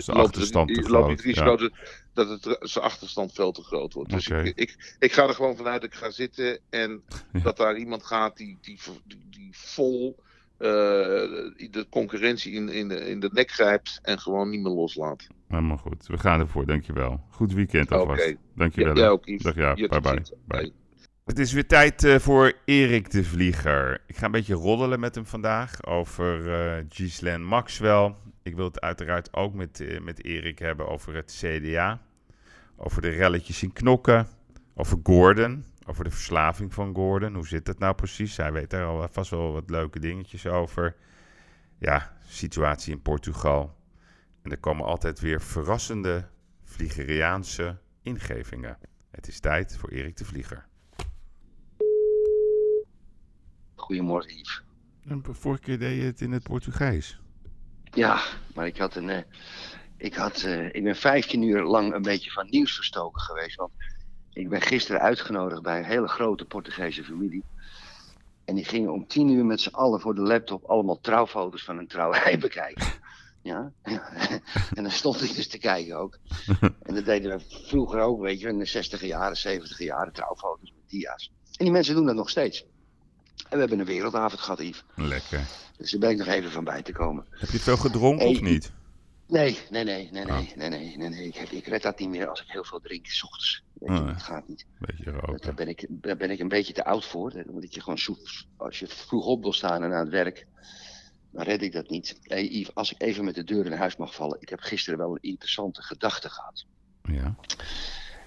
Speaker 11: loopt, het,
Speaker 7: te
Speaker 11: loopt hij het risico
Speaker 7: ja.
Speaker 11: dat- het, zijn achterstand veel te groot wordt. Dus ik, ik, ik ga er gewoon vanuit dat ik ga zitten. En <laughs> dat daar iemand gaat die, die, die, die vol de concurrentie in, in, de, in de nek grijpt. En gewoon niet meer loslaat.
Speaker 7: Helemaal goed. We gaan ervoor, dankjewel. Goed weekend alvast. Dankjewel.
Speaker 11: Ja, ook.
Speaker 7: Dag ja,
Speaker 11: Je
Speaker 7: bye bye. Het is weer tijd eh, voor Erik de Vlieger. Ik ga een beetje roddelen met hem vandaag over eh Ghislaine Maxwell. Ik wil het uiteraard ook met, eh, met Erik hebben over het CDA. Over de relletjes in Knokken. Over Gordon. Over de verslaving van Gordon. Hoe zit het nou precies? Hij weet daar al vast wel wat leuke dingetjes over. Ja, situatie in Portugal. En er komen altijd weer verrassende Vliegeriaanse ingevingen. Het is tijd voor Erik de Vlieger.
Speaker 12: Goedemorgen, Yves.
Speaker 7: En vorige keer deed je het in het Portugees.
Speaker 12: Ja, maar ik had een. eh, ik, had, eh, ik ben 15 uur lang een beetje van nieuws verstoken geweest. Want ik ben gisteren uitgenodigd bij een hele grote Portugese familie. En die gingen om 10 uur met z'n allen voor de laptop allemaal trouwfoto's van een trouwerij <laughs> bekijken. Ja? <laughs> en dan stond ik dus te kijken ook. <laughs> En dat deden we vroeger ook, weet je, in de 60 jaren, 70 jaren, trouwfoto's met dia's. En die mensen doen dat nog steeds. En we hebben een wereldavond gehad, Yves.
Speaker 7: Lekker.
Speaker 12: Dus daar ben ik nog even van bij te komen.
Speaker 7: Heb je veel gedronken
Speaker 12: Hey,
Speaker 7: of niet?
Speaker 12: Nee, nee, nee, nee, nee, nee, nee, nee, nee. Ik, heb, ik red dat niet meer als ik heel veel drink, s ochtends. Weet je,
Speaker 7: Ah,
Speaker 12: dat gaat niet.
Speaker 7: Beetje roken.
Speaker 12: Daar ben, ik, daar ben ik een beetje te oud voor. Omdat je gewoon zo, als je vroeg op wil staan en aan het werk, dan red ik dat niet. Hey Yves, als ik even met de deur in huis mag vallen. Ik heb gisteren wel een interessante gedachte gehad.
Speaker 7: Ja.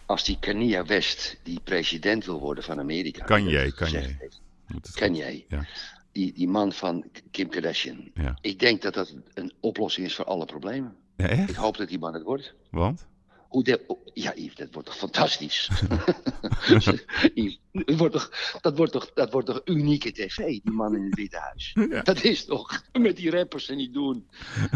Speaker 12: Als die Kanye West, die president wil worden van Amerika.
Speaker 7: Kanye.
Speaker 12: heeft.
Speaker 7: Moet het
Speaker 12: Kanye.
Speaker 7: Ja.
Speaker 12: Die, die man van Kim Kardashian.
Speaker 7: Ja.
Speaker 12: Ik denk dat dat een oplossing is voor alle problemen.
Speaker 7: Ja, echt?
Speaker 12: Ik hoop dat die man het wordt.
Speaker 7: Want?
Speaker 12: Hoe de, oh, ja, Yves, dat wordt toch fantastisch? <laughs> Yves, dat, wordt toch, dat, wordt toch, dat wordt toch unieke tv, die man in het Witte Huis? <laughs> Dat is toch met die rappers en niet doen.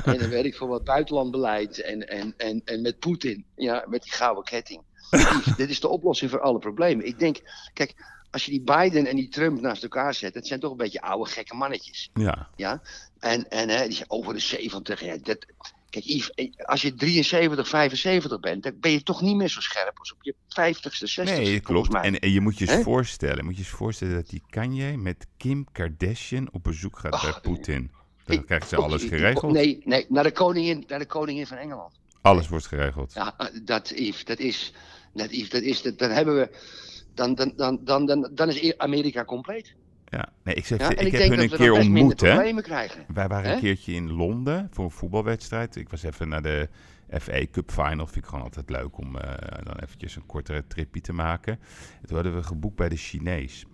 Speaker 12: En dan weet ik voor wat buitenlandbeleid en, en, en, en met Poetin, ja, met die gouden ketting. Yves, dit is de oplossing voor alle problemen. Ik denk, kijk, als je die Biden en die Trump naast elkaar zet, dat zijn toch een beetje oude gekke mannetjes.
Speaker 7: Ja.
Speaker 12: Ja, en, en hè, die zijn over de 70. Ja, dat, kijk, Yves, eh, als je 73, 75 bent, dan ben je toch niet meer zo scherp als op je 50ste, 60ste.
Speaker 7: Nee, klopt. En, en je moet je eens voorstellen, moet je eens voorstellen dat die Kanye met Kim Kardashian op bezoek gaat bij Poetin. Dan krijgt ze alles geregeld.
Speaker 12: Nee, nee naar, de koningin, naar de koningin van Engeland.
Speaker 7: Alles wordt geregeld.
Speaker 12: Ja, eh, dat, Yves, dat is, dat, Yves, dat is, dat, dan hebben we, dan, dan, dan, dan, dan, dan is Amerika compleet.
Speaker 7: Ja, nee, ik, zeg,
Speaker 12: Ja,
Speaker 7: ik,
Speaker 12: ik
Speaker 7: heb hun een keer ontmoet, hè.
Speaker 12: krijgen.
Speaker 7: Wij waren een keertje in Londen voor een voetbalwedstrijd. Ik was even naar de FA Cup Final. Vind ik gewoon altijd leuk om eh, dan eventjes een kortere tripje te maken. En toen hadden we geboekt bij de Chinees.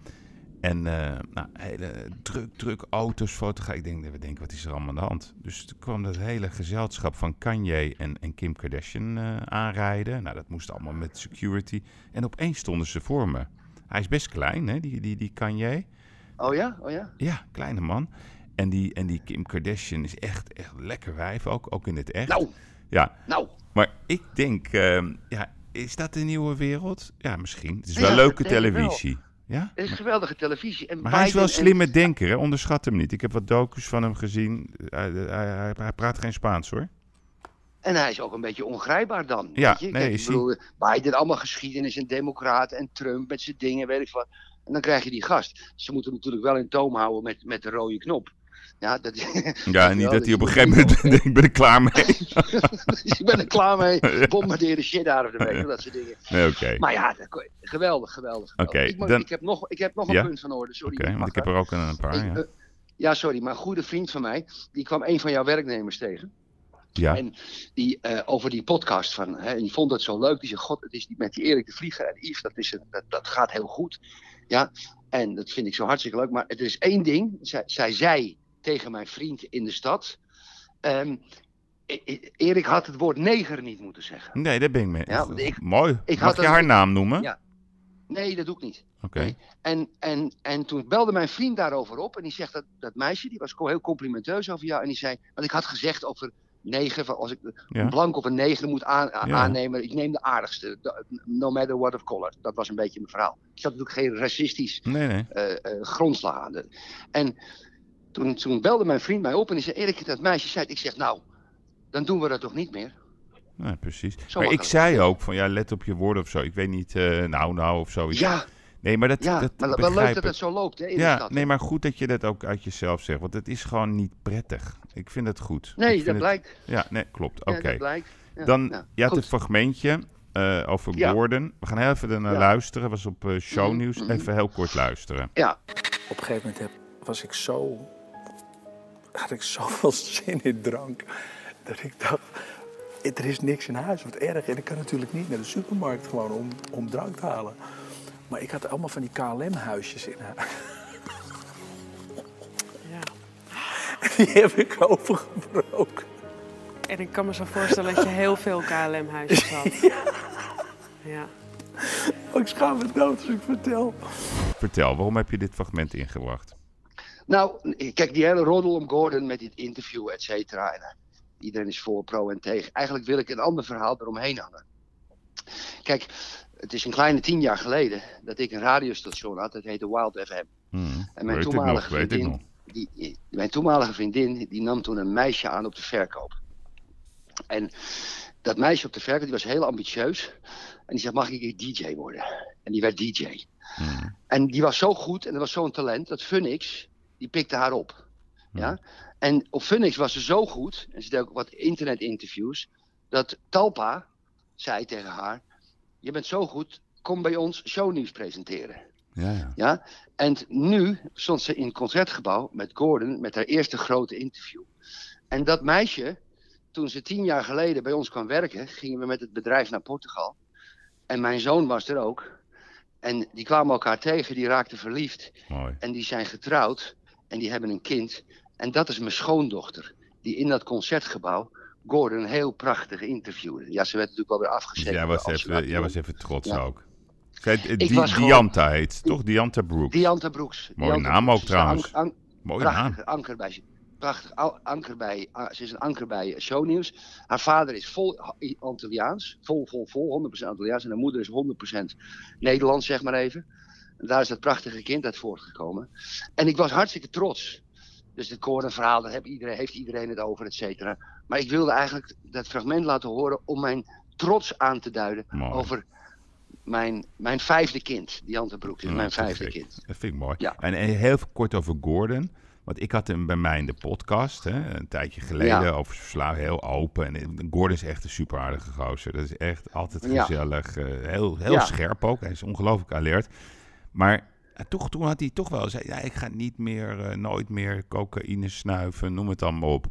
Speaker 7: En eh, nou, hele druk, druk auto's, fotograaf. Ik denk, we denken, wat is er allemaal aan de hand? Dus toen kwam dat hele gezelschap van Kanye en, en Kim Kardashian eh, aanrijden. Nou, dat moest allemaal met security. En opeens stonden ze voor me. Hij is best klein, hè, die, die, die Kanye.
Speaker 12: Oh ja, oh ja.
Speaker 7: Ja, kleine man. En die, en die Kim Kardashian is echt, echt lekker wijf, ook, ook in het echt.
Speaker 12: Nou.
Speaker 7: Ja.
Speaker 12: Nou.
Speaker 7: Maar ik denk, ehm, ja, is dat de nieuwe wereld? Ja, misschien. Het is wel leuke
Speaker 12: wel.
Speaker 7: Ja?
Speaker 12: Het is geweldige televisie. En
Speaker 7: Maar hij is wel een
Speaker 12: en-
Speaker 7: slimme denker, hè? onderschat hem niet. Ik heb wat docus van hem gezien. Hij, hij, praat geen Spaans, hoor.
Speaker 12: En hij is ook een beetje ongrijpbaar dan.
Speaker 7: Ja,
Speaker 12: weet je?
Speaker 7: nee,
Speaker 12: Kijk, ik
Speaker 7: is
Speaker 12: bedoel, Biden allemaal geschiedenis en democraten en Trump met zijn dingen, weet ik wat. En dan krijg je die gast. Ze moeten natuurlijk wel in toom houden met, met de rode knop. Ja, dat,
Speaker 7: Ja, niet dat hij op een gegeven moment denkt, <laughs> ik ben er klaar mee. <laughs>
Speaker 12: ik ben er klaar mee. <laughs> Bombardeer de shit out of de dat soort dingen.
Speaker 7: Nee.
Speaker 12: Maar ja, dat geweldig, geweldig.
Speaker 7: Oké,
Speaker 12: ik,
Speaker 7: dan-
Speaker 12: ik heb nog, ik heb nog een punt van orde, sorry.
Speaker 7: Oké, want ik heb er ook een, een paar,
Speaker 12: Ik,
Speaker 7: ja.
Speaker 12: eh, ja, sorry, maar een goede vriend van mij, die kwam een van jouw werknemers tegen.
Speaker 7: Ja.
Speaker 12: En die, eh, over die podcast van, hè, en die vond het zo leuk. Die zei, god, het is die, met die Erik de Vlieger en Yves, dat, is een, dat, dat gaat heel goed. Ja, En dat vind ik zo hartstikke leuk. Maar er is één ding. Zij, zij zei tegen mijn vriend in de stad. ehm, E- E- Erik had het woord neger niet moeten zeggen.
Speaker 7: Nee, daar ben ik mee.
Speaker 12: Ja, ik-
Speaker 7: Mooi.
Speaker 12: ik
Speaker 7: Mag je
Speaker 12: een-
Speaker 7: haar naam noemen?
Speaker 12: Ja. Nee, dat doe ik niet.
Speaker 7: Oké.
Speaker 12: En, en, en toen belde mijn vriend daarover op. En die zegt dat, dat meisje, die was heel complimenteus over jou. En die zei, want ik had gezegd over negen, van als ik
Speaker 7: Ja.
Speaker 12: een blank of een neger moet aan, a-
Speaker 7: Ja.
Speaker 12: aannemen. Ik neem de aardigste, no matter what of color. Dat was een beetje mijn verhaal. Ik zat natuurlijk geen racistisch
Speaker 7: Nee, nee.
Speaker 12: eh, eh, grondslag aan. En toen, toen belde mijn vriend mij op en die zei, Erik, dat meisje zei, het." ik zeg, nou, dan doen we dat toch niet meer?
Speaker 7: Nee, precies.
Speaker 12: Zo
Speaker 7: maar ik zei ook van ja, let op je woorden of zo. Ik weet niet, eh, nou, nou of zoiets.
Speaker 12: Ja.
Speaker 7: Nee, maar dat,
Speaker 12: Ja,
Speaker 7: dat
Speaker 12: maar wel
Speaker 7: begrijp
Speaker 12: leuk dat
Speaker 7: ik.
Speaker 12: het zo loopt, hè, in de
Speaker 7: ja,
Speaker 12: stad,
Speaker 7: nee, maar goed dat je dat ook uit jezelf zegt. Want het is gewoon niet prettig. Ik vind het goed.
Speaker 12: Nee, dat
Speaker 7: het-
Speaker 12: blijkt.
Speaker 7: Ja, nee, klopt.
Speaker 12: Ja,
Speaker 7: Oké.
Speaker 12: dat blijkt. Ja,
Speaker 7: Dan,
Speaker 12: ja,
Speaker 7: je had een fragmentje eh, over
Speaker 12: Ja.
Speaker 7: Gordon. We gaan heel even ernaar
Speaker 12: Ja.
Speaker 7: luisteren. was op eh, shownieuws.
Speaker 12: Mhm, mhm.
Speaker 7: Even heel kort luisteren.
Speaker 12: Ja.
Speaker 13: Op een gegeven moment heb, was ik zo. Had ik zoveel zin in drank. dat ik dacht. Er is niks in huis, wat erg. En ik kan natuurlijk niet naar de supermarkt gewoon om, om drank te halen. Maar ik had allemaal van die KLM-huisjes in huis. <laughs> Die heb ik overgebroken.
Speaker 14: En ik kan me zo voorstellen dat je heel veel KLM-huisjes had. <laughs> ja.
Speaker 13: Oh, ik schaam me dood als ik vertel.
Speaker 7: Vertel, waarom heb je dit fragment ingebracht?
Speaker 12: Nou, kijk, die hele roddel om Gordon met dit interview, et cetera. En, eh, iedereen is voor, pro en tegen. Eigenlijk wil ik een ander verhaal eromheen hangen. Kijk, het is een kleine tien jaar geleden dat ik een radiostation had. Dat heette Wild FM.
Speaker 7: Hmm,
Speaker 12: En mijn
Speaker 7: weet ik
Speaker 12: toenmalige vriendin, die- mijn toenmalige vriendin, die nam toen een meisje aan op de verkoop. En dat meisje op de verkoop, die was heel ambitieus. En die zei, mag ik DJ worden? En die werd DJ.
Speaker 7: Hmm.
Speaker 12: En die was zo goed en dat was zo'n talent dat Funix, die pikte haar op. Ja? En op Funix was ze zo goed, en ze deed ook wat internetinterviews, dat Talpa zei tegen haar, je bent zo goed, kom bij ons shownieuws presenteren.
Speaker 7: Ja, ja.
Speaker 12: Ja? En nu stond ze in het concertgebouw met Gordon met haar eerste grote interview. En dat meisje, toen ze tien jaar geleden bij ons kwam werken, gingen we met het bedrijf naar Portugal. En mijn zoon was er ook. En die kwamen elkaar tegen, die raakten verliefd.
Speaker 7: Mooi.
Speaker 12: En die zijn getrouwd en die hebben een kind. En dat is mijn schoondochter, die in dat concertgebouw Gordon heel prachtig interviewde. Ja, ze werd natuurlijk wel weer
Speaker 7: Dus
Speaker 12: afgezet.
Speaker 7: jij was, even, jij was even trots
Speaker 12: Ja.
Speaker 7: ook. Zij, eh, Di-
Speaker 12: was gewoon-
Speaker 7: Dianta heet, toch? Dianta Brooks.
Speaker 12: Dianta Brooks.
Speaker 7: Mooie
Speaker 12: Dianta
Speaker 7: naam
Speaker 12: Brooks.
Speaker 7: ook trouwens. Mooie naam.
Speaker 12: anker bij prachtig anker bij ah, ze is een anker bij shownieuws. Haar vader is vol Antilliaans, vol vol vol 100% Antilliaans en haar moeder is 100% Nederlands zeg maar even. En daar is dat prachtige kind uit voortgekomen. En ik was hartstikke trots. Dus het verhaal, daar heeft iedereen, heeft iedereen het over, et cetera. Maar ik wilde eigenlijk dat fragment laten horen om mijn trots aan te duiden
Speaker 7: Mooi.
Speaker 12: over mijn, mijn vijfde kind. Diante Broek is
Speaker 7: Ja,
Speaker 12: mijn vijfde kind.
Speaker 7: Dat vind ik mooi.
Speaker 12: Ja.
Speaker 7: En, en heel kort over Gordon. Want ik had hem bij mij in de podcast, hè, een tijdje geleden,
Speaker 12: Ja.
Speaker 7: over zijn verslagen, heel open. En Gordon is echt een super aardige gozer. Dat is echt altijd gezellig. eh, heel heel scherp ook. Hij is ongelooflijk alert. Maar eh, toch, toen had hij toch wel zei, ja, ik ga niet meer, eh, nooit meer cocaïne snuiven, noem het dan maar op.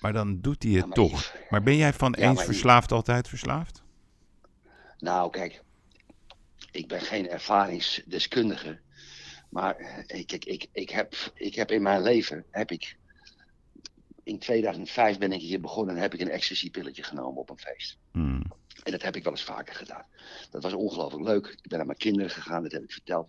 Speaker 7: Maar dan doet hij het
Speaker 12: maar
Speaker 7: toch. Maar ben jij van
Speaker 12: Ja,
Speaker 7: eens verslaafd altijd verslaafd?
Speaker 12: Nou, kijk, ik ben geen ervaringsdeskundige. Maar eh, kijk, ik, ik, heb, ik heb in mijn leven, heb ik, in 2005 ben ik hier begonnen en heb ik een ecstasy-pilletje genomen op een feest.
Speaker 7: Hmm.
Speaker 12: En dat heb ik wel eens vaker gedaan. Dat was ongelooflijk leuk. Ik ben naar mijn kinderen gegaan, dat heb ik verteld.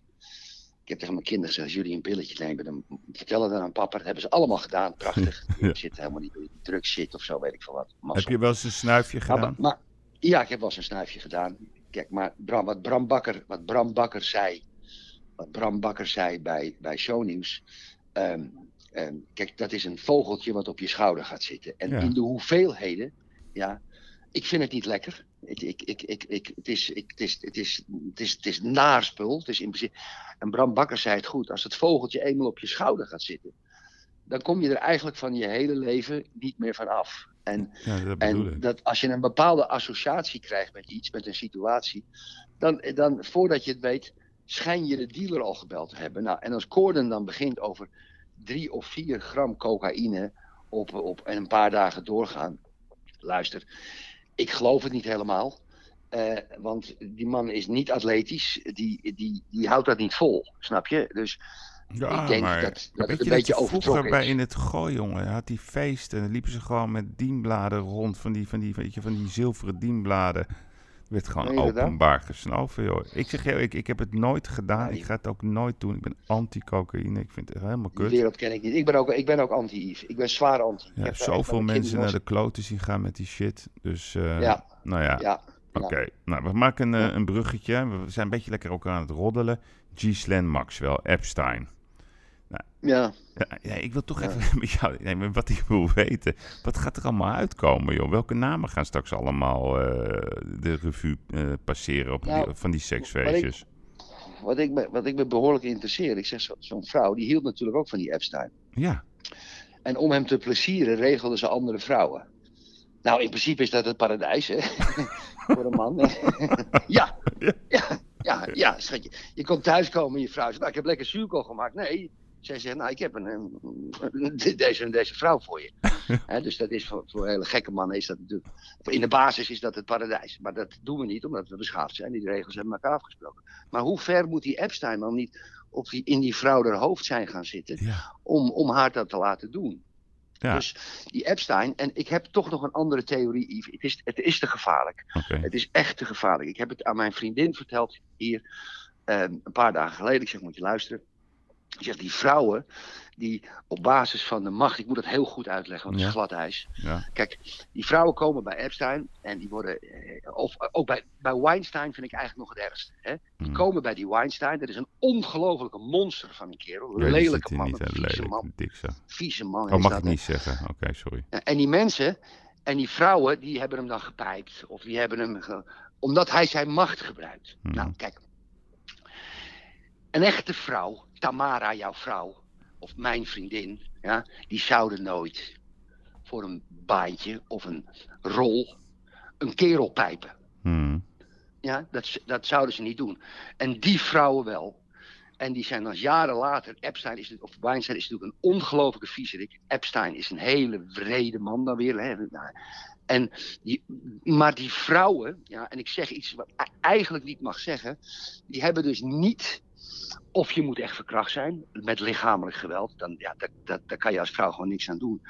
Speaker 12: Ik heb tegen mijn kinderen gezegd, als jullie een pilletje nemen, dan vertel het dan aan papa. Dat hebben ze allemaal gedaan, prachtig. <laughs>
Speaker 7: Ja.
Speaker 12: Ik zit helemaal niet die drugs zit of zo, weet ik veel wat.
Speaker 7: Heb je wel eens een snuifje gedaan?
Speaker 12: Maar, ja, ik heb wel eens een snuifje gedaan. Kijk, maar Bram, wat, Bram Bakker, wat Bram Bakker zei, wat Bram Bakker zei bij, bij Shownieuws. ehm, ehm, kijk, dat is een vogeltje wat op je schouder gaat zitten. En
Speaker 7: Ja.
Speaker 12: in de hoeveelheden, ja, ik vind het niet lekker. Ik, ik, ik, ik, ik, het, is, ik, het, is, het, is, het, is, het is naar spul. Het is in principe... En Bram Bakker zei het goed. Als het vogeltje eenmaal op je schouder gaat zitten, dan kom je er eigenlijk van je hele leven niet meer van af. En
Speaker 7: Ja, dat
Speaker 12: en dat als je een bepaalde associatie krijgt met iets, met een situatie, dan, dan voordat je het weet, schijn je de dealer al gebeld te hebben. Nou, en als Gordon dan begint over drie of vier gram cocaïne op, op en een paar dagen doorgaan. Luister, ik geloof het niet helemaal. Eh, want die man is niet atletisch. Die, die, die houdt dat niet vol, snap je? Dus
Speaker 7: Ja,
Speaker 12: ik denk
Speaker 7: maar
Speaker 12: dat, dat
Speaker 7: weet
Speaker 12: het
Speaker 7: je
Speaker 12: een beetje overtrokken
Speaker 7: bij in het gooi, jongen, had die feesten, dan liepen ze gewoon met dienbladen rond, van die, van die, weet je, van die zilveren dienbladen. Er werd gewoon openbaar gesnoven, joh. Ik zeg je, ik, ik heb het nooit gedaan, ik ga het ook nooit doen. Ik ben anti-cocaïne, ik vind het helemaal
Speaker 12: Die
Speaker 7: kut.
Speaker 12: wereld ken ik niet. Ik ben ook, ik ben ook anti-Yves. Ik ben zwaar anti. Ik
Speaker 7: Ja,
Speaker 12: heb daar echt
Speaker 7: zoveel mensen naar de kloten zien gaan met die shit. Dus, eh,
Speaker 12: Ja.
Speaker 7: nou ja.
Speaker 12: Ja,
Speaker 7: Oké, nou, we maken een, een bruggetje. We zijn een beetje lekker ook aan het roddelen. Ghislaine Maxwell, Epstein.
Speaker 12: Ja.
Speaker 7: ja, ik wil toch even <laughs> met jou, nee, maar wat ik wil weten. Wat gaat er allemaal uitkomen, joh? Welke namen gaan straks allemaal eh, de revue eh, passeren op
Speaker 12: Nou,
Speaker 7: die, van die seksfeestjes?
Speaker 12: Wat ik, me, wat ik me behoorlijk interesseer, ik zeg zo- zo'n vrouw, die hield natuurlijk ook van die Epstein.
Speaker 7: Ja.
Speaker 12: En om hem te plezieren regelden ze andere vrouwen. Nou, in principe is dat het paradijs, hè? <laughs> Voor een man. <laughs> ja. ja, ja, ja, schatje. Je komt thuiskomen en je vrouw zegt, nou, ik heb lekker zuurkool gemaakt. Nee, zij zegt, nou, ik heb een, een- deze, deze vrouw voor je. <laughs> Dus dat is voor, voor hele gekke mannen is dat natuurlijk... In de basis is dat het paradijs. Maar dat doen we niet, omdat we beschaafd zijn. Die regels hebben elkaar afgesproken. Maar hoe ver moet die Epstein dan niet op die, in die vrouw haar hoofd zijn gaan zitten... Om, om haar dat te laten doen?
Speaker 7: Ja.
Speaker 12: Dus die Epstein, en ik heb toch nog een andere theorie, Yves. Het is, het is te gevaarlijk. Het is echt te gevaarlijk. Ik heb het aan mijn vriendin verteld hier eh, een paar dagen geleden. Ik zeg, moet je luisteren. Ik zeg, die vrouwen die op basis van de macht, ik moet het heel goed uitleggen, want het is glad ijs.
Speaker 7: Ja.
Speaker 12: Kijk, die vrouwen komen bij Epstein en die worden, eh, of ook bij, bij Weinstein vind ik eigenlijk nog het ergste. Hè? Die komen bij die Weinstein, dat is een ongelofelijke monster van een kerel. Een lelijke man,
Speaker 7: niet
Speaker 12: een vieze
Speaker 7: lelijk,
Speaker 12: man.
Speaker 7: dik zo.
Speaker 12: Vieze man
Speaker 7: Oh, mag
Speaker 12: dat,
Speaker 7: ik
Speaker 12: hè?
Speaker 7: niet zeggen? Oké, sorry.
Speaker 12: En die mensen en die vrouwen, die hebben hem dan gepijpt. Of die hebben hem. ge- omdat hij zijn macht gebruikt.
Speaker 7: Hmm.
Speaker 12: Nou, kijk. Een echte vrouw, Tamara, jouw vrouw, of mijn vriendin, ja, die zouden nooit voor een baantje of een rol een kerel pijpen.
Speaker 7: Hmm.
Speaker 12: Ja, dat, dat zouden ze niet doen. En die vrouwen wel. En die zijn dan jaren later, Epstein is, of Weinstein is natuurlijk een ongelofelijke viezerik. Epstein is een hele wrede man dan weer. Hè. Nou, En die, maar die vrouwen, ja, en ik zeg iets wat ik eigenlijk niet mag zeggen, die hebben dus niet, of je moet echt verkracht zijn met lichamelijk geweld, dan, ja, dat, dat, daar kan je als vrouw gewoon niks aan doen.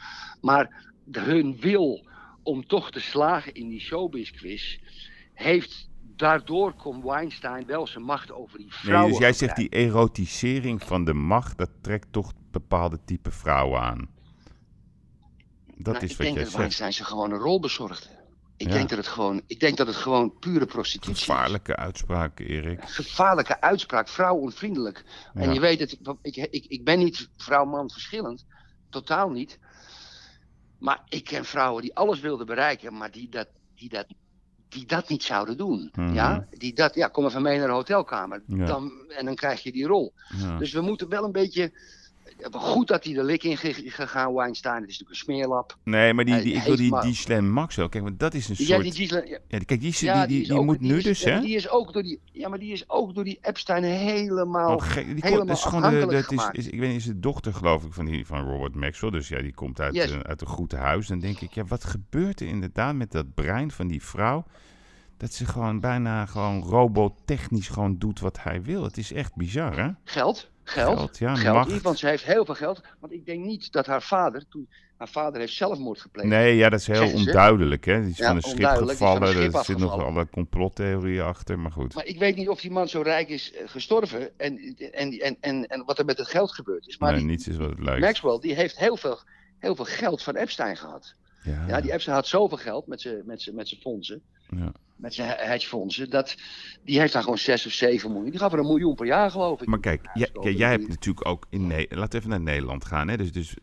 Speaker 12: Maar de, hun wil om toch te slagen in die showbiz quiz, heeft, daardoor kon Weinstein wel zijn macht over die
Speaker 7: Nee,
Speaker 12: vrouwen
Speaker 7: dus jij zegt die erotisering van de macht, dat trekt toch bepaalde type vrouwen aan. Dat
Speaker 12: Nou,
Speaker 7: is
Speaker 12: ik
Speaker 7: wat
Speaker 12: denk
Speaker 7: jij
Speaker 12: dat
Speaker 7: zegt.
Speaker 12: Weinstein ze gewoon een rol bezorgde. Ik,
Speaker 7: Ja.
Speaker 12: denk dat het gewoon, ik denk dat het gewoon pure prostitutie is.
Speaker 7: Gevaarlijke uitspraak, Erik.
Speaker 12: Gevaarlijke uitspraak, vrouwonvriendelijk. En
Speaker 7: Ja.
Speaker 12: je weet het, ik, ik, ik ben niet vrouw-man verschillend. Totaal niet. Maar ik ken vrouwen die alles wilden bereiken, maar die dat, die dat, die dat niet zouden doen.
Speaker 7: Mhm.
Speaker 12: Ja? Die dat, ja, kom even mee naar de hotelkamer.
Speaker 7: Ja.
Speaker 12: Dan, en dan krijg je die rol. Dus we moeten wel een beetje... Goed dat hij er lik in ge- gegaan, Weinstein. Het is natuurlijk een smeerlap.
Speaker 7: Nee, maar die, die, ik wil die, die Slam Maxwell. Kijk, want dat is een
Speaker 12: Ja,
Speaker 7: soort...
Speaker 12: die ja.
Speaker 7: Ja, kijk, die,
Speaker 12: Ja,
Speaker 7: die, die, die
Speaker 12: ook-
Speaker 7: moet
Speaker 12: die
Speaker 7: nu
Speaker 12: is-
Speaker 7: dus, hè?
Speaker 12: Die is ook door die, ja, maar die is ook door die Epstein helemaal,
Speaker 7: Oh, gek, die
Speaker 12: helemaal
Speaker 7: dat is gewoon de, dat is, is, ik weet niet, is de dochter geloof ik van, die, van Robert Maxwell. Dus ja, die komt uit,
Speaker 12: Yes.
Speaker 7: uit een goed huis. Dan denk ik, ja, wat gebeurt er inderdaad met dat brein van die vrouw? Dat ze gewoon bijna gewoon robotechnisch gewoon doet wat hij wil. Het is echt bizar, hè?
Speaker 12: Geld, geld,
Speaker 7: Geld, ja,
Speaker 12: geld. Want ze heeft heel veel geld. Want ik denk niet dat haar vader, toen haar vader heeft zelfmoord gepleegd.
Speaker 7: Nee, ja, dat is heel onduidelijk, hè? Die is
Speaker 12: Ja,
Speaker 7: van een schip gevallen.
Speaker 12: schip
Speaker 7: Er zitten nog alle complottheorieën achter, maar goed.
Speaker 12: Maar ik weet niet of die man zo rijk is eh, gestorven en, en, en, en, en wat er met het geld gebeurd is. Maar
Speaker 7: nee,
Speaker 12: die
Speaker 7: niets is wat het lijkt.
Speaker 12: Maxwell, die heeft heel veel, heel veel geld van Epstein gehad.
Speaker 7: Ja.
Speaker 12: Ja, die Epstein had zoveel geld met zijn met met fondsen.
Speaker 7: Ja.
Speaker 12: Met zijn hedgefondsen. Dat, die heeft daar gewoon 6 of 7 miljoen. Die gaf er een miljoen per jaar, geloof ik.
Speaker 7: Maar kijk, jij, kijk, jij hebt natuurlijk ook in Nederland. Laten we even naar Nederland gaan. Hè? Dus, dus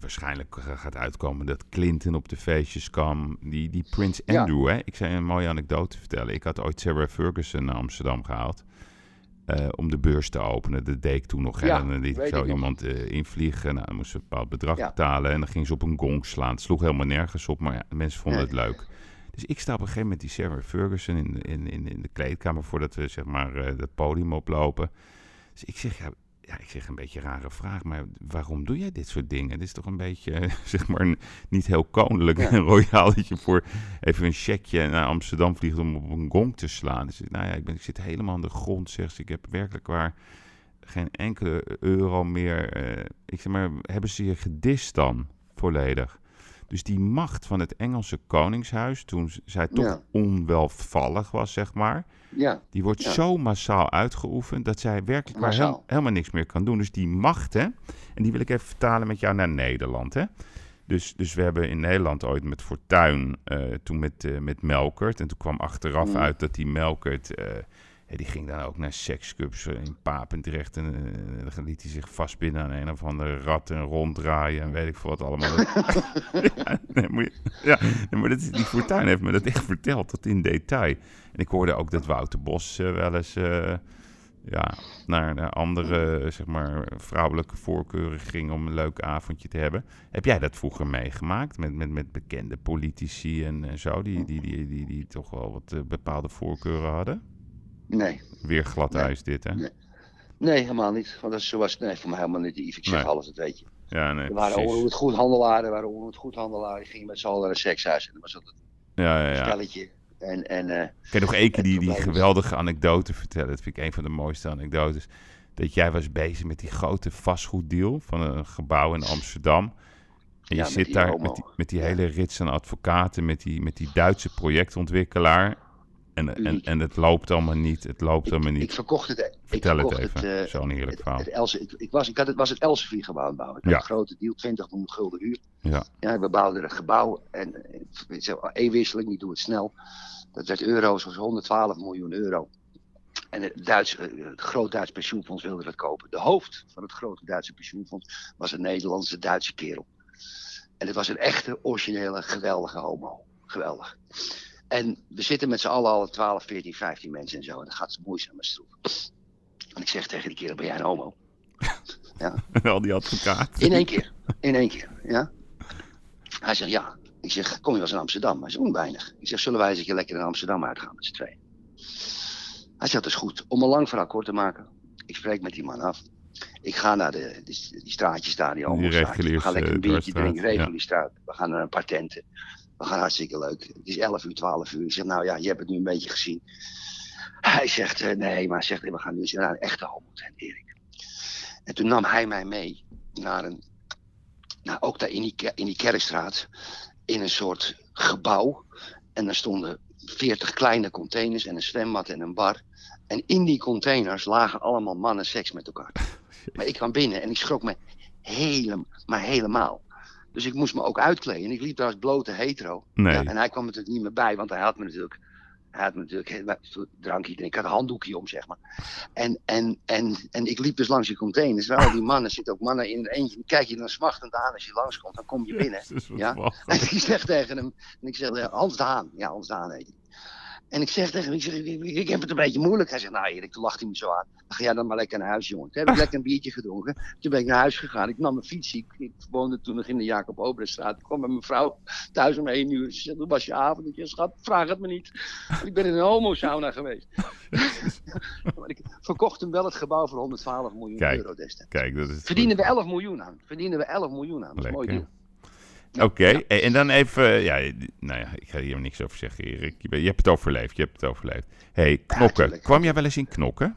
Speaker 7: waarschijnlijk gaat uitkomen dat Clinton op de feestjes kwam. Die, die Prins
Speaker 12: Ja.
Speaker 7: Andrew, hè? Ik zei een mooie anekdote vertellen. Ik had ooit Sarah Ferguson naar Amsterdam gehaald. Eh, om de beurs te openen. Dat deed ik toen nog.
Speaker 12: Ja,
Speaker 7: en dan liet ik
Speaker 12: weet
Speaker 7: zo iemand eh, invliegen. Nou, dan moest ze een bepaald bedrag
Speaker 12: Ja.
Speaker 7: betalen. En dan ging ze op een gong slaan. Het sloeg helemaal nergens op. Maar ja, mensen vonden
Speaker 12: Nee.
Speaker 7: het leuk. Dus ik sta op een gegeven moment die Sarah Ferguson in, in, in, in de kleedkamer voordat we zeg maar eh, het podium oplopen. Dus ik zeg, ja, ja, ik zeg een beetje een rare vraag, maar waarom doe jij dit soort dingen? Het is toch een beetje, <laughs> zeg maar, niet heel koninklijk
Speaker 12: Ja.
Speaker 7: en royaal dat je voor even een checkje naar Amsterdam vliegt om op een gong te slaan. Dus nou ja, ik, ben, ik zit helemaal aan de grond, zegt ze. Ik heb werkelijk waar geen enkele euro meer. eh, ik zeg maar, hebben ze je gedist dan volledig? Dus die macht van het Engelse koningshuis, toen zij toch
Speaker 12: Ja.
Speaker 7: onwelvallig was, zeg maar,
Speaker 12: Ja.
Speaker 7: die wordt
Speaker 12: Ja.
Speaker 7: zo massaal uitgeoefend dat zij werkelijk heel-
Speaker 12: Massaal.
Speaker 7: helemaal niks meer kan doen. Dus die macht, hè, en die wil ik even vertalen met jou naar Nederland, hè. Dus, dus we hebben in Nederland ooit met Fortuin, eh, toen met, eh, met Melkert, en toen kwam achteraf
Speaker 12: Mm.
Speaker 7: uit dat die Melkert, eh, die ging dan ook naar seksclubs eh, in Papendrecht en eh, dan liet hij zich vastbinden aan een of andere rat en ronddraaien en weet ik veel wat allemaal. <laughs> ja, nee, je- ja, nee, maar dat die Fortuin heeft me dat echt verteld, tot in detail. En ik hoorde ook dat Wouter Bos eh, wel eens ja, naar, naar andere zeg maar, vrouwelijke voorkeuren ging om een leuk avondje te hebben. Heb jij dat vroeger meegemaakt met, met, met bekende politici en, en zo, die, die, die, die, die toch wel wat bepaalde voorkeuren hadden?
Speaker 12: Nee.
Speaker 7: Weer glad
Speaker 12: Nee.
Speaker 7: ijs dit, hè?
Speaker 12: Nee. Nee, helemaal niet. Want dat is zoals, nee, voor mij helemaal niet. Ik zeg
Speaker 7: Nee.
Speaker 12: alles, dat weet je.
Speaker 7: Ja, nee,
Speaker 12: er waren onroerend goed handelaren, er waren onroerend goed handelaren. Die gingen met z'n allen naar een sekshuis. En dat was altijd
Speaker 7: Ja, ja,
Speaker 12: een
Speaker 7: ja.
Speaker 12: spelletje. En, en,
Speaker 7: Ik kan nog één keer die, die geweldige anekdote vertellen. Dat vind ik een van de mooiste anekdotes. Dat jij was bezig met die grote vastgoeddeal van een gebouw in Amsterdam. En je
Speaker 12: Ja,
Speaker 7: zit daar met die, met die hele rits aan advocaten, met die, met die Duitse projectontwikkelaar. En, en, en het loopt allemaal niet, het loopt allemaal niet.
Speaker 12: ik verkocht het. Ik
Speaker 7: Vertel het
Speaker 12: verkocht
Speaker 7: even,
Speaker 12: het, eh,
Speaker 7: zo'n heerlijk verhaal.
Speaker 12: het Else, ik, ik was, ik had het, was het Elsevier gebouw aan het bouwen. Ik had
Speaker 7: Ja.
Speaker 12: een grote deal, 20 gulden huur.
Speaker 7: Ja.
Speaker 12: Ja, we bouwden een gebouw en eh, e-wisseling, ik doe het snel. Dat werd euro's, was 112 miljoen euro. En het, Duits, eh, het groot Duits pensioenfonds wilde dat kopen. De hoofd van het grote Duitse pensioenfonds was een Nederlandse Duitse kerel. En het was een echte, originele, geweldige homo. Geweldig. En we zitten met z'n allen al 12, 14, 15 mensen en zo. En dan gaat moeizaam en stroef. En ik zeg tegen die kerel, ben jij een homo? Ja. <laughs>
Speaker 7: Al die advocaten.
Speaker 12: In één keer. In één keer, ja. Hij zegt ja. Ik zeg, kom je wel eens in Amsterdam? Hij zegt, onweinig. Ik zeg, zullen wij eens een keer lekker in Amsterdam uitgaan met z'n tweeën? Hij zegt, dat is goed. Om een lang verhaal kort te maken. Ik spreek met die man af. Ik ga naar de, die, die straatjes daar, die homo We gaan lekker een
Speaker 7: eh,
Speaker 12: biertje drinken,
Speaker 7: ja.
Speaker 12: regulierstraat. We gaan naar een paar tenten. We gaan hartstikke leuk. Het is 11 uur, 12 uur. Ik zeg, nou ja, je hebt het nu een beetje gezien. Hij zegt, eh, nee, maar zegt, we gaan nu eens naar een echte homo-tent, Erik. En toen nam hij mij mee naar een, nou ook daar in die, in die kerkstraat, in een soort gebouw. En daar stonden 40 kleine containers en een zwembad en een bar. En in die containers lagen allemaal mannen seks met elkaar. <laughs> Maar ik kwam binnen en ik schrok me helemaal, maar helemaal. Dus ik moest me ook uitkleden. En ik liep daar als blote hetero.
Speaker 7: Nee.
Speaker 12: Ja, en hij kwam natuurlijk niet meer bij, want hij had me natuurlijk, hij had me natuurlijk drankje en ik had een handdoekje om, zeg maar. En, en, en, en ik liep dus langs die containers. Waar al die mannen zitten ook mannen in een eentje. Kijk je dan smachtend aan als je langskomt. Dan kom je binnen. <laughs> Ja? En ik zeg tegen hem, en ik zeg, Hans de Haan. Ja, Hans de Haan heet hij. En ik zeg tegen hem, ik, zeg, ik, heb het een beetje moeilijk. Hij zegt, nou Erik, toen lacht hij me zo aan. Dan ga jij dan maar lekker naar huis, jongen. Toen heb ik lekker een biertje gedronken. Toen ben ik naar huis gegaan. Ik nam mijn fiets. Ik, ik woonde toen nog in de Jacob Obrestraat. Ik kwam met mijn vrouw thuis om één uur. Ze hoe was je avond? Ik zeg, schat, vraag het me niet. Ik ben in een homo-sauna geweest. <laughs> maar ik verkocht hem wel het gebouw voor 112 miljoen
Speaker 7: Kijk,
Speaker 12: euro destijds.
Speaker 7: kijk, dat is
Speaker 12: Verdienen we 11 miljoen aan. Verdienen we 11 miljoen aan. Dat is een mooi deal.
Speaker 7: Oké, hey, en dan even, ja, nou ja, ik ga hier niks over zeggen, Erik. Je, hebt het overleefd, je hebt het overleefd. hey, knokken. Kwam jij wel eens in knokken?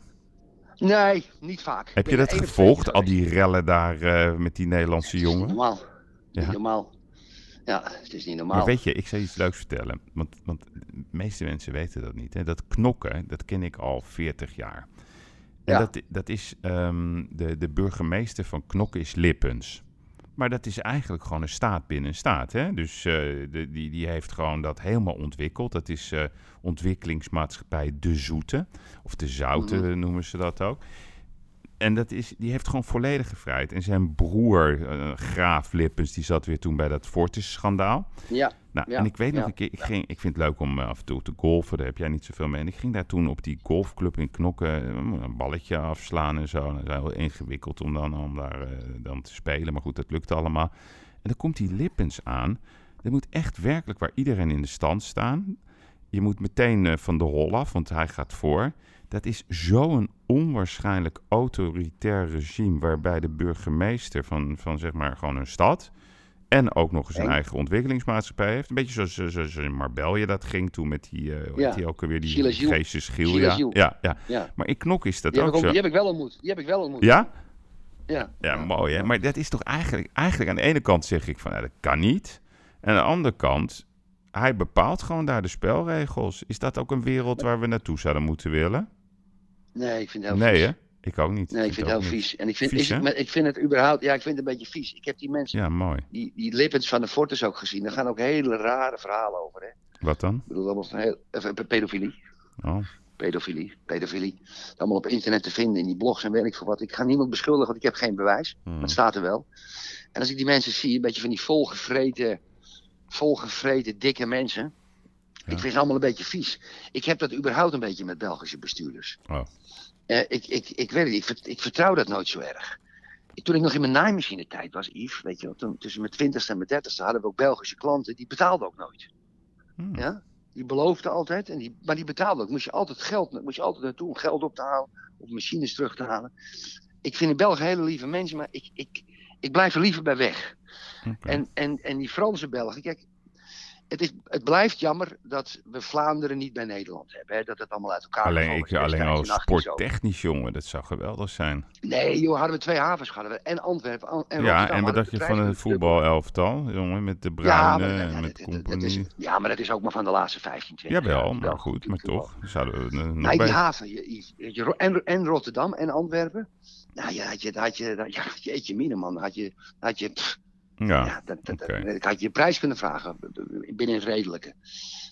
Speaker 12: Nee, niet vaak.
Speaker 7: Heb je dat gevolgd, al die rellen daar eh, met die Nederlandse jongen?
Speaker 12: Normaal.
Speaker 7: Ja.
Speaker 12: Niet normaal. Ja, het is niet normaal.
Speaker 7: Maar weet je, ik zal iets leuks vertellen. Want, want de meeste mensen weten dat niet. Hè? Dat knokken, dat ken ik al 40 jaar. En
Speaker 12: Ja.
Speaker 7: dat, dat is, ehm, de, de burgemeester van Knokken is Lippens. Maar dat is eigenlijk gewoon een staat binnen een staat. Hè? Dus eh, de, die, die heeft gewoon dat helemaal ontwikkeld. Dat is eh, ontwikkelingsmaatschappij De Zoete. Of De Zoute
Speaker 12: Mhm.
Speaker 7: noemen ze dat ook. En dat is, die heeft gewoon volledige vrijheid. En zijn broer, eh, Graaf Lippens, die zat weer toen bij dat Fortis-schandaal.
Speaker 12: Ja.
Speaker 7: Nou,
Speaker 12: ja,
Speaker 7: en ik weet nog een keer, ik, ging, ik vind het leuk om eh, af en toe te golfen, daar heb jij niet zoveel mee. En ik ging daar toen op die golfclub in Knokken eh, een balletje afslaan en zo. En dat is heel ingewikkeld om dan, om daar eh, dan te spelen, maar goed, dat lukt allemaal. En dan komt die Lippens aan. Er moet echt werkelijk waar iedereen in de stand staan. Je moet meteen van de hol af, want hij gaat voor. Dat is zo'n onwaarschijnlijk autoritair regime waarbij de burgemeester van, van zeg maar gewoon een stad en ook nog eens een eigen ontwikkelingsmaatschappij heeft. Een beetje zoals, zoals, zoals in Marbella dat ging toen met die, hoe
Speaker 12: Ja.
Speaker 7: die ook alweer, die
Speaker 12: Gilles Gilles.
Speaker 7: geestes Giel.
Speaker 12: Gilles
Speaker 7: Ja, ja, ja.
Speaker 12: Ja.
Speaker 7: Maar in Knok is dat
Speaker 12: Die
Speaker 7: ook zo.
Speaker 12: die heb ik wel ontmoet. Die heb ik wel ontmoet.
Speaker 7: Ja?
Speaker 12: Ja.
Speaker 7: Ja, mooi hè. Maar dat is toch eigenlijk, eigenlijk aan de ene kant zeg ik van, nou, dat kan niet. En aan de andere kant, hij bepaalt gewoon daar de spelregels. Is dat ook een wereld waar we naartoe zouden moeten willen?
Speaker 12: Nee, ik vind het heel
Speaker 7: Nee hè? Ik ook niet.
Speaker 12: Nee, ik vind het heel vies. En ik vind,
Speaker 7: Vies,
Speaker 12: is het, ik vind het überhaupt, ja, ik vind het een beetje vies. Ik heb die mensen,
Speaker 7: Ja, mooi.
Speaker 12: die, die Lippens van de Fortes ook gezien. Daar gaan ook hele rare verhalen over. Hè. Ik
Speaker 7: Wat dan?
Speaker 12: bedoel, allemaal van heel, eh, pedofilie.
Speaker 7: Oh.
Speaker 12: Pedofilie, pedofilie. Allemaal op internet te vinden in die blogs en weet ik veel wat. Ik ga niemand beschuldigen, want ik heb geen bewijs.
Speaker 7: Hmm.
Speaker 12: Maar het staat er wel. En als ik die mensen zie, een beetje van die volgevreten, volgevreten dikke mensen. Ik vind ze allemaal een beetje vies. Ik heb dat überhaupt een beetje met Belgische bestuurders.
Speaker 7: Oh.
Speaker 12: Eh, ik, ik, ik weet het, ik, ik vertrouw dat nooit zo erg. Toen ik nog in mijn naaimachine tijd was, Yves, weet je wel, toen, tussen mijn twintigste en mijn dertigste hadden we ook Belgische klanten, die betaalden ook nooit.
Speaker 7: Hmm.
Speaker 12: Ja? Die beloofden altijd, en die, maar die betaalden ook. Moest je altijd geld, moest je altijd naartoe om geld op te halen, of machines terug te halen. Ik vind in België hele lieve mensen, maar ik, ik, ik blijf er liever bij weg. En, en, en die Franse Belgen, kijk, het, is, het blijft jammer dat we Vlaanderen niet bij Nederland hebben. Hè? Dat het allemaal uit elkaar
Speaker 7: Alleen, ik, alleen al
Speaker 12: in 18 zo.
Speaker 7: sporttechnisch, jongen. Dat zou geweldig zijn.
Speaker 12: Nee, joh, hadden we twee havens gehad. We- En Antwerpen en
Speaker 7: ja,
Speaker 12: Rotterdam.
Speaker 7: en wat dacht je van het voetbalelftal, jongen? Met de
Speaker 12: Ja,
Speaker 7: Bruine
Speaker 12: maar,
Speaker 7: en
Speaker 12: ja,
Speaker 7: met
Speaker 12: dat is,
Speaker 7: Compagnie.
Speaker 12: ja, maar dat is ook maar van de laatste 15, 20 jaar.
Speaker 7: Jawel, maar goed, maar toch. Zouden we nog
Speaker 12: Nee, die
Speaker 7: bij...
Speaker 12: haven. Je, je- je- en, en Rotterdam en Antwerpen. Nou ja, had je, had je, had je, jeetje mine man. Had je, had je, pff,
Speaker 7: Ja,
Speaker 12: dat, dat,
Speaker 7: oké.
Speaker 12: dat- had je prijs kunnen vragen binnen het redelijke.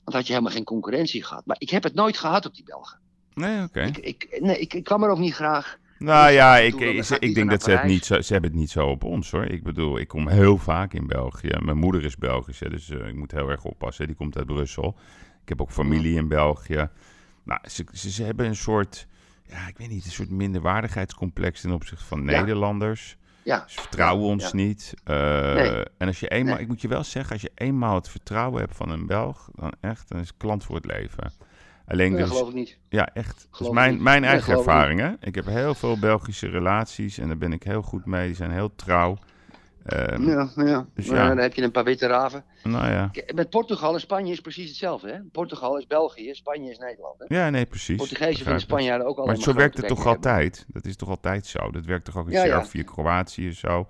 Speaker 12: Want had je helemaal geen concurrentie gehad. Maar ik heb het nooit gehad op die Belgen.
Speaker 7: Nee, oké.
Speaker 12: Ik, ik, nee, ik, ik kwam er ook niet graag.
Speaker 7: Nou ja, ik, ik,
Speaker 12: ik
Speaker 7: ik denk dat ze het, niet zo, ze hebben het niet zo op ons hoor. Ik bedoel, ik kom heel vaak in België. Mijn moeder is Belgisch, hè, dus eh, ik moet heel erg oppassen. Die komt uit Brussel. Ik heb ook familie in België. Nou, ze, ze, ze hebben een soort, ja, ik weet niet, een soort minderwaardigheidscomplex ten opzichte van
Speaker 12: Ja.
Speaker 7: Nederlanders.
Speaker 12: Ja.
Speaker 7: Ze vertrouwen ons
Speaker 12: Ja.
Speaker 7: niet. Eh,
Speaker 12: Nee.
Speaker 7: En als je eenmaal,
Speaker 12: Nee.
Speaker 7: ik moet je wel zeggen, als je eenmaal het vertrouwen hebt van een Belg, dan echt, dan is het klant voor het leven. Alleen
Speaker 12: Nee,
Speaker 7: is-
Speaker 12: geloof ik niet.
Speaker 7: Ja, echt. Dat is
Speaker 12: Geloof
Speaker 7: mijn, mijn eigen
Speaker 12: geloof ik?
Speaker 7: Ik heb heel veel Belgische relaties en daar ben ik heel goed mee. Die zijn heel trouw. Ehm,
Speaker 12: Ja, ja.
Speaker 7: Dus
Speaker 12: Maar
Speaker 7: ja.
Speaker 12: Dan heb je een paar witte raven.
Speaker 7: Nou ja.
Speaker 12: Met Portugal en Spanje is precies hetzelfde. Hè? Portugal is België, Spanje is Nederland. Hè?
Speaker 7: Ja, nee, precies.
Speaker 12: Portugezen vinden. Spanjaarden ook
Speaker 7: Maar
Speaker 12: allemaal
Speaker 7: zo werkt het toch altijd? Dat is toch altijd zo? Dat werkt toch ook in
Speaker 12: ja.
Speaker 7: Servië, Kroatië zo?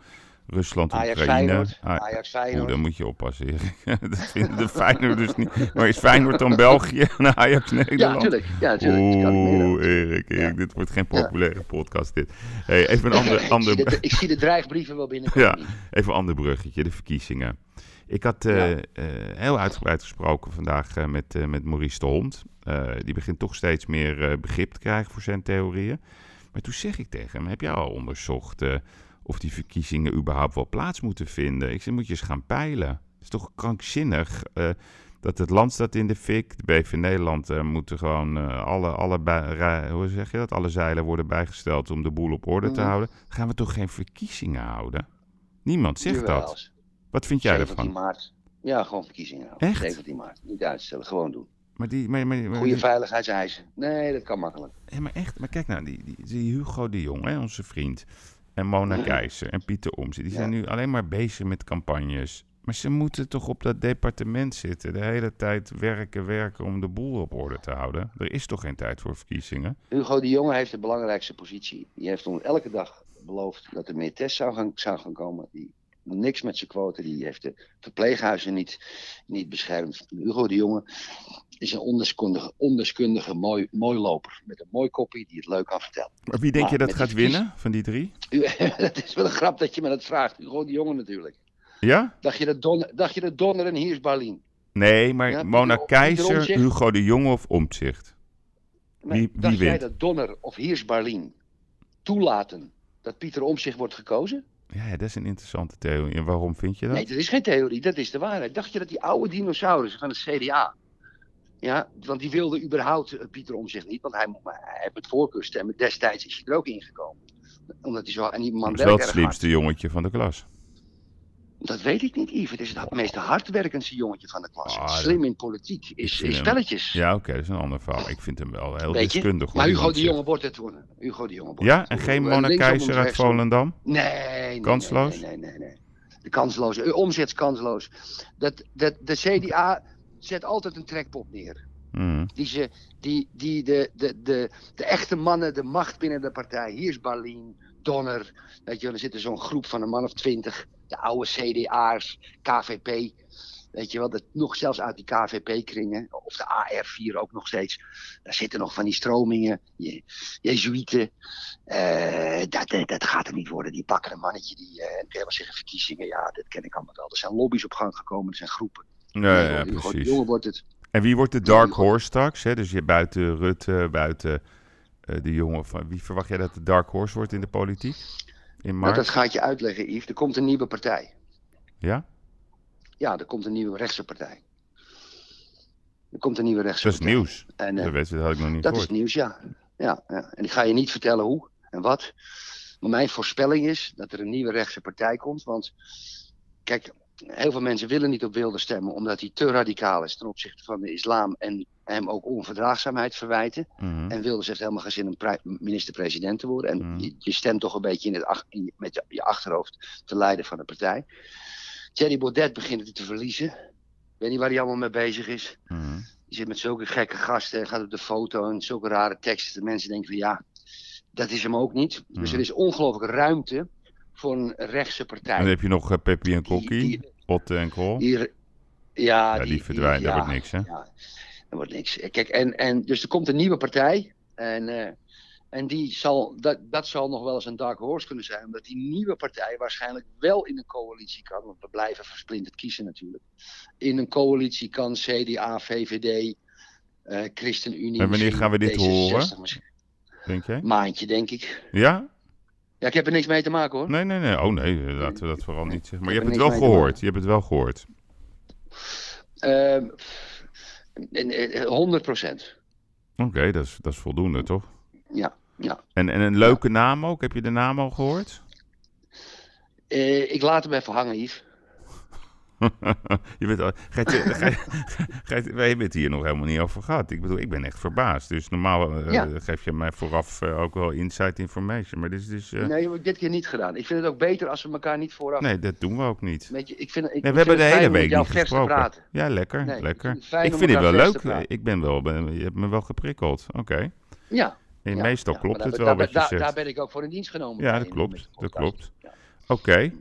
Speaker 7: Rusland,
Speaker 12: Ajax,
Speaker 7: Oekraïne. Ah,
Speaker 12: Ajax, Feyenoord.
Speaker 7: Oeh, dan moet je oppassen, <laughs> dat vinden de Feyenoord dus niet. Maar is Feyenoord dan België <laughs> en Ajax Nederland?
Speaker 12: Ja, tuurlijk. Dat kan niet meer
Speaker 7: Oeh, Erik, Erik, dit wordt geen populaire podcast dit. Hey, even een ander... <laughs>
Speaker 12: ik,
Speaker 7: ander...
Speaker 12: zie de, ik zie de dreigbrieven wel binnenkomen.
Speaker 7: Ja, even een ander bruggetje, de verkiezingen. Ik had eh, eh, heel uitgebreid gesproken vandaag eh, met, met Maurice de Hond. Die begint toch steeds meer begrip te krijgen voor zijn theorieën. Maar toen zeg ik tegen hem, heb jij al onderzocht of die verkiezingen überhaupt wel plaats moeten vinden? Ik zei, moet je eens gaan peilen. Het is toch krankzinnig eh, dat het land staat in de fik. De BV Nederland eh, moeten gewoon eh, alle, alle, hoe zeg je dat? alle zeilen worden bijgesteld om de boel op orde te
Speaker 12: Mhm.
Speaker 7: houden. Dan gaan we toch geen verkiezingen houden? Niemand zegt
Speaker 12: Jawel.
Speaker 7: dat. Wat vind jij
Speaker 12: 17
Speaker 7: ervan?
Speaker 12: maart. Ja, gewoon verkiezingen. houden.
Speaker 7: Echt?
Speaker 12: 17 maart. Niet uitstellen, gewoon doen.
Speaker 7: Maar die, maar, maar, maar-
Speaker 12: Goede veiligheidseisen. Nee, dat kan makkelijk.
Speaker 7: Ja, maar echt, maar kijk nou, die, die, die Hugo de Jong, hè, onze vriend, en Mona. Keijzer en Pieter Omtzigt, die zijn nu alleen maar bezig met campagnes. Maar ze moeten toch op dat departement zitten, de hele tijd werken, werken om de boel op orde te houden. Er is toch geen tijd voor verkiezingen?
Speaker 12: Hugo de Jonge heeft de belangrijkste positie. Die heeft ons elke dag beloofd dat er meer tests zou gaan, zou gaan komen. Die niks met zijn quote. Die heeft de verpleeghuizen niet, niet beschermd. Hugo de Jonge is een ondeskundige, ondeskundige mooi, mooi loper. Met een mooi koppie die het leuk kan vertellen.
Speaker 7: Maar wie denk
Speaker 12: Maar
Speaker 7: je dat gaat winnen van die drie? <laughs>
Speaker 12: dat is wel een grap dat je me dat vraagt. Hugo de Jonge natuurlijk.
Speaker 7: Ja?
Speaker 12: Dacht je dat, Don, dacht je dat Donner en hier is Berlin?
Speaker 7: Nee, maar
Speaker 12: Ja,
Speaker 7: Mona
Speaker 12: Omtzigt.
Speaker 7: Hugo de Jong of Omtzigt?
Speaker 12: Nee,
Speaker 7: Wie, wie
Speaker 12: dacht jij dat Donner of Hiers Berlin toelaten dat Pieter Omtzigt wordt gekozen?
Speaker 7: Ja, dat is een interessante theorie. En waarom vind je dat?
Speaker 12: Nee, dat is geen theorie, dat is de waarheid. Dacht je dat die oude dinosaurussen van het CDA, ja, want die wilde überhaupt eh, Pieter Omtzigt niet, want hij, hij heeft met voorkeur stemmen. Destijds is hij er ook ingekomen. Omdat hij zo, en die man
Speaker 7: Dat is wel het
Speaker 12: werkt erg hard.
Speaker 7: slimste jongetje van de klas.
Speaker 12: Dat weet ik niet, Yves. Het is het meest hardwerkendste jongetje van de klas.
Speaker 7: Ah,
Speaker 12: Slim in politiek, is,
Speaker 7: hem-
Speaker 12: spelletjes.
Speaker 7: Ja, oké, dat is een ander verhaal. Ik vind hem wel heel
Speaker 12: Weet
Speaker 7: deskundig.
Speaker 12: Maar Hugo de. Jonge wordt het worden. Hugo de Jonge wordt
Speaker 7: Ja, en geen
Speaker 12: Eh,
Speaker 7: Mona
Speaker 12: linksom
Speaker 7: Keizer
Speaker 12: of
Speaker 7: uit. Volendam?
Speaker 12: Nee, nee,
Speaker 7: Kansloos?
Speaker 12: Nee, nee, nee, nee. De kansloos, eh, omzetskansloos. Dat, dat, de CDA zet altijd een trekpot neer.
Speaker 7: Mhm.
Speaker 12: Die, ze, die, die de, de, de, de echte mannen, de macht binnen de partij. Hier is Barlien, Donner. Weet je wel, er zit zo'n groep van een man of twintig. De oude CDA's, KVP. Weet je wel, dat nog zelfs uit die KVP-kringen. Of de AR4 ook nog steeds. Daar zitten nog van die stromingen. Je, Jezuïeten. Eh, dat, dat, gaat er niet worden. Die pakken een mannetje. Die, en kun je wel zeggen verkiezingen. Ja, dat ken ik allemaal wel. Er zijn lobby's op gang gekomen. Er zijn groepen. Nee,
Speaker 7: ja, precies.
Speaker 12: Wordt het.
Speaker 7: En wie wordt de Dark Horse straks? Hè? Dus je buiten Rutte, buiten eh, de jongen van... Wie verwacht jij dat de Dark Horse wordt in de politiek? In
Speaker 12: Nou, dat ga ik je uitleggen, Yves. Er komt een nieuwe partij.
Speaker 7: Ja?
Speaker 12: Ja, er komt een nieuwe rechtse partij. Er komt een nieuwe rechtse
Speaker 7: Dat is
Speaker 12: partij.
Speaker 7: nieuws.
Speaker 12: En, eh,
Speaker 7: dat, weet, dat had ik nog niet
Speaker 12: Dat
Speaker 7: gehoord.
Speaker 12: is nieuws, ja. ja, ja. En ik ga je niet vertellen hoe en wat. Maar mijn voorspelling is dat er een nieuwe rechtse partij komt. Want kijk, heel veel mensen willen niet op Wilde stemmen omdat hij te radicaal is ten opzichte van de islam en hem ook onverdraagzaamheid verwijten.
Speaker 7: Mhm.
Speaker 12: En Wilders heeft helemaal geen zin om minister-president te worden. En
Speaker 7: Mhm.
Speaker 12: je, je stemt toch een beetje in het in met je, je achterhoofd te leiden van de partij. Thierry Baudet begint het te verliezen. Ik weet niet waar hij allemaal mee bezig is.
Speaker 7: Mhm.
Speaker 12: Die zit met zulke gekke gasten en gaat op de foto en zulke rare teksten. Dat mensen denken van ja, dat is hem ook niet. Dus er is ongelooflijk ruimte voor een rechtse partij.
Speaker 7: En dan heb je nog uh, Peppy en Kokkie, Otte en Krol.
Speaker 12: Die, ja,
Speaker 7: ja, die, dat
Speaker 12: ja,
Speaker 7: wordt niks, hè?
Speaker 12: Ja, dat wordt niks. Kijk, en, en dus er komt een nieuwe partij. En, eh, en die zal, dat, dat zal nog wel eens een dark horse kunnen zijn. Omdat die nieuwe partij waarschijnlijk wel in een coalitie kan. Want we blijven versplinterd kiezen natuurlijk. In een coalitie kan CDA, VVD, eh ChristenUnie.
Speaker 7: En wanneer gaan we dit
Speaker 12: D66
Speaker 7: horen?
Speaker 12: misschien.
Speaker 7: Denk jij?
Speaker 12: Maandje, denk ik.
Speaker 7: Ja?
Speaker 12: Ja, ik heb er niks mee te maken hoor.
Speaker 7: Nee, nee, nee. Oh nee, laten we dat vooral niet zeggen. Maar je
Speaker 12: heb
Speaker 7: hebt het wel gehoord. Je hebt het wel gehoord.
Speaker 12: Ehm, en- 100 procent.
Speaker 7: Oké, dat, is, dat is voldoende, toch?
Speaker 12: Ja, ja.
Speaker 7: En, en een leuke naam ook? Heb je de naam al gehoord?
Speaker 12: Eh, ik laat hem even hangen, Yves. <laughs>
Speaker 7: je bent al, Gert, je- Gert- <laughs> Gert, wij hebben het hier nog helemaal niet over gehad. Ik bedoel, ik ben echt verbaasd. Dus normaal eh,
Speaker 12: Ja.
Speaker 7: geef je mij vooraf eh, ook wel inside information. Maar dit is dus... eh,
Speaker 12: Nee, heb ik dit keer niet gedaan. Ik vind het ook beter als we elkaar niet vooraf.
Speaker 7: nee, dat doen we ook niet.
Speaker 12: Weet je, ik vind, ik,
Speaker 7: Nee,
Speaker 12: ik
Speaker 7: we
Speaker 12: vind
Speaker 7: hebben de hele week niet gesproken. Ja, lekker,
Speaker 12: Nee, ik
Speaker 7: lekker.
Speaker 12: vind het fijn
Speaker 7: ik vind het wel leuk. Ik ben wel, ben, je hebt me wel geprikkeld. Oké.
Speaker 12: Ja.
Speaker 7: En
Speaker 12: Ja,
Speaker 7: meestal
Speaker 12: ja,
Speaker 7: klopt het
Speaker 12: daar-
Speaker 7: wel
Speaker 12: daar,
Speaker 7: wat je
Speaker 12: daar,
Speaker 7: zegt.
Speaker 12: Daar ben ik ook voor in dienst genomen.
Speaker 7: Ja, dat klopt. Dat klopt. Oké.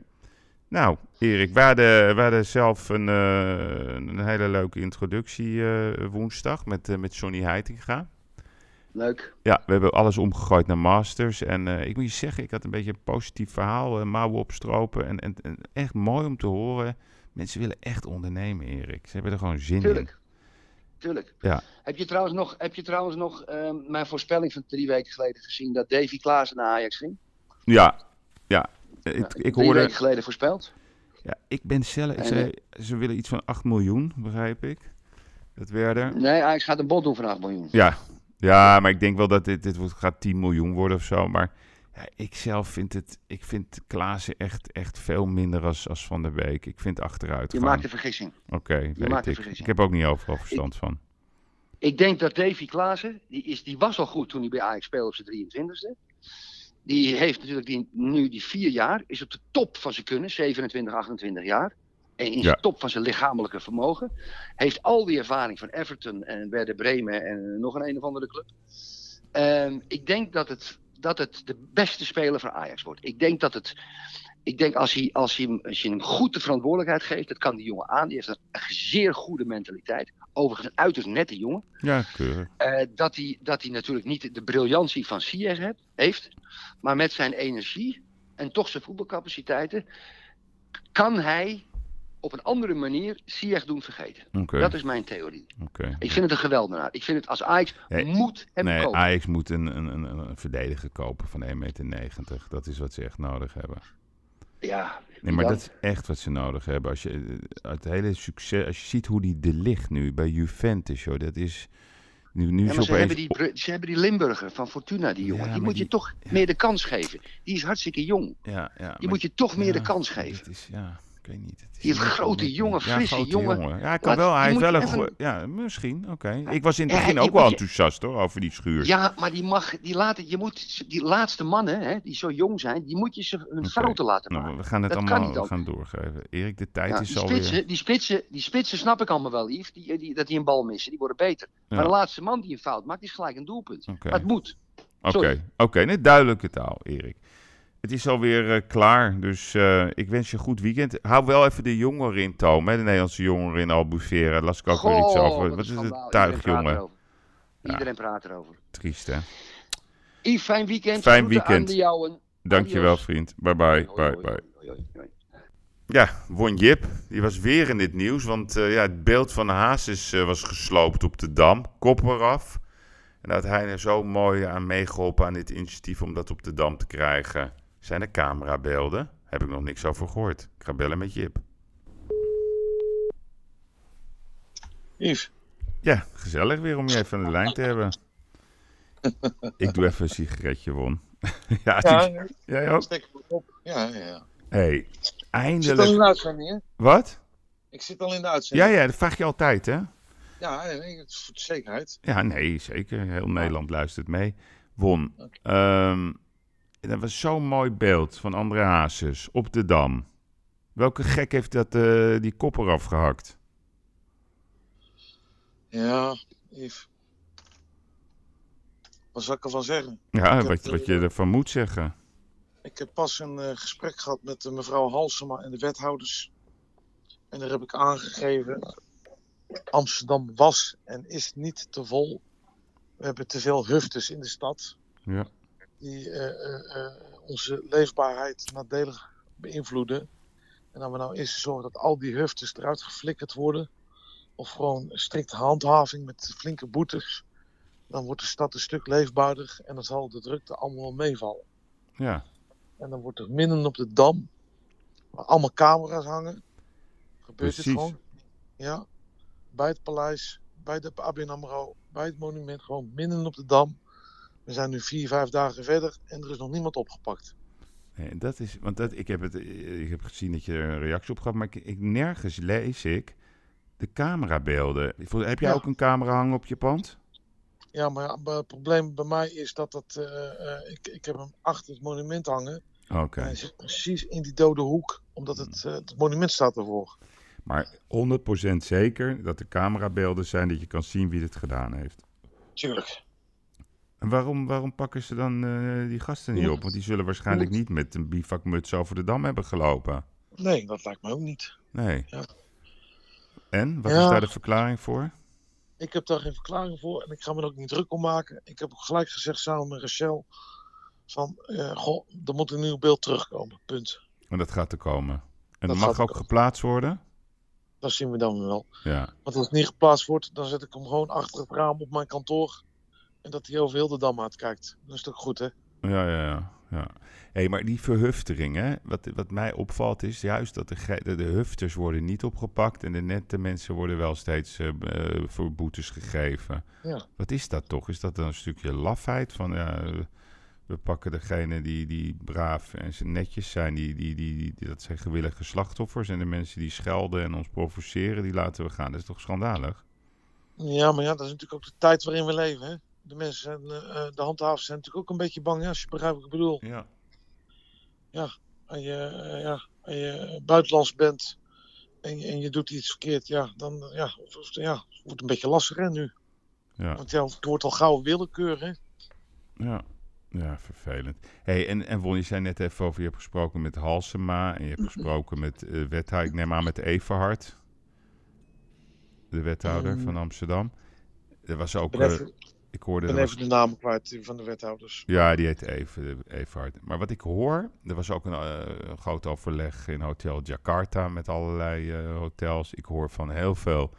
Speaker 7: Nou, Erik, we hadden, we hadden zelf een, eh, een hele leuke introductie eh, woensdag met, eh, met Johnny Heitinga.
Speaker 12: Leuk.
Speaker 7: Ja, we hebben alles omgegooid naar Masters. En ik moet je zeggen, ik had een beetje een positief verhaal. mouwen opstropen. En, en, en echt mooi om te horen. Mensen willen echt ondernemen, Erik. Ze hebben er gewoon zin
Speaker 12: Tuurlijk. Tuurlijk.
Speaker 7: in. Ja.
Speaker 12: Heb je trouwens nog, heb je trouwens nog ehm, mijn voorspelling van drie weken geleden gezien dat Davy Klaassen naar Ajax ging?
Speaker 7: Ja, ja. Ik, ik
Speaker 12: drie
Speaker 7: hoorde...
Speaker 12: weken geleden voorspeld.
Speaker 7: Ja, ik ben zelf... Ik
Speaker 12: En,
Speaker 7: zei, ze willen iets van 8 miljoen, begrijp ik. Dat werden...
Speaker 12: Nee, Ajax gaat een bod doen van 8 miljoen.
Speaker 7: Ja, ja maar ik denk wel dat dit, dit wordt, gaat 10 miljoen worden of zo. Maar ja, ik zelf vind het, ik vind Klaassen echt, echt veel minder als, als Van der Beek. Ik vind achteruit
Speaker 12: Je maakt een vergissing.
Speaker 7: Oké, weet
Speaker 12: maakt
Speaker 7: ik.
Speaker 12: vergissing.
Speaker 7: Ik heb ook niet overal verstand van.
Speaker 12: Ik denk dat Davy Klaassen, die, is, die was al goed toen hij bij Ajax speelde op zijn 23e. Die heeft natuurlijk die, nu die vier jaar, is op de top van zijn kunnen, 27, 28 jaar. En in
Speaker 7: Ja.
Speaker 12: zijn top van zijn lichamelijke vermogen. Heeft al die ervaring van Everton en Werder Bremen en nog een een of andere club. Ehm, ik denk dat het, dat het de beste speler van Ajax wordt. Ik denk dat het. Ik denk als, hij, als, hij, hem- als je hem goed de verantwoordelijkheid geeft, dat kan die jongen aan. Die heeft een, zeer goede mentaliteit. Overigens een uiterst nette jongen.
Speaker 7: Ja, keurig.
Speaker 12: Eh, dat, hij, dat hij natuurlijk niet de briljantie van Ziyech heeft, heeft, maar met zijn energie en toch zijn voetbalcapaciteiten kan hij op een andere manier Ziyech doen vergeten. Dat is mijn theorie.
Speaker 7: Oké.
Speaker 12: Ik vind het een geweldenaar. Ik vind het als Ajax
Speaker 7: Nee,
Speaker 12: moet hem
Speaker 7: nee,
Speaker 12: kopen.
Speaker 7: Ajax moet een, een, een, een verdediger kopen van 1,90 meter. Dat is wat ze echt nodig hebben.
Speaker 12: Ja,
Speaker 7: Nee, maar
Speaker 12: dan?
Speaker 7: dat is echt wat ze nodig hebben. Als je eh, het hele succes, als je ziet hoe die de ligt nu bij Juventus, joh, dat is nu, nu
Speaker 12: Ja, maar ze
Speaker 7: opeens.
Speaker 12: hebben, die, ze hebben die Limburger van Fortuna, die jongen.
Speaker 7: Ja,
Speaker 12: die moet je toch meer de kans geven. Die is hartstikke jong.
Speaker 7: Ja, ja,
Speaker 12: Die moet je toch meer de kans geven.
Speaker 7: is- ja. Ik weet niet. Het is
Speaker 12: Die grote,
Speaker 7: net-
Speaker 12: jonge,
Speaker 7: ja,
Speaker 12: frisse
Speaker 7: grote
Speaker 12: jongen.
Speaker 7: Ja, hij kan
Speaker 12: Laat-
Speaker 7: wel. Hij heeft wel een
Speaker 12: even-
Speaker 7: Ja, misschien. Oké. Ik was in het begin ook wel
Speaker 12: je-
Speaker 7: enthousiast hoor, over die schuur.
Speaker 12: Ja, maar die mag, die laten, je moet, die laatste mannen, hè, die zo jong zijn, die moet je ze hun fouten laten maken.
Speaker 7: Nou, we gaan het
Speaker 12: dat
Speaker 7: allemaal gaan doorgeven. Erik, de tijd
Speaker 12: Ja,
Speaker 7: is
Speaker 12: die,
Speaker 7: alweer...
Speaker 12: die, spitsen, die spitsen snap ik allemaal wel, Yves, die, die, dat die een bal missen, die worden beter. Maar de laatste man die een fout maakt, is gelijk een doelpunt. Maar het moet.
Speaker 7: Oké, oké, net duidelijke taal, Erik. Het is alweer eh, klaar, dus eh, ik wens je een goed weekend. Hou wel even de jongeren in toom, hè, de Nederlandse jongeren in Albufeira. Las ik ook weer iets over.
Speaker 12: wat
Speaker 7: Wat is het
Speaker 12: schandaal. Iedereen praat
Speaker 7: tuigjongen?
Speaker 12: erover. Iedereen praat erover.
Speaker 7: Triest, hè?
Speaker 12: Yves, fijn weekend.
Speaker 7: Fijn
Speaker 12: Groeten
Speaker 7: weekend.
Speaker 12: Aan de jouwen.
Speaker 7: Dankjewel, vriend. Bye bye. bye, bye. Ja, won Jip. Die was weer in dit nieuws. Want eh, ja, het beeld van Hazes eh, was gesloopt op de Dam. Kop eraf. En daar had hij er zo mooi aan meegeholpen aan dit initiatief om dat op de Dam te krijgen. Zijn er camerabeelden? Heb ik nog niks over gehoord. Ik ga bellen met Jip.
Speaker 2: Yves.
Speaker 7: Ja, gezellig weer om je even aan de lijn te hebben. Ik doe even een sigaretje, Won. <laughs> ja,
Speaker 2: Ja,
Speaker 7: die- jij ook?
Speaker 2: Steek hem op. Ja, ja, ja.
Speaker 7: hey,
Speaker 2: Ik zit al in de
Speaker 7: eindelijk.
Speaker 2: uitzending, hè?
Speaker 7: Wat?
Speaker 2: Ik zit al in de
Speaker 7: Ja,
Speaker 2: uitzending.
Speaker 7: ja, dat vraag je altijd, hè?
Speaker 2: Ja, nee, zekerheid.
Speaker 7: Ja, nee, zeker. Heel Nederland luistert mee. Won. Ehm, dat was zo'n mooi beeld van André Hazes op de Dam. Welke gek heeft dat, eh, die kop eraf gehakt?
Speaker 2: Ja, Yves. Wat zal ik ervan zeggen?
Speaker 7: Ja,
Speaker 2: Ik heb,
Speaker 7: wat, wat je ervan moet zeggen.
Speaker 2: Ik heb pas een eh, gesprek gehad met eh, mevrouw Halsema en de wethouders. En daar heb ik aangegeven. Amsterdam was en is niet te vol. We hebben te veel huftes in de stad.
Speaker 7: Ja.
Speaker 2: Die eh, eh, eh, onze leefbaarheid nadelig beïnvloeden. En dan we nou eerst zorgen dat al die huftes eruit geflikkerd worden. Of gewoon strikte handhaving met flinke boetes. Dan wordt de stad een stuk leefbaarder. En dan zal de drukte allemaal wel meevallen.
Speaker 7: Ja.
Speaker 2: En dan wordt er midden op de dam, waar allemaal camera's hangen, gebeurt
Speaker 7: Precies.
Speaker 2: het gewoon. Ja, bij het paleis, bij de ABN AMRO, bij het monument, gewoon midden op de dam. We zijn nu vier, vijf dagen verder en er is nog niemand opgepakt.
Speaker 7: Nee, dat is, want dat, ik, heb het, ik heb gezien dat je er een reactie op gaf, maar ik, ik, nergens lees ik de camerabeelden. Heb jij
Speaker 2: Ja.
Speaker 7: ook een camera hangen op je pand?
Speaker 2: Ja, maar het probleem bij mij is dat dat, eh, eh, ik, ik heb hem achter het monument hangen.
Speaker 7: Oké.
Speaker 2: Hij zit precies in die dode hoek, omdat het, eh, het monument staat ervoor.
Speaker 7: Maar 100% zeker dat er camerabeelden zijn dat je kan zien wie het gedaan heeft.
Speaker 2: Tuurlijk.
Speaker 7: En waarom, waarom pakken ze dan eh, die gasten niet op? Want die zullen waarschijnlijk niet met een bivakmuts over de dam hebben gelopen.
Speaker 2: Nee, dat lijkt me ook niet.
Speaker 7: Nee.
Speaker 2: Ja.
Speaker 7: En, wat
Speaker 2: Ja.
Speaker 7: is daar de verklaring voor?
Speaker 2: Ik heb daar geen verklaring voor en ik ga me er ook niet druk om maken. Ik heb ook gelijk gezegd samen met Rachel van, eh, goh, er moet een nieuw beeld terugkomen, punt.
Speaker 7: En dat gaat er komen. En
Speaker 2: Dat
Speaker 7: mag ook
Speaker 2: komen.
Speaker 7: geplaatst worden?
Speaker 2: Dat zien we dan wel.
Speaker 7: Ja.
Speaker 2: Want als het niet geplaatst wordt, dan zet ik hem gewoon achter het raam op mijn kantoor. En dat hij over heel de dam uitkijkt. Dat is toch goed, hè?
Speaker 7: Ja, ja, ja. ja. Hé, maar die verhuftering, hè? Wat, wat mij opvalt is juist dat de, de, de hufters worden niet opgepakt en de nette mensen worden wel steeds eh, eh, voor boetes gegeven.
Speaker 2: Ja.
Speaker 7: Wat is dat toch? Is dat dan een stukje lafheid van ja, we- we pakken degene die, die braaf en ze netjes zijn, die, die, die- dat zijn gewillige slachtoffers en de mensen die schelden en ons provoceren, die laten we gaan. Dat is toch schandalig?
Speaker 2: Ja, maar ja, dat is natuurlijk ook de tijd waarin we leven, hè? De mensen, zijn, eh, eh, de handhavers zijn natuurlijk ook een beetje bang, als je begrijpt wat ik bedoel.
Speaker 7: Ja.
Speaker 2: Ja, en je, eh, ja, en je buitenlands bent en je, en je doet iets verkeerd, ja, dan ja, ja, het wordt een beetje lastig, hè, nu.
Speaker 7: Ja.
Speaker 2: Want ja, het wordt al gauw willekeur, hè?
Speaker 7: Ja, ja vervelend. Hey, en, en Won, je zei net even over, je hebt gesproken met Halsema en je hebt gesproken met wethouder, ik neem aan met Everhard, de wethouder
Speaker 2: Mm.
Speaker 7: van Amsterdam. Er was ook,
Speaker 2: even-
Speaker 7: ik hoorde...
Speaker 2: Ik ben
Speaker 7: was-
Speaker 2: even de namen kwijt van de wethouders.
Speaker 7: ja, die heet even, Everhard. Maar wat ik hoor, er was ook een eh, groot overleg in Hotel Jakarta met allerlei eh, hotels. Ik hoor van heel veel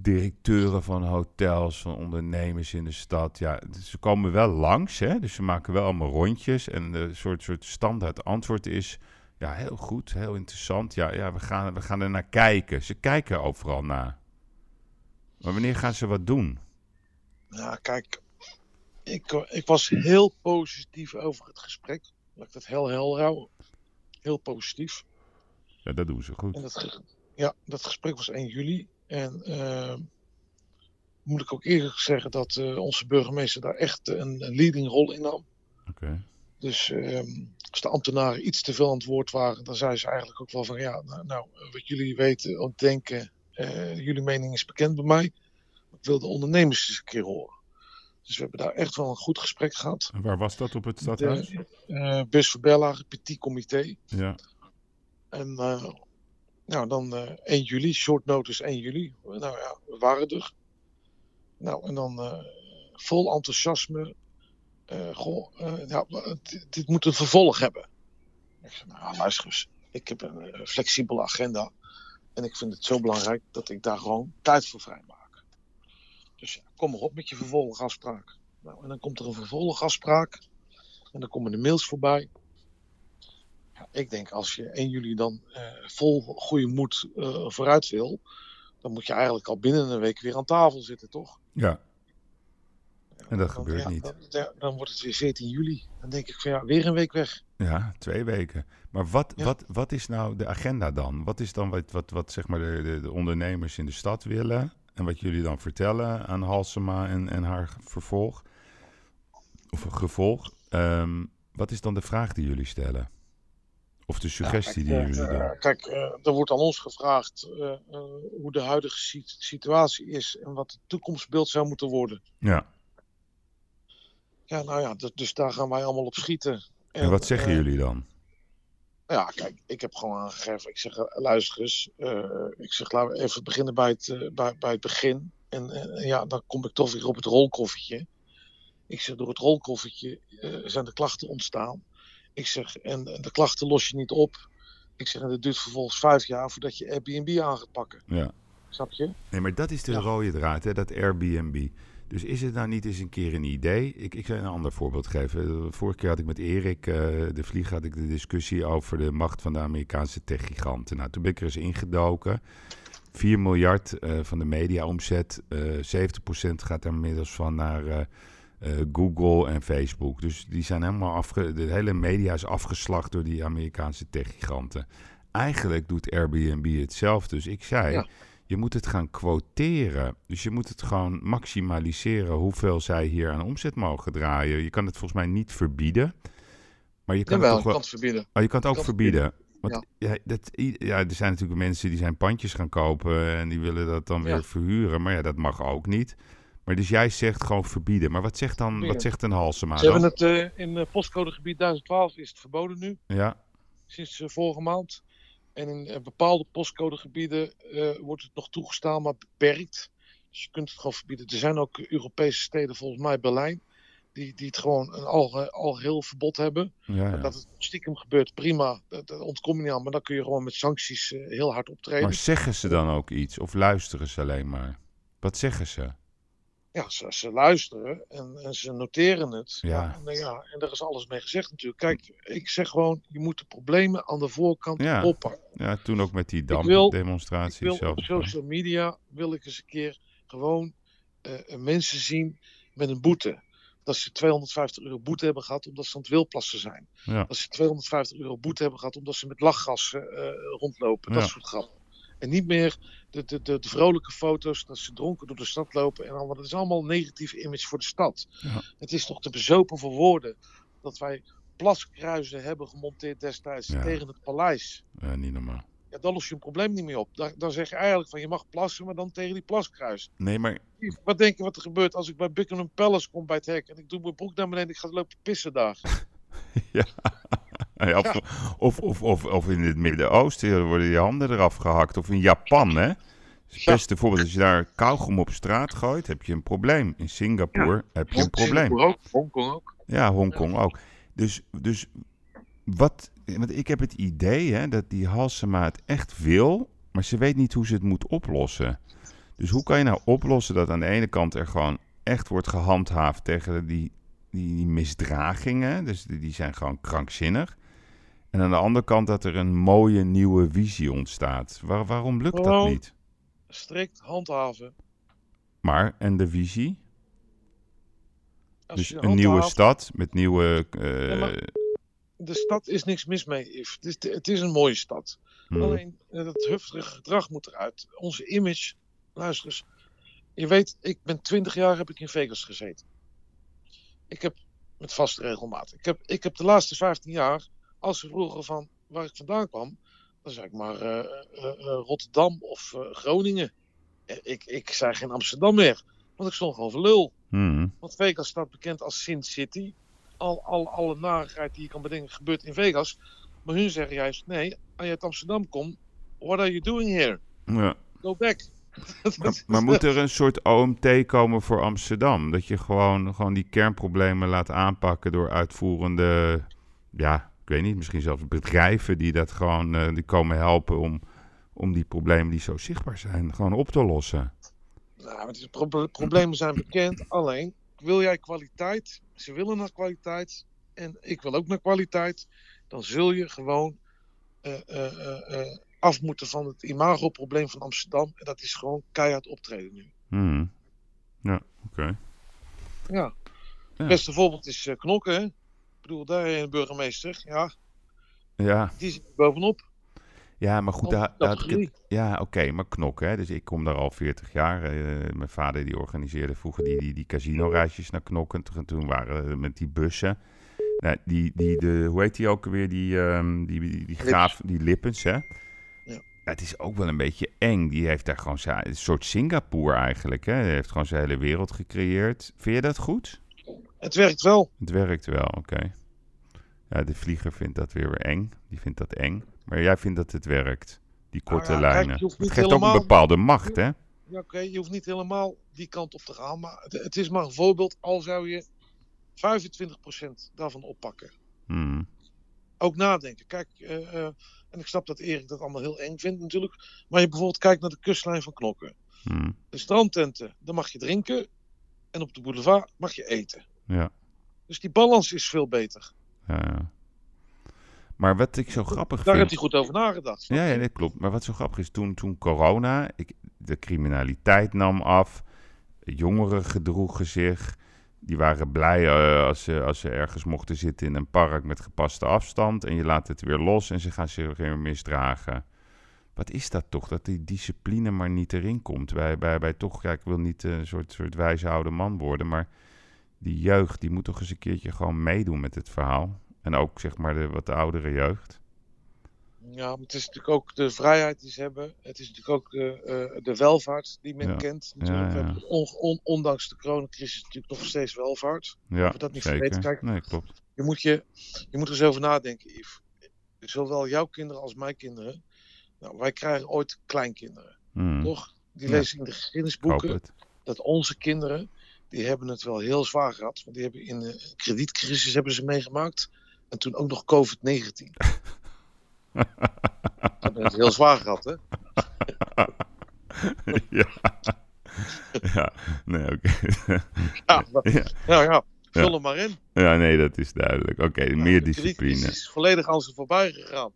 Speaker 7: directeuren van hotels, van ondernemers in de stad. Ja, ze komen wel langs, hè? dus ze maken wel allemaal rondjes. En een soort, soort standaard antwoord is, ja, heel goed, heel interessant. Ja, ja we, gaan, we gaan er naar kijken. Ze kijken overal naar. Maar wanneer gaan ze wat doen?
Speaker 2: Ja, kijk, ik, ik was heel positief over het gesprek. Laat ik dat heel helder houden. Heel positief.
Speaker 7: Ja, dat doen ze goed.
Speaker 2: En dat, ja, dat gesprek was 1 juli. En eh, moet ik ook eerlijk zeggen dat eh, onze burgemeester daar echt een, een leading rol in nam.
Speaker 7: Oké.
Speaker 2: Dus ehm, als de ambtenaren iets te veel aan het woord waren, dan zeiden ze eigenlijk ook wel van ja, nou, nou wat jullie weten, denken, eh, jullie mening is bekend bij mij. Ik wil de ondernemers eens een keer horen. Dus we hebben daar echt wel een goed gesprek gehad.
Speaker 7: En waar was dat op het stadhuis?
Speaker 2: Eh Bus voor Bella, petit comité.
Speaker 7: Ja.
Speaker 2: En eh, nou, dan eh 1 juli, short notice 1 juli. Nou ja, we waren er. Nou, en dan eh, vol enthousiasme. eh, goh, eh, ja, dit, dit moet een vervolg hebben. Ik zei, nou luister eens, ik heb een eh, flexibele agenda. En ik vind het zo belangrijk dat ik daar gewoon tijd voor vrijmaak. Dus ja, kom maar op met je vervolgafspraak. Nou, en dan komt er een vervolgafspraak. En dan komen de mails voorbij. Ja, ik denk als je 1 juli dan eh, vol goede moed eh, vooruit wil, dan moet je eigenlijk al binnen een week weer aan tafel zitten, toch?
Speaker 7: Ja. En dat
Speaker 2: Dan,
Speaker 7: gebeurt
Speaker 2: ja,
Speaker 7: niet.
Speaker 2: Dan wordt het weer 14 juli. Dan denk ik van ja, weer een week weg.
Speaker 7: Ja, twee weken. Maar wat, wat, wat is nou de agenda dan? Wat is dan wat, wat, wat zeg maar de, de, de ondernemers in de stad willen? En wat jullie dan vertellen aan Halsema en, en haar vervolg? Of gevolg? Ehm, wat is dan de vraag die jullie stellen? Of de suggestie die jullie
Speaker 2: eh,
Speaker 7: doen?
Speaker 2: Kijk, eh, er wordt aan ons gevraagd eh, hoe de huidige si- situatie is en wat het toekomstbeeld zou moeten worden.
Speaker 7: Ja.
Speaker 2: Ja, nou ja, dus, daar gaan wij allemaal op schieten.
Speaker 7: En wat zeggen jullie dan?
Speaker 2: Ja, kijk, ik heb gewoon aangegeven. Ik zeg, eh, luister eens. eh, ik zeg, laten we even beginnen bij het, eh, bij, bij het begin. En ja, dan kom ik toch weer op het rolkoffertje. Ik zeg, door het rolkoffertje zijn de klachten ontstaan. Ik zeg, en de klachten los je niet op. Ik zeg, en het duurt vervolgens vijf jaar voordat je Airbnb aan gaat pakken.
Speaker 7: Ja.
Speaker 2: Snap je?
Speaker 7: Nee, maar dat is de rode draad, hè, dat Airbnb. Dus is het nou niet eens een keer een idee? Ik, ik zal een ander voorbeeld geven. Vorige keer had ik met Erik eh, de Vlieg had ik de discussie over de macht van de Amerikaanse techgiganten. Nou, toen ben ik er eens ingedoken. 4 miljard eh, van de mediaomzet, eh 70% gaat daar inmiddels van naar Google en Facebook. Dus die zijn helemaal afge... De hele media is afgeslacht door die Amerikaanse techgiganten. Eigenlijk doet Airbnb hetzelfde. Dus ik zei. Je moet het gaan quoteren. Dus je moet het gewoon maximaliseren hoeveel zij hier aan omzet mogen draaien. Je kan het volgens mij niet verbieden. Maar je kan
Speaker 2: Jawel,
Speaker 7: het wel...
Speaker 2: kan het verbieden.
Speaker 7: Oh, je kan het ook
Speaker 2: kan het
Speaker 7: verbieden. Want
Speaker 2: Ja.
Speaker 7: ja. dat, ja, er zijn natuurlijk mensen die zijn pandjes gaan kopen en die willen dat dan
Speaker 2: Ja.
Speaker 7: weer verhuren. Maar ja, dat mag ook niet. Maar dus jij zegt gewoon verbieden. Maar wat zegt dan, wat zegt een Halsema
Speaker 2: Ze hebben het eh, in eh, postcodegebied 1012 is het verboden nu.
Speaker 7: Ja,
Speaker 2: sinds eh, vorige maand. En in eh, bepaalde postcodegebieden eh, wordt het nog toegestaan, maar beperkt. Dus je kunt het gewoon verbieden. Er zijn ook Europese steden, volgens mij Berlijn, die, die het gewoon een alge- algeheel verbod hebben.
Speaker 7: Ja, ja.
Speaker 2: Dat het stiekem gebeurt, prima. Daar daar ontkom je niet aan. Maar dan kun je gewoon met sancties eh, heel hard optreden.
Speaker 7: maar zeggen ze dan ook iets? Of luisteren ze alleen maar? Wat zeggen ze?
Speaker 2: Ja, ze, ze luisteren en, en ze noteren het.
Speaker 7: Ja.
Speaker 2: En, eh, ja, en daar is alles mee gezegd natuurlijk. Kijk, ik zeg gewoon, je moet de problemen aan de voorkant
Speaker 7: Ja.
Speaker 2: oppakken.
Speaker 7: Ja, toen ook met die
Speaker 2: Ik wil-
Speaker 7: dampdemonstraties.
Speaker 2: Ik wil op social media wil ik eens een keer gewoon eh, mensen zien met een boete. Dat ze 250 euro boete hebben gehad omdat ze aan het wilplassen zijn.
Speaker 7: Ja.
Speaker 2: Dat ze 250 euro boete hebben gehad omdat ze met lachgas eh, eh, rondlopen. Dat soort grappen. En niet meer de, de, de, de vrolijke foto's dat ze dronken door de stad lopen. En allemaal. Dat is allemaal een negatieve image voor de stad.
Speaker 7: Ja.
Speaker 2: Het is toch te bezopen voor woorden dat wij plaskruizen hebben gemonteerd destijds
Speaker 7: Ja.
Speaker 2: tegen het paleis.
Speaker 7: Ja, niet normaal.
Speaker 2: Ja, dan los je een probleem niet meer op. Dan, dan zeg je eigenlijk van je mag plassen, maar dan tegen die plaskruis.
Speaker 7: Nee, maar
Speaker 2: Wat denk je wat er gebeurt als ik bij Buckingham Palace kom bij het hek en ik doe mijn broek naar beneden en ik ga lopen pissen daar? <laughs>
Speaker 7: Ja. Ja, of, of, of, of, of in het Midden-Oosten worden je handen eraf gehakt. Of in Japan, hè? Het beste voorbeeld, als je daar kauwgom op straat gooit, heb je een probleem. In Singapore heb je een probleem.
Speaker 2: Singapore ook, Hongkong ook.
Speaker 7: Ja, Hongkong ook. Dus, dus wat, want ik heb het idee hè, dat die Halsema het echt wil, maar ze weet niet hoe ze het moet oplossen. Dus hoe kan je nou oplossen dat aan de ene kant er gewoon echt wordt gehandhaafd tegen die, die, die misdragingen, dus die, die zijn gewoon krankzinnig. En aan de andere kant dat er een mooie nieuwe visie ontstaat. Waar, waarom lukt dat niet?
Speaker 2: Strikt handhaven.
Speaker 7: Maar, en de visie?
Speaker 2: Als
Speaker 7: Dus een nieuwe stad met nieuwe... eh,
Speaker 2: Ja, de stad is niks mis mee. Het is, het is een mooie stad.
Speaker 7: Hmm.
Speaker 2: Alleen, eh, dat hufterige gedrag moet eruit. Onze image, luister eens. Je weet, ik ben 20 jaar heb ik in Vegas gezeten. Ik heb met vaste regelmaat. Ik heb, ik heb de laatste 15 jaar, als ze vroegen van waar ik vandaan kwam, dan zei ik maar eh, eh, eh, Rotterdam of eh, Groningen. Ik, ik zei geen Amsterdam meer, want ik stond gewoon voor lul.
Speaker 7: Hmm.
Speaker 2: Want Vegas staat bekend als Sin City. Al, al, alle narigheid die je kan bedenken gebeurt in Vegas. Maar hun zeggen juist, nee, als je uit Amsterdam komt, what are you doing here?
Speaker 7: Ja.
Speaker 2: Go back. <laughs>
Speaker 7: Maar, maar moet er een soort OMT komen voor Amsterdam? Dat je gewoon, gewoon die kernproblemen laat aanpakken door uitvoerende, ja, ik weet niet, misschien zelfs bedrijven die dat gewoon, eh, die komen helpen om, om die problemen die zo zichtbaar zijn, gewoon op te lossen.
Speaker 2: Nou, het is, pro- problemen zijn bekend. Alleen, wil jij kwaliteit? Ze willen naar kwaliteit. En ik wil ook naar kwaliteit. Dan zul je gewoon eh, eh, af moeten van het imagoprobleem van Amsterdam. En dat is gewoon keihard optreden nu.
Speaker 7: Hmm. Ja, oké.
Speaker 2: Ja.
Speaker 7: Ja.
Speaker 2: Het beste voorbeeld is Knokken. Hè? Ik bedoel, daar een burgemeester. Ja,
Speaker 7: Ja.
Speaker 2: die zit er bovenop.
Speaker 7: Ja, maar goed, daar, ja, oké, maar knokken, hè. Dus ik kom daar al 40 jaar. eh, mijn vader die organiseerde vroeger die, die, die casino-reisjes naar knokken. Toen, toen waren we met die bussen. Nou, die, die, de, hoe heet die ook alweer? Die, ehm, die, die, die graaf, die Lippens, hè. Het is ook wel een beetje eng. Die heeft daar gewoon zijn, een soort Singapore eigenlijk, hè. Hij heeft gewoon zijn hele wereld gecreëerd. Vind je dat goed?
Speaker 2: Het werkt wel.
Speaker 7: Het werkt wel, oké. Ja, de vlieger vindt dat weer eng. Die vindt dat eng. Maar jij vindt dat het werkt, die korte
Speaker 2: Nou ja, kijk,
Speaker 7: lijnen. het geeft ook een bepaalde macht, hè?
Speaker 2: Ja, oké, je hoeft niet helemaal die kant op te gaan. Maar het, het is maar een voorbeeld. Al zou je 25% daarvan oppakken.
Speaker 7: Hmm.
Speaker 2: Ook nadenken. Kijk, eh, eh, en ik snap dat Erik dat allemaal heel eng vindt natuurlijk. Maar je bijvoorbeeld kijkt naar de kustlijn van Knokken.
Speaker 7: Hmm.
Speaker 2: De strandtenten, daar mag je drinken. En op de boulevard mag je eten.
Speaker 7: Ja.
Speaker 2: Dus die balans is veel beter.
Speaker 7: Ja. Maar wat ik zo grappig
Speaker 2: Daar
Speaker 7: vind...
Speaker 2: heeft hij goed over nagedacht.
Speaker 7: Ja, ja, dat klopt. Maar wat zo grappig is, toen, toen corona, ik, de criminaliteit nam af, jongeren gedroegen zich, die waren blij eh, als, ze, als ze ergens mochten zitten in een park met gepaste afstand en je laat het weer los en ze gaan zich weer misdragen. Wat is dat toch, dat die discipline maar niet erin komt? Bij, bij, bij toch, ja, ik wil niet een soort, soort wijze oude man worden, maar die jeugd, die moet toch eens een keertje gewoon meedoen met het verhaal. En ook, zeg maar, de wat oudere jeugd.
Speaker 2: Ja, maar het is natuurlijk ook de vrijheid die ze hebben. Het is natuurlijk ook de, eh, de welvaart die men
Speaker 7: Ja.
Speaker 2: kent. Natuurlijk. We
Speaker 7: ja.
Speaker 2: hebben on- on- ondanks de coronacrisis natuurlijk nog steeds welvaart.
Speaker 7: Ja,
Speaker 2: dat niet
Speaker 7: zeker.
Speaker 2: vergeten. Kijk,
Speaker 7: Nee, klopt.
Speaker 2: Je moet, je, je moet er eens over nadenken, Yves. Zowel jouw kinderen als mijn kinderen. Nou, wij krijgen ooit kleinkinderen.
Speaker 7: Hmm.
Speaker 2: Toch? Die lezen in de geschiedenisboeken dat onze kinderen, die hebben het wel heel zwaar gehad. Want die hebben in de kredietcrisis hebben ze meegemaakt. En toen ook nog COVID-19. <laughs> Ze hebben het heel zwaar gehad, hè? <laughs>
Speaker 7: ja. ja, nee, oké.
Speaker 2: Ja, <laughs>
Speaker 7: ja.
Speaker 2: Nou ja, vul
Speaker 7: Ja.
Speaker 2: er maar in.
Speaker 7: Ja, nee, dat is duidelijk. Oké, meer
Speaker 2: De
Speaker 7: discipline.
Speaker 2: kredietcrisis is volledig aan ze voorbij gegaan.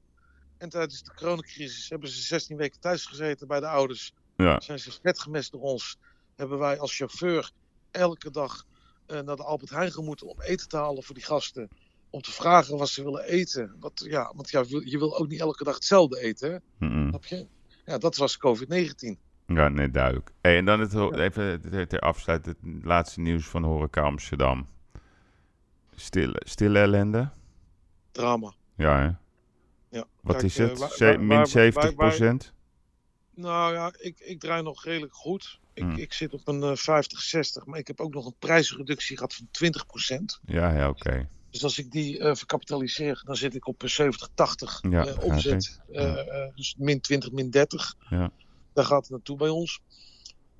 Speaker 2: En tijdens de coronacrisis hebben ze 16 weken thuis gezeten bij de ouders.
Speaker 7: Ja.
Speaker 2: Zijn ze vet gemest door ons. Hebben wij als chauffeur elke dag eh, naar de Albert Heijn gemoeten om eten te halen voor die gasten. Om te vragen wat ze willen eten. Wat, ja, want ja, je wil ook niet elke dag hetzelfde eten. Hè? Je? Ja, dat was COVID-19.
Speaker 7: Ja, nee, duidelijk. Hey, en dan het, even ter, afsluit het laatste nieuws van Horeca Amsterdam. Stille, stille ellende?
Speaker 2: Drama.
Speaker 7: Ja, hè?
Speaker 2: Ja.
Speaker 7: Wat
Speaker 2: Kijk,
Speaker 7: is
Speaker 2: eh,
Speaker 7: het?
Speaker 2: waar-
Speaker 7: Ze-
Speaker 2: waar-
Speaker 7: min
Speaker 2: waar-
Speaker 7: 70
Speaker 2: waar-
Speaker 7: procent?
Speaker 2: Nou ja, ik, ik draai nog redelijk goed. Ik,
Speaker 7: Hmm.
Speaker 2: ik zit op een eh, 50, 60. Maar ik heb ook nog een prijsreductie gehad van 20%.
Speaker 7: Ja, ja, oké.
Speaker 2: Dus als ik die eh, verkapitaliseer, dan zit ik op een 70, 80
Speaker 7: Ja,
Speaker 2: eh, omzet. Eh, eh, dus min 20, min 30.
Speaker 7: Ja.
Speaker 2: Daar gaat het naartoe bij ons.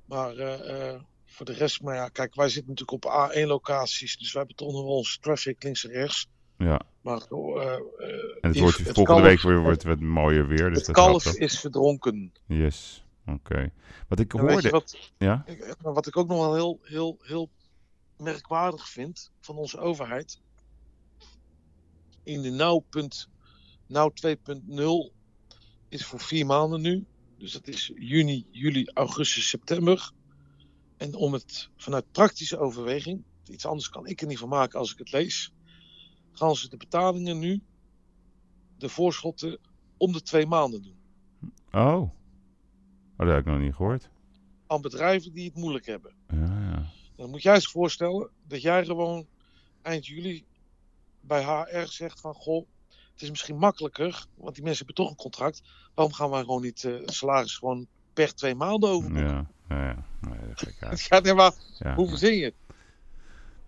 Speaker 2: Maar eh, eh, voor de rest, maar ja, kijk, wij zitten natuurlijk op A1-locaties. Dus wij betonnen ons traffic links en rechts.
Speaker 7: Ja.
Speaker 2: Maar eh, eh,
Speaker 7: En het wordt volgende
Speaker 2: kalf-
Speaker 7: week weer wordt het mooier weer. Dus
Speaker 2: Het
Speaker 7: dat
Speaker 2: kalf is verdronken.
Speaker 7: Yes, oké. Wat ik
Speaker 2: En
Speaker 7: hoorde...
Speaker 2: wat,
Speaker 7: Ja?
Speaker 2: ik- maar wat ik ook nog wel heel, heel, heel merkwaardig vind van onze overheid. In de nou, punt, nou 2.0 is voor vier maanden nu. Dus dat is juni, juli, augustus, september. En om het vanuit praktische overweging, iets anders kan ik er niet van maken als ik het lees, gaan ze de betalingen nu de voorschotten om de twee maanden doen.
Speaker 7: Oh. oh, dat heb ik nog niet gehoord.
Speaker 2: Aan bedrijven die het moeilijk hebben.
Speaker 7: Ja, ja.
Speaker 2: Dan moet jij eens voorstellen dat jij gewoon eind juli bij HR zegt van... Goh, het is misschien makkelijker, want die mensen hebben toch een contract. Waarom gaan wij gewoon niet eh, het salaris gewoon per twee maanden over?
Speaker 7: Ja, ja, ja. Nee, dat.
Speaker 2: Ja, <laughs> nee, maar
Speaker 7: Ja.
Speaker 2: hoe verzin je het?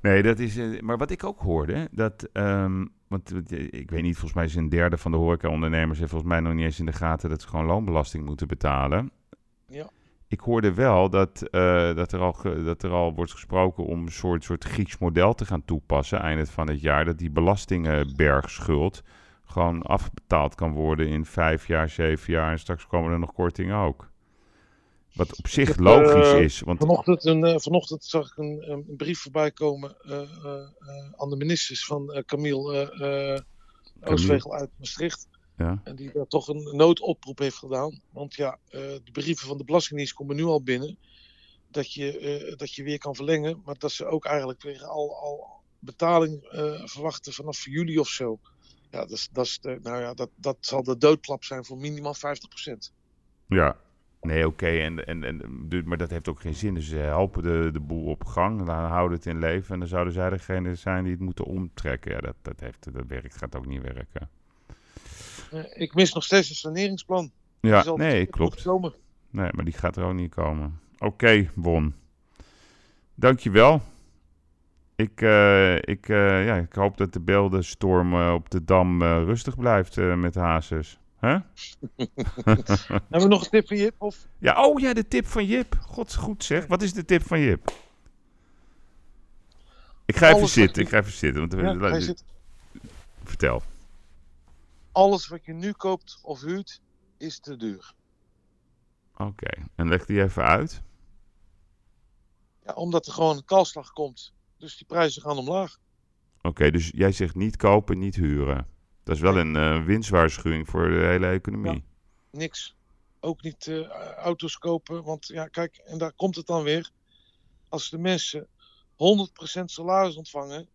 Speaker 7: Nee, dat is. eh, Maar wat ik ook hoorde, dat. ehm, want eh, ik weet niet, volgens mij is een derde van de horecaondernemers heeft volgens mij nog niet eens in de gaten dat ze gewoon loonbelasting moeten betalen.
Speaker 2: Ja.
Speaker 7: Ik hoorde wel dat, eh, dat, er al dat er al wordt gesproken om een soort, soort Grieks model te gaan toepassen eind van het jaar. Dat die belastingbergschuld gewoon afbetaald kan worden in vijf jaar, zeven jaar. En straks komen er nog kortingen ook. Wat op zich
Speaker 2: heb,
Speaker 7: logisch
Speaker 2: eh,
Speaker 7: is. Want
Speaker 2: Vanochtend, een, eh, vanochtend zag ik een, een brief voorbij komen eh, aan de ministers van Camille Oostvegel uit Maastricht.
Speaker 7: Ja.
Speaker 2: En die daar toch een noodoproep heeft gedaan. Want ja, de brieven van de Belastingdienst komen nu al binnen. Dat je, dat je weer kan verlengen. Maar dat ze ook eigenlijk weer al, al betaling verwachten vanaf juli of zo. Ja, dat, dat, nou ja dat, dat zal de doodklap zijn voor minimaal 50%.
Speaker 7: Ja, nee, oké. En, en, en, maar dat heeft ook geen zin. Dus ze helpen de, de boel op gang, dan houden het in leven. En dan zouden zij degene zijn die het moeten omtrekken. Ja, dat, dat, heeft, dat werkt, gaat ook niet werken.
Speaker 2: Eh, ik mis nog steeds een saneringsplan.
Speaker 7: Ja,
Speaker 2: zal
Speaker 7: nee, klopt.
Speaker 2: komen.
Speaker 7: Nee, maar die gaat er ook niet komen. Oké, Won. Dankjewel. Ik, eh, ik, eh, ja, ik hoop dat de beeldenstorm op de Dam rustig blijft met Hazes. Huh? <laughs>
Speaker 2: Hebben we nog een tip van Jip? Of?
Speaker 7: Ja, oh ja, de tip van Jip. God, goed zeg. Wat is de tip van Jip? Ik ga even
Speaker 2: Alles
Speaker 7: zitten. Ik ga even zitten. Want,
Speaker 2: Ja, zit-
Speaker 7: Vertel.
Speaker 2: Alles wat je nu koopt of huurt, is te duur.
Speaker 7: Oké. En leg die even uit.
Speaker 2: Ja, omdat er gewoon een kalslag komt. Dus die prijzen gaan omlaag.
Speaker 7: Oké, dus jij zegt niet kopen, niet huren. Dat is wel een eh, winstwaarschuwing voor de hele economie.
Speaker 2: Niks. Ook niet eh, auto's kopen. Want ja, kijk, en daar komt het dan weer. Als de mensen 100% salaris ontvangen,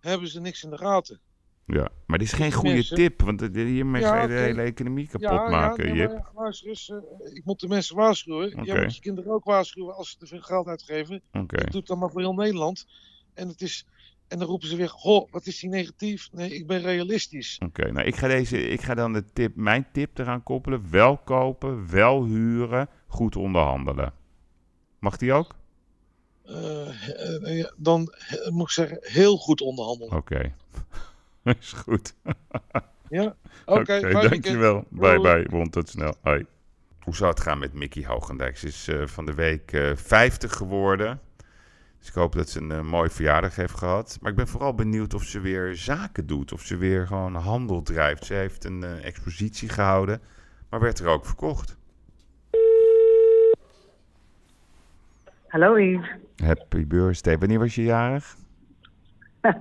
Speaker 2: hebben ze niks in de gaten.
Speaker 7: Ja, maar dit is geen goede
Speaker 2: Mensen-
Speaker 7: tip, want hiermee
Speaker 2: Ja,
Speaker 7: ga je de hele economie kapot
Speaker 2: Ja,
Speaker 7: maken,
Speaker 2: ja, nee, maar ja, luister eens, eh, ik moet de mensen waarschuwen. Jij moet je kinderen ook waarschuwen als ze te veel geld uitgeven. Dat doet dan maar voor heel Nederland. En, het is, en dan roepen ze weer, goh, wat is die negatief? Nee, ik ben realistisch.
Speaker 7: Oké, nou ik ga, deze, ik ga dan de tip, mijn tip eraan koppelen. Wel kopen, wel huren, goed onderhandelen. Mag die ook?
Speaker 2: Eh, eh, dan eh, moet ik zeggen, heel goed onderhandelen.
Speaker 7: Oké. <laughs> is goed.
Speaker 2: Ja? <laughs> Oké,
Speaker 7: dankjewel. Bye bye, wond tot snel. Hoi. Hoe zou het gaan met Mickey Hoogendijk? Ze is van de week eh 50 geworden. Dus ik hoop dat ze een eh, mooie verjaardag heeft gehad. Maar ik ben vooral benieuwd of ze weer zaken doet. Of ze weer gewoon handel drijft. Ze heeft een eh, expositie gehouden, maar werd er ook verkocht.
Speaker 15: Hallo Yves.
Speaker 7: Happy birthday. Wanneer was je jarig? <laughs>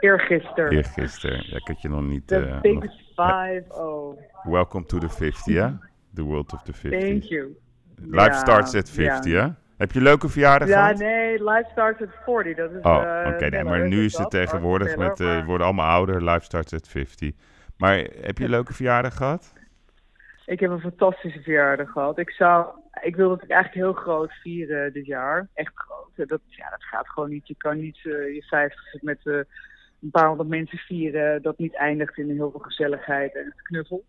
Speaker 15: Eergisteren.
Speaker 7: Eergisteren. Ja, ik had je nog niet...
Speaker 15: The
Speaker 7: eh,
Speaker 15: big
Speaker 7: nog-
Speaker 15: five oh.
Speaker 7: Welcome to the 50, ja? The world of the 50.
Speaker 15: Thank you.
Speaker 7: Life starts at 50,
Speaker 15: ja.
Speaker 7: hè? Heb je leuke verjaardag
Speaker 15: Ja,
Speaker 7: gehad?
Speaker 15: nee, life starts at 40. Dat is
Speaker 7: Oh,
Speaker 15: eh,
Speaker 7: oké. nee,
Speaker 15: Bella,
Speaker 7: maar nu is het tegenwoordig met... eh,
Speaker 15: maar
Speaker 7: worden allemaal ouder. Life starts at 50. Maar heb je een leuke verjaardag gehad?
Speaker 15: Ik heb een fantastische verjaardag gehad. Ik zou, ik wil het eigenlijk heel groot vieren dit jaar. Echt groot. Dat, ja, dat gaat gewoon niet. Je kan niet eh, je 50 met een paar honderd mensen vieren. Dat niet eindigt in heel veel gezelligheid en knuffel.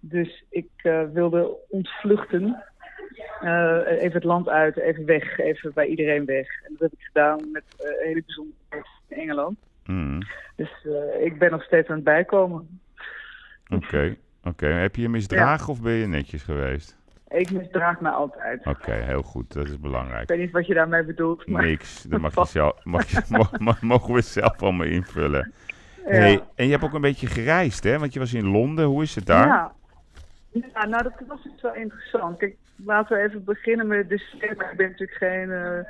Speaker 15: Dus ik wilde ontvluchten. Eh, even het land uit, even weg, even bij iedereen weg. En dat heb ik gedaan met eh, een hele bijzondere in Engeland.
Speaker 7: Mm,
Speaker 15: Dus eh, ik ben nog steeds aan het bijkomen.
Speaker 7: Oké. Oké. Heb je je misdragen of ben je netjes geweest?
Speaker 15: Ik misdraag me altijd.
Speaker 7: Oké, heel goed. Dat is
Speaker 15: Ik
Speaker 7: belangrijk.
Speaker 15: weet niet wat je daarmee bedoelt. Maar...
Speaker 7: Niks. <laughs> Dat mag je zelf, mag je, <laughs> mogen we zelf allemaal invullen.
Speaker 15: Ja.
Speaker 7: Hey, en je hebt ook een beetje gereisd, hè? Want je was in Londen. Hoe is het daar?
Speaker 15: Ja. ja, nou dat was dus wel interessant. Kijk, laten we even beginnen met de disclaimer. Ik ben natuurlijk geen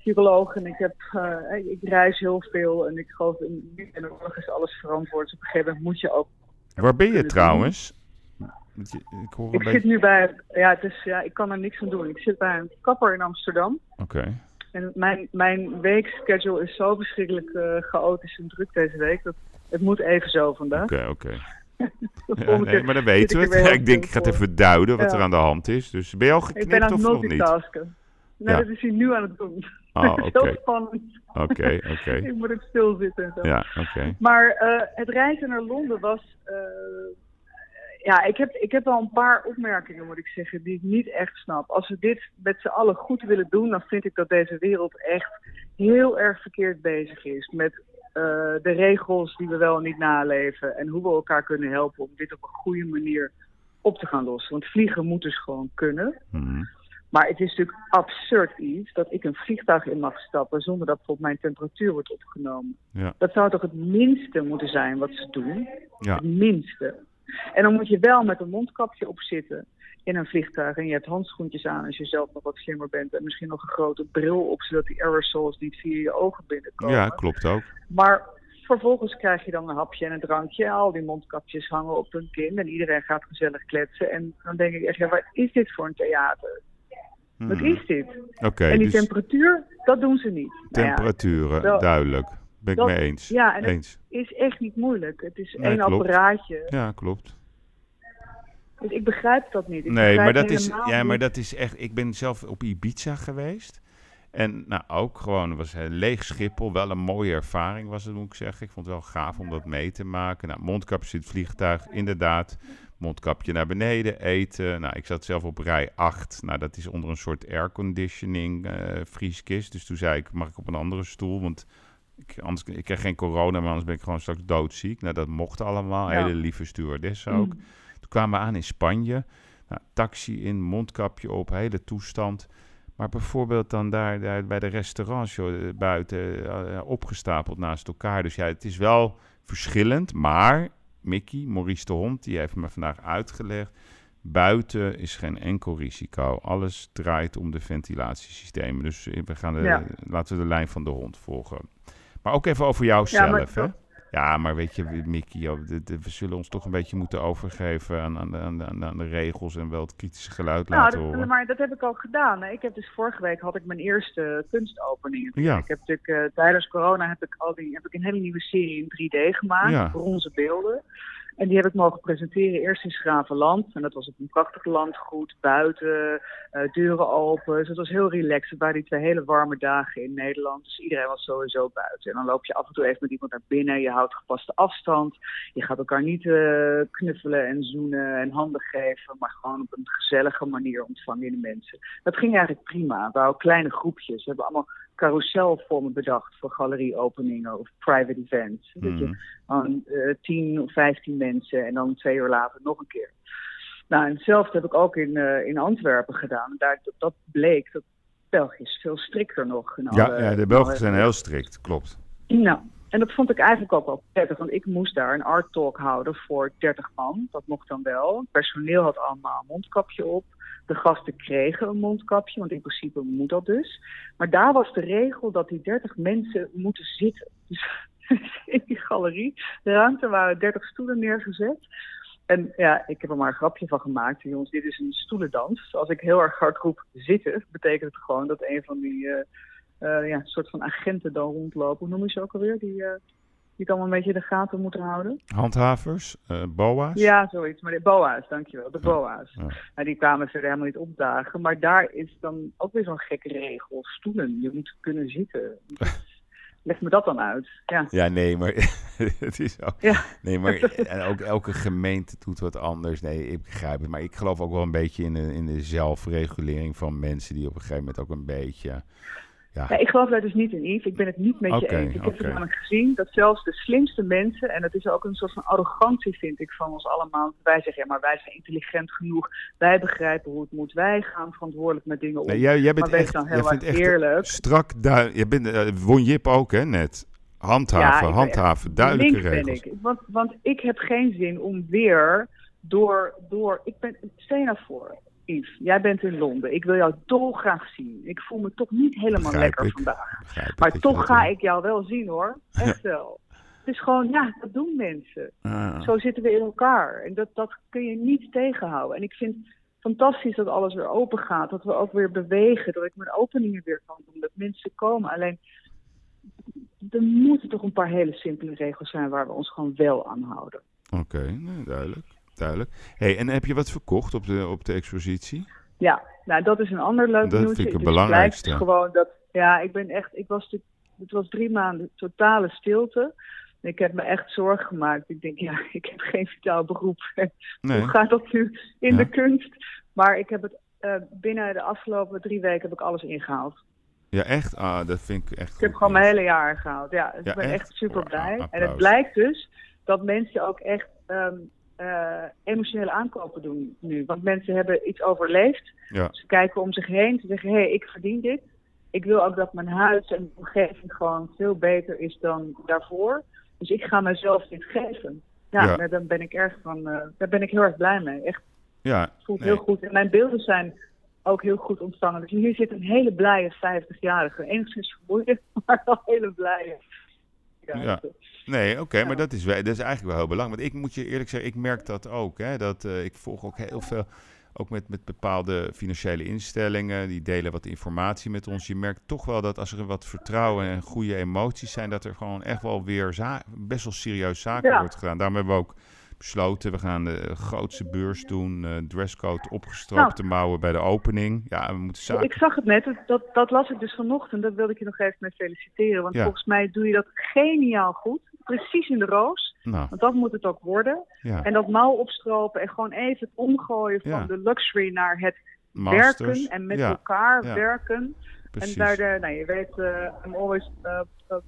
Speaker 15: viroloog en ik, heb, eh, ik reis heel veel. En ik geloof in de oorlog is alles verantwoord. Dus op een gegeven moment moet je ook...
Speaker 7: Waar ben je trouwens? Je- Ik hoor
Speaker 15: Ik
Speaker 7: beetje...
Speaker 15: zit nu bij... Ja, het is, ja, ik kan er niks aan doen. Ik zit bij een kapper in Amsterdam.
Speaker 7: Oké.
Speaker 15: En mijn, mijn weekschedule is zo verschrikkelijk eh chaotisch en druk deze week. Dat het moet even zo vandaag.
Speaker 7: Oké, oké. Ja, nee, maar dan weten we het. ik denk, ik ga het even duiden wat er aan de hand is. Dus ben je al
Speaker 15: Ik ben
Speaker 7: geknipt
Speaker 15: aan
Speaker 7: of
Speaker 15: het
Speaker 7: nog niet?
Speaker 15: multitasken. Nee,
Speaker 7: Ja.
Speaker 15: dat is hij nu aan het doen. <laughs>
Speaker 7: Ah, oké.
Speaker 15: Heel spannend.
Speaker 7: Oké, <laughs> oké.
Speaker 15: ik moet even stilzitten en zo.
Speaker 7: Ja, oké.
Speaker 15: Maar eh, het reizen naar Londen was. eh, ja, ik heb, ik heb wel een paar opmerkingen, moet ik zeggen, die ik niet echt snap. Als we dit met z'n allen goed willen doen, dan vind ik dat deze wereld echt heel erg verkeerd bezig is. Met de regels die we wel en niet naleven. En hoe we elkaar kunnen helpen om dit op een goede manier op te gaan lossen. Want vliegen moet dus gewoon kunnen.
Speaker 7: Mhm.
Speaker 15: Maar het is natuurlijk absurd iets dat ik een vliegtuig in mag stappen zonder dat bijvoorbeeld mijn temperatuur wordt opgenomen.
Speaker 7: Ja.
Speaker 15: Dat zou toch het minste moeten zijn wat ze doen?
Speaker 7: Ja.
Speaker 15: Het minste. En dan moet je wel met een mondkapje op zitten in een vliegtuig. En je hebt handschoentjes aan als je zelf nog wat slimmer bent. En misschien nog een grote bril op, zodat die aerosols niet via je ogen binnenkomen.
Speaker 7: Ja, klopt ook.
Speaker 15: Maar vervolgens krijg je dan een hapje en een drankje. Al die mondkapjes hangen op hun kin en iedereen gaat gezellig kletsen. En dan denk ik echt, ja, wat is dit voor een theater? Wat
Speaker 7: Mhm.
Speaker 15: is dit?
Speaker 7: Oké,
Speaker 15: en die
Speaker 7: dus
Speaker 15: temperatuur, dat doen ze niet. Nou ja,
Speaker 7: temperaturen, duidelijk. Ben ik mee eens.
Speaker 15: Ja, en
Speaker 7: eens.
Speaker 15: het is echt niet moeilijk. Het is
Speaker 7: Nee,
Speaker 15: één
Speaker 7: klopt.
Speaker 15: apparaatje.
Speaker 7: Ja, klopt.
Speaker 15: Dus ik begrijp dat niet. Ik
Speaker 7: Nee, maar dat, is, ja, maar dat is echt. Ik ben zelf op Ibiza geweest. En nou, ook gewoon, was een leeg Schiphol. Wel een mooie ervaring was het, moet ik zeggen. Ik vond het wel gaaf om dat mee te maken. Nou, mondkapje in het vliegtuig, inderdaad. Mondkapje naar beneden, eten. Nou, ik zat zelf op rij 8. Nou, dat is onder een soort airconditioning eh vrieskist. Dus toen zei ik, mag ik op een andere stoel? Want ik, anders, ik krijg geen corona, maar anders ben ik gewoon straks doodziek. Nou, dat mocht allemaal.
Speaker 15: Ja.
Speaker 7: Hele lieve stewardess ook.
Speaker 15: Mm.
Speaker 7: Toen kwamen we aan in Spanje. Nou, taxi in, mondkapje op, hele toestand. Maar bijvoorbeeld dan daar, daar bij de restaurants joh, buiten eh, opgestapeld naast elkaar. Dus ja, het is wel verschillend. Maar Mickey, Maurice de Hond, die heeft me vandaag uitgelegd. Buiten is geen enkel risico. Alles draait om de ventilatiesystemen. Dus eh, we gaan de,
Speaker 15: Ja.
Speaker 7: laten we de lijn van de hond volgen. Maar ook even over jou
Speaker 15: Ja, maar
Speaker 7: hè? Ja, maar weet je, Mickey, joh, de- de- we zullen ons toch een beetje moeten overgeven aan, aan, de, aan, aan de- regels en wel het kritische geluid
Speaker 15: Nou,
Speaker 7: laten
Speaker 15: dat,
Speaker 7: horen.
Speaker 15: maar dat heb ik al gedaan. Ik heb dus vorige week had ik mijn eerste kunstopening.
Speaker 7: Ja.
Speaker 15: Ik heb natuurlijk eh, tijdens corona heb ik al die heb ik een hele nieuwe serie in 3D gemaakt,
Speaker 7: Ja.
Speaker 15: bronzen beelden. En die heb ik mogen presenteren eerst in Schravenland. En dat was op een prachtig landgoed, buiten, eh, deuren open. Dus het was heel relaxed. Waren die twee hele warme dagen in Nederland. Dus iedereen was sowieso buiten. En dan loop je af en toe even met iemand naar binnen. Je houdt gepaste afstand. Je gaat elkaar niet eh, knuffelen en zoenen en handen geven. Maar gewoon op een gezellige manier ontvangen je de mensen. Dat ging eigenlijk prima. We hadden kleine groepjes. We hebben allemaal carouselvormen bedacht voor galerieopeningen of private events. Dat
Speaker 7: Mhm.
Speaker 15: je gewoon eh, 10 of 15 mensen en dan twee uur later nog een keer. Nou, en hetzelfde heb ik ook in, eh, in Antwerpen gedaan. Daar, dat, dat bleek dat België is veel strikter nog.
Speaker 7: ja,
Speaker 15: alle-
Speaker 7: ja, de Belgen
Speaker 15: alle-
Speaker 7: zijn heel strikt, klopt.
Speaker 15: nou, en dat vond ik eigenlijk ook wel prettig, want ik moest daar een art talk houden voor 30 man. Dat mocht dan wel. Het personeel had allemaal een mondkapje op. De gasten kregen een mondkapje, want in principe moet dat dus. Maar daar was de regel dat die 30 mensen moeten zitten. <laughs> Dus in die galerie, de ruimte waren 30 stoelen neergezet. En ja, ik heb er maar een grapje van gemaakt. Jongens, dit is een stoelendans. Dus als ik heel erg hard roep zitten, betekent het gewoon dat een van die eh, eh, ja, soort van agenten dan rondlopen. Hoe noem je ze ook alweer? Die, eh, die het allemaal een beetje in de gaten moeten houden.
Speaker 7: Handhavers, eh, boa's.
Speaker 15: Ja, zoiets. Maar de BOA's, dankjewel. De BOA's.
Speaker 7: Ja.
Speaker 15: Nou, die kwamen verder helemaal niet opdagen. Maar daar is dan ook weer zo'n gekke regel. Stoelen. Je moet kunnen zitten. Leg me dat dan uit. Ja.
Speaker 7: Ja, nee, maar <laughs> het is ook.
Speaker 15: Ja.
Speaker 7: Nee, maar en ook elke gemeente doet wat anders. Nee, ik begrijp het. Maar ik geloof ook wel een beetje in de, in de zelfregulering van mensen die op een gegeven moment ook een beetje. Ja,
Speaker 15: ik geloof daar dus niet in, Yves. Ik ben het niet met je eens. Ik heb het namelijk gezien dat zelfs de slimste mensen, en dat is ook een soort van arrogantie, vind ik, van ons allemaal. Wij zeggen, ja, maar wij zijn intelligent genoeg. Wij begrijpen hoe het moet. Wij gaan verantwoordelijk met dingen om.
Speaker 7: Nee, jij, jij bent
Speaker 15: maar
Speaker 7: echt,
Speaker 15: dan heel erg eerlijk.
Speaker 7: strak duidelijk. Je bent, eh, won Jip ook, hè, net. Handhaven, handhaven, duidelijke
Speaker 15: ben
Speaker 7: regels.
Speaker 15: ik. Want, want ik heb geen zin om weer door, door ik ben, stel je nou voor, Yves, jij bent in Londen. Ik wil jou dolgraag zien. Ik voel me toch niet helemaal
Speaker 7: Begrijp
Speaker 15: lekker
Speaker 7: ik.
Speaker 15: vandaag.
Speaker 7: Begrijp
Speaker 15: Maar toch ga ik jou wel zien hoor. Echt wel. Het is gewoon, ja, dat doen mensen.
Speaker 7: Ah.
Speaker 15: Zo zitten we in elkaar. En dat, dat kun je niet tegenhouden. En ik vind het fantastisch dat alles weer open gaat. Dat we ook weer bewegen. Dat ik mijn openingen weer kan doen. Dat mensen komen. Alleen, er moeten toch een paar hele simpele regels zijn waar we ons gewoon wel aan houden.
Speaker 7: Oké, nee, duidelijk. Duidelijk. Hey, en heb je wat verkocht op de, op de expositie?
Speaker 15: Ja, nou dat is een ander leuk
Speaker 7: Dat
Speaker 15: nieuwtje.
Speaker 7: vind ik het
Speaker 15: Dus
Speaker 7: belangrijkste.
Speaker 15: gewoon dat, ja, ik ben echt, ik was natuurlijk, het was drie maanden totale stilte. Ik heb me echt zorgen gemaakt. Ik denk, ja, <laughs> ik heb geen vitaal beroep. <laughs>
Speaker 7: Nee.
Speaker 15: Hoe gaat dat nu in
Speaker 7: Ja.
Speaker 15: de kunst? Maar ik heb het eh, binnen de afgelopen drie weken heb ik alles ingehaald.
Speaker 7: Ja, echt? Ah, dat vind ik echt
Speaker 15: Ik heb gewoon mijn hele jaar gehaald. Ja, dus
Speaker 7: Ja,
Speaker 15: ik ben
Speaker 7: echt?
Speaker 15: echt super blij. en het blijkt dus dat mensen ook echt ehm, eh, emotionele aankopen doen nu. Want mensen hebben iets overleefd.
Speaker 7: Ja.
Speaker 15: Ze kijken om zich heen. Ze zeggen, hé, hey, ik verdien dit. Ik wil ook dat mijn huis en omgeving gewoon veel beter is dan daarvoor. Dus ik ga mezelf dit geven. Ja,
Speaker 7: Ja.
Speaker 15: Daar, ben ik erg van, eh, daar ben ik heel erg blij mee. Echt,
Speaker 7: Ja,
Speaker 15: het voelt
Speaker 7: nee.
Speaker 15: heel goed. En mijn beelden zijn ook heel goed ontvangen. Dus hier zit een hele blije 50-jarige. Enigszins vermoeide, <laughs> maar wel hele blije.
Speaker 7: Ja. Nee, oké, maar dat is, dat is eigenlijk wel heel belangrijk. Want ik moet je eerlijk zeggen, ik merk dat ook. Hè, dat, eh, ik volg ook heel veel, ook met, met bepaalde financiële instellingen, die delen wat informatie met ons. Je merkt toch wel dat als er wat vertrouwen en goede emoties zijn, dat er gewoon echt wel weer best wel serieus zaken wordt gedaan. Daarom hebben we ook besloten, we gaan de grootste beurs doen, eh, dresscode opgestroopte mouwen bij de opening. Ja, we moeten zaken...
Speaker 15: Ik zag het net, dat- dat, las ik dus vanochtend. Dat wilde ik je nog even mee feliciteren. Want
Speaker 7: Ja.
Speaker 15: volgens mij doe je dat geniaal goed. Precies in de roos.
Speaker 7: Nou.
Speaker 15: Want dat moet het ook worden.
Speaker 7: Ja.
Speaker 15: En dat mouw opstropen en gewoon even het omgooien van
Speaker 7: Ja.
Speaker 15: de luxury naar het
Speaker 7: Masters.
Speaker 15: werken en met elkaar werken.
Speaker 7: Precies.
Speaker 15: En daar, de, nou, je weet, eh, I'm always a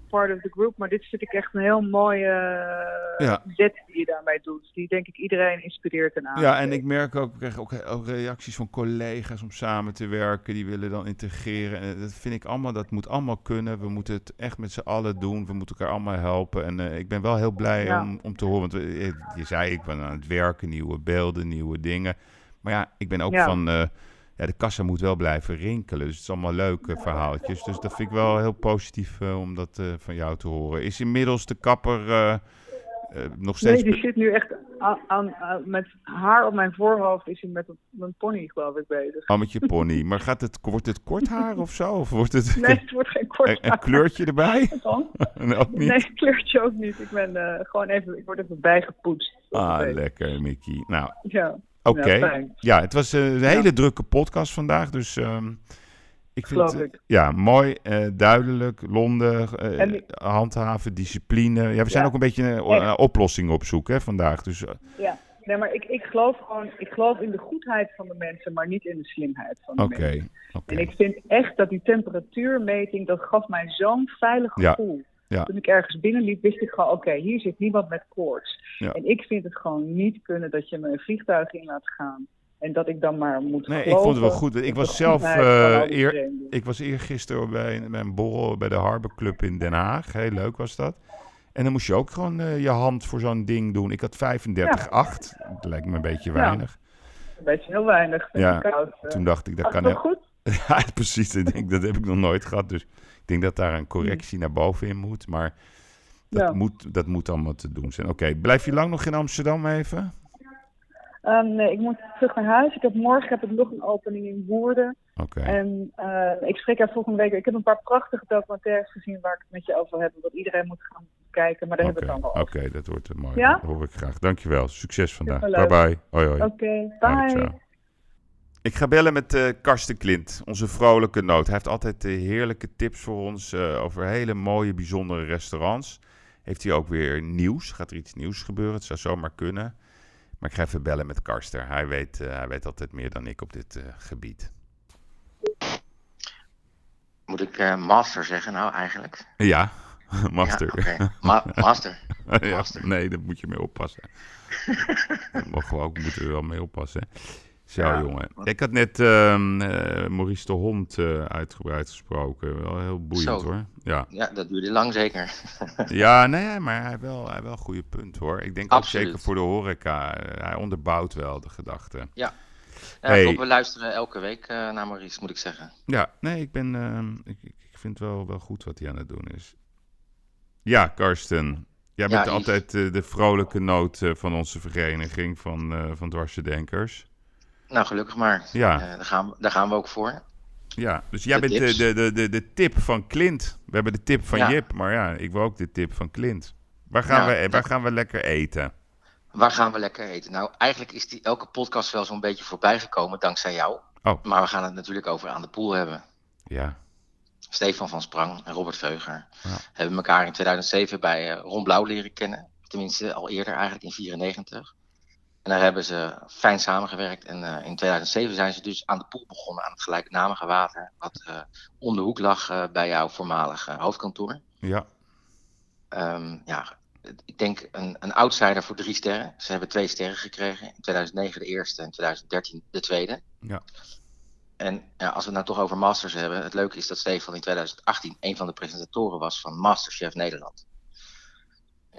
Speaker 15: part of the group. Maar dit vind ik echt een heel mooie eh,
Speaker 7: Ja.
Speaker 15: zet die je daarmee doet. Die denk ik iedereen inspireert en aan.
Speaker 7: Ja, en ik merk ook, ik krijg ook, ook reacties van collega's om samen te werken. Die willen dan integreren. En dat vind ik allemaal, dat moet allemaal kunnen. We moeten het echt met z'n allen doen. We moeten elkaar allemaal helpen. En eh, ik ben wel heel blij
Speaker 15: Ja.
Speaker 7: om, om te horen. Want je, je zei, ik ben aan het werken, nieuwe beelden, nieuwe dingen. Maar ja, ik ben ook
Speaker 15: Ja.
Speaker 7: van, eh, ja, de kassa moet wel blijven rinkelen. Dus het is allemaal leuke verhaaltjes. Dus dat vind ik wel heel positief eh, om dat eh, van jou te horen. Is inmiddels de kapper eh, nog steeds...
Speaker 15: Nee, die zit nu echt aan, aan- aan- met haar op mijn voorhoofd is hij met mijn pony geloof ik bezig.
Speaker 7: Oh, met je pony. Maar gaat het, wordt het kort haar of zo? Of wordt het
Speaker 15: Nee, <laughs> het wordt geen kort
Speaker 7: een, een
Speaker 15: haar.
Speaker 7: kleurtje erbij? <laughs>
Speaker 15: Dan? <laughs>
Speaker 7: Nee, ook niet?
Speaker 15: Nee, kleurtje ook niet. Ik ben gewoon even, ik word even bijgepoetst.
Speaker 7: Ah, lekker, Mickey. Nou,
Speaker 15: Ja.
Speaker 7: Oké.
Speaker 15: Ja,
Speaker 7: het was eh, een hele drukke podcast vandaag. Dus ehm, ik vind
Speaker 15: Geloof
Speaker 7: het,
Speaker 15: ik.
Speaker 7: ja, mooi, eh, duidelijk, Londen, eh,
Speaker 15: En-
Speaker 7: handhaven, discipline. Ja, we zijn
Speaker 15: Ja.
Speaker 7: ook een beetje een oplossing op zoek hè, vandaag. Dus
Speaker 15: Ja, nee, maar ik, ik geloof gewoon, ik geloof in de goedheid van de mensen, maar niet in de slimheid van de mensen.
Speaker 7: oké.
Speaker 15: En ik vind echt dat die temperatuurmeting, dat gaf mij zo'n veilig gevoel.
Speaker 7: Ja.
Speaker 15: Toen ik ergens binnenliep, wist ik gewoon, oké, hier zit niemand met koorts.
Speaker 7: Ja.
Speaker 15: En ik vind het gewoon niet kunnen dat je me een vliegtuig in laat gaan. En dat ik dan maar moet
Speaker 7: Nee, ik vond het wel goed. Ik was zelf eh, eer,
Speaker 15: vreemden.
Speaker 7: ik was eergisteren bij, bij een borrel bij de Harbor Club in Den Haag. Heel leuk was dat. En dan moest je ook gewoon eh, je hand voor zo'n ding doen. Ik had 35,8. Dat lijkt me een beetje
Speaker 15: Ja.
Speaker 7: weinig.
Speaker 15: Een beetje heel weinig.
Speaker 7: Ja,
Speaker 15: koud, eh.
Speaker 7: toen dacht ik, dat kan heel-
Speaker 15: goed? <laughs>
Speaker 7: ja, precies. Ik denk, dat heb ik nog nooit gehad. Dus denk dat daar een correctie naar boven in moet. Maar dat,
Speaker 15: Ja.
Speaker 7: moet, dat moet allemaal te doen zijn. Oké, blijf je lang nog in Amsterdam even?
Speaker 15: Ehm, nee, ik moet terug naar huis. Ik heb, morgen heb ik nog een opening in Woerden.
Speaker 7: Oké.
Speaker 15: En eh, ik spreek er volgende week. Ik heb een paar prachtige documentaires gezien waar ik het met je over heb. Wat iedereen moet gaan kijken. Maar daar hebben we het dan wel
Speaker 7: Oké, dat wordt een mooi.
Speaker 15: Ja?
Speaker 7: Dat hoor ik graag. Dankjewel. Succes vandaag. Bye bye. Hoi hoi.
Speaker 15: Oké, bye.
Speaker 7: Ik ga bellen met eh, Karsten Klint, onze vrolijke noot. Hij heeft altijd eh, heerlijke tips voor ons eh, over hele mooie, bijzondere restaurants. Heeft hij ook weer nieuws? Gaat er iets nieuws gebeuren? Het zou zomaar kunnen. Maar ik ga even bellen met Karsten. Hij weet, hij weet altijd meer dan ik op dit gebied.
Speaker 16: Moet ik master zeggen nou eigenlijk?
Speaker 7: Ja, master.
Speaker 16: Ja. Ma- master. <laughs>
Speaker 7: ja. Nee, daar moet je mee oppassen. <laughs> daar mogen we ook, moeten we wel mee oppassen. Zo,
Speaker 16: Ja.
Speaker 7: jongen. Ik had net ehm, eh, Maurice de Hond eh, uitgebreid gesproken. Wel heel boeiend,
Speaker 16: Zo.
Speaker 7: hoor. Ja.
Speaker 16: Ja, dat duurde lang zeker. <laughs>
Speaker 7: Ja, nee, maar hij heeft wel, hij heeft wel een goede punt hoor. Ik denk ook zeker voor de horeca. eh, hij onderbouwt wel de gedachte.
Speaker 16: Ja. Ja,
Speaker 7: Hey.
Speaker 16: we luisteren elke week naar Maurice, moet ik zeggen.
Speaker 7: Ja, nee, ik ben. ehm, ik, ik vind wel, wel goed wat hij aan het doen is. Ja, Karsten. Jij
Speaker 16: Ja,
Speaker 7: bent
Speaker 16: Yves.
Speaker 7: altijd de vrolijke noot van onze vereniging van, van dwarsdenkers.
Speaker 16: Nou, gelukkig maar.
Speaker 7: Ja.
Speaker 16: Eh, daar, gaan we, daar gaan we ook voor.
Speaker 7: Ja, dus jij
Speaker 16: De
Speaker 7: bent de, de, de, de, de tip van Clint. We hebben de tip van
Speaker 16: Ja.
Speaker 7: Jip, maar ja, ik wil ook de tip van Clint. Waar gaan, we, waar gaan we lekker eten?
Speaker 16: Waar gaan we lekker eten? Nou, eigenlijk is die elke podcast wel zo'n beetje voorbij gekomen dankzij jou.
Speaker 7: Oh.
Speaker 16: Maar we gaan het natuurlijk over aan de pool hebben.
Speaker 7: Ja.
Speaker 16: Stefan van Sprang en Robert Veuger
Speaker 7: Ja.
Speaker 16: hebben elkaar in 2007 bij eh, Ron Blauw leren kennen. Tenminste, al eerder eigenlijk in 94. En daar hebben ze fijn samengewerkt. En eh, in 2007 zijn ze dus aan de pool begonnen, aan het gelijknamige water. Wat eh, om de hoek lag eh, bij jouw voormalige hoofdkantoor.
Speaker 7: Ja.
Speaker 16: Ehm, ja, ik denk een, een outsider voor drie sterren. Ze hebben twee sterren gekregen. In 2009 de eerste en in 2013 de tweede.
Speaker 7: Ja.
Speaker 16: En ja, als we het nou toch over Masters hebben. Het leuke is dat Stefan in 2018 een van de presentatoren was van Masterchef Nederland.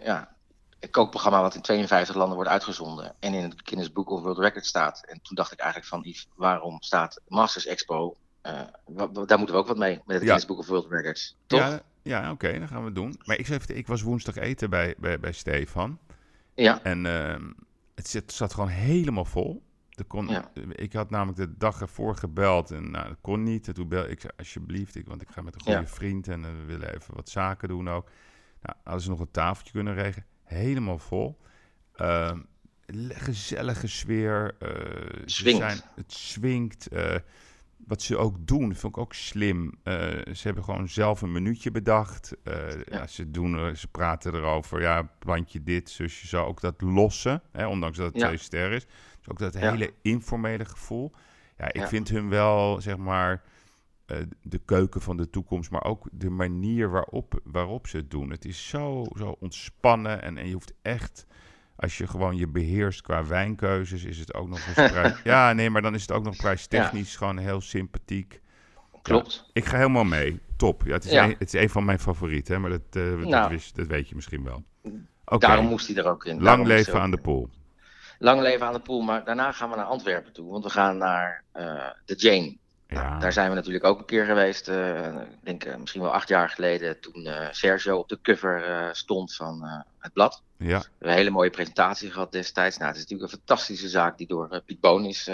Speaker 16: Ja, kookprogramma wat in 52 landen wordt uitgezonden. En in het Guinness Book of World Records staat. En toen dacht ik eigenlijk van Yves, waarom staat Masters Expo? eh, daar moeten we ook wat mee met het
Speaker 7: Ja.
Speaker 16: Guinness Book of World Records. Toch?
Speaker 7: Ja, ja oké, dan gaan we het doen. Maar ik, zei ik was woensdag eten bij, bij, bij Stefan.
Speaker 16: Ja.
Speaker 7: En ehm, het zit, zat gewoon helemaal vol. Er kon,
Speaker 16: Ja.
Speaker 7: Ik had namelijk de dag ervoor gebeld en nou, dat kon niet. En toen bel ik zei, alsjeblieft, ik, want ik ga met een goede
Speaker 16: Ja.
Speaker 7: vriend en eh, we willen even wat zaken doen ook. Nou, hadden ze nog een tafeltje kunnen regelen. Helemaal vol. Ehm, gezellige sfeer.
Speaker 16: Swingt.
Speaker 7: zijn, het swingt. eh, wat ze ook doen, vond ik ook slim. Eh, ze hebben gewoon zelf een minuutje bedacht. Ja, ze, doen, ze praten erover, ja, plantje dit, zusje zo. Ook dat losse, hè, ondanks dat het
Speaker 16: Ja.
Speaker 7: twee sterren is. Dus ook dat hele informele gevoel. Ja, ik vind hun wel, zeg maar, eh, de keuken van de toekomst, maar ook de manier waarop, waarop ze het doen. Het is zo, zo ontspannen en, en je hoeft echt, als je gewoon je beheerst qua wijnkeuzes, is het ook nog eens <laughs> prijs... ja, nee, maar dan is het ook nog prijstechnisch gewoon heel sympathiek.
Speaker 16: Klopt.
Speaker 7: Ja, ik ga helemaal mee. Top. Ja, het, is
Speaker 16: Ja.
Speaker 7: een, het is een van mijn favorieten, hè, maar dat, eh, dat,
Speaker 16: Nou.
Speaker 7: wist, dat weet je misschien wel. Oké.
Speaker 16: Daarom moest hij er ook in.
Speaker 7: Lang
Speaker 16: Daarom
Speaker 7: leven aan de pool.
Speaker 16: Lang leven aan de pool, maar daarna gaan we naar Antwerpen toe. Want we gaan naar eh, de Jane. Nou, daar zijn we natuurlijk ook een keer geweest. eh, ik denk eh, misschien wel acht jaar geleden. Toen eh, Sergio op de cover stond van het blad.
Speaker 7: Ja.
Speaker 16: We hebben een hele mooie presentatie gehad destijds. Nou, het is natuurlijk een fantastische zaak die door Piet Boon is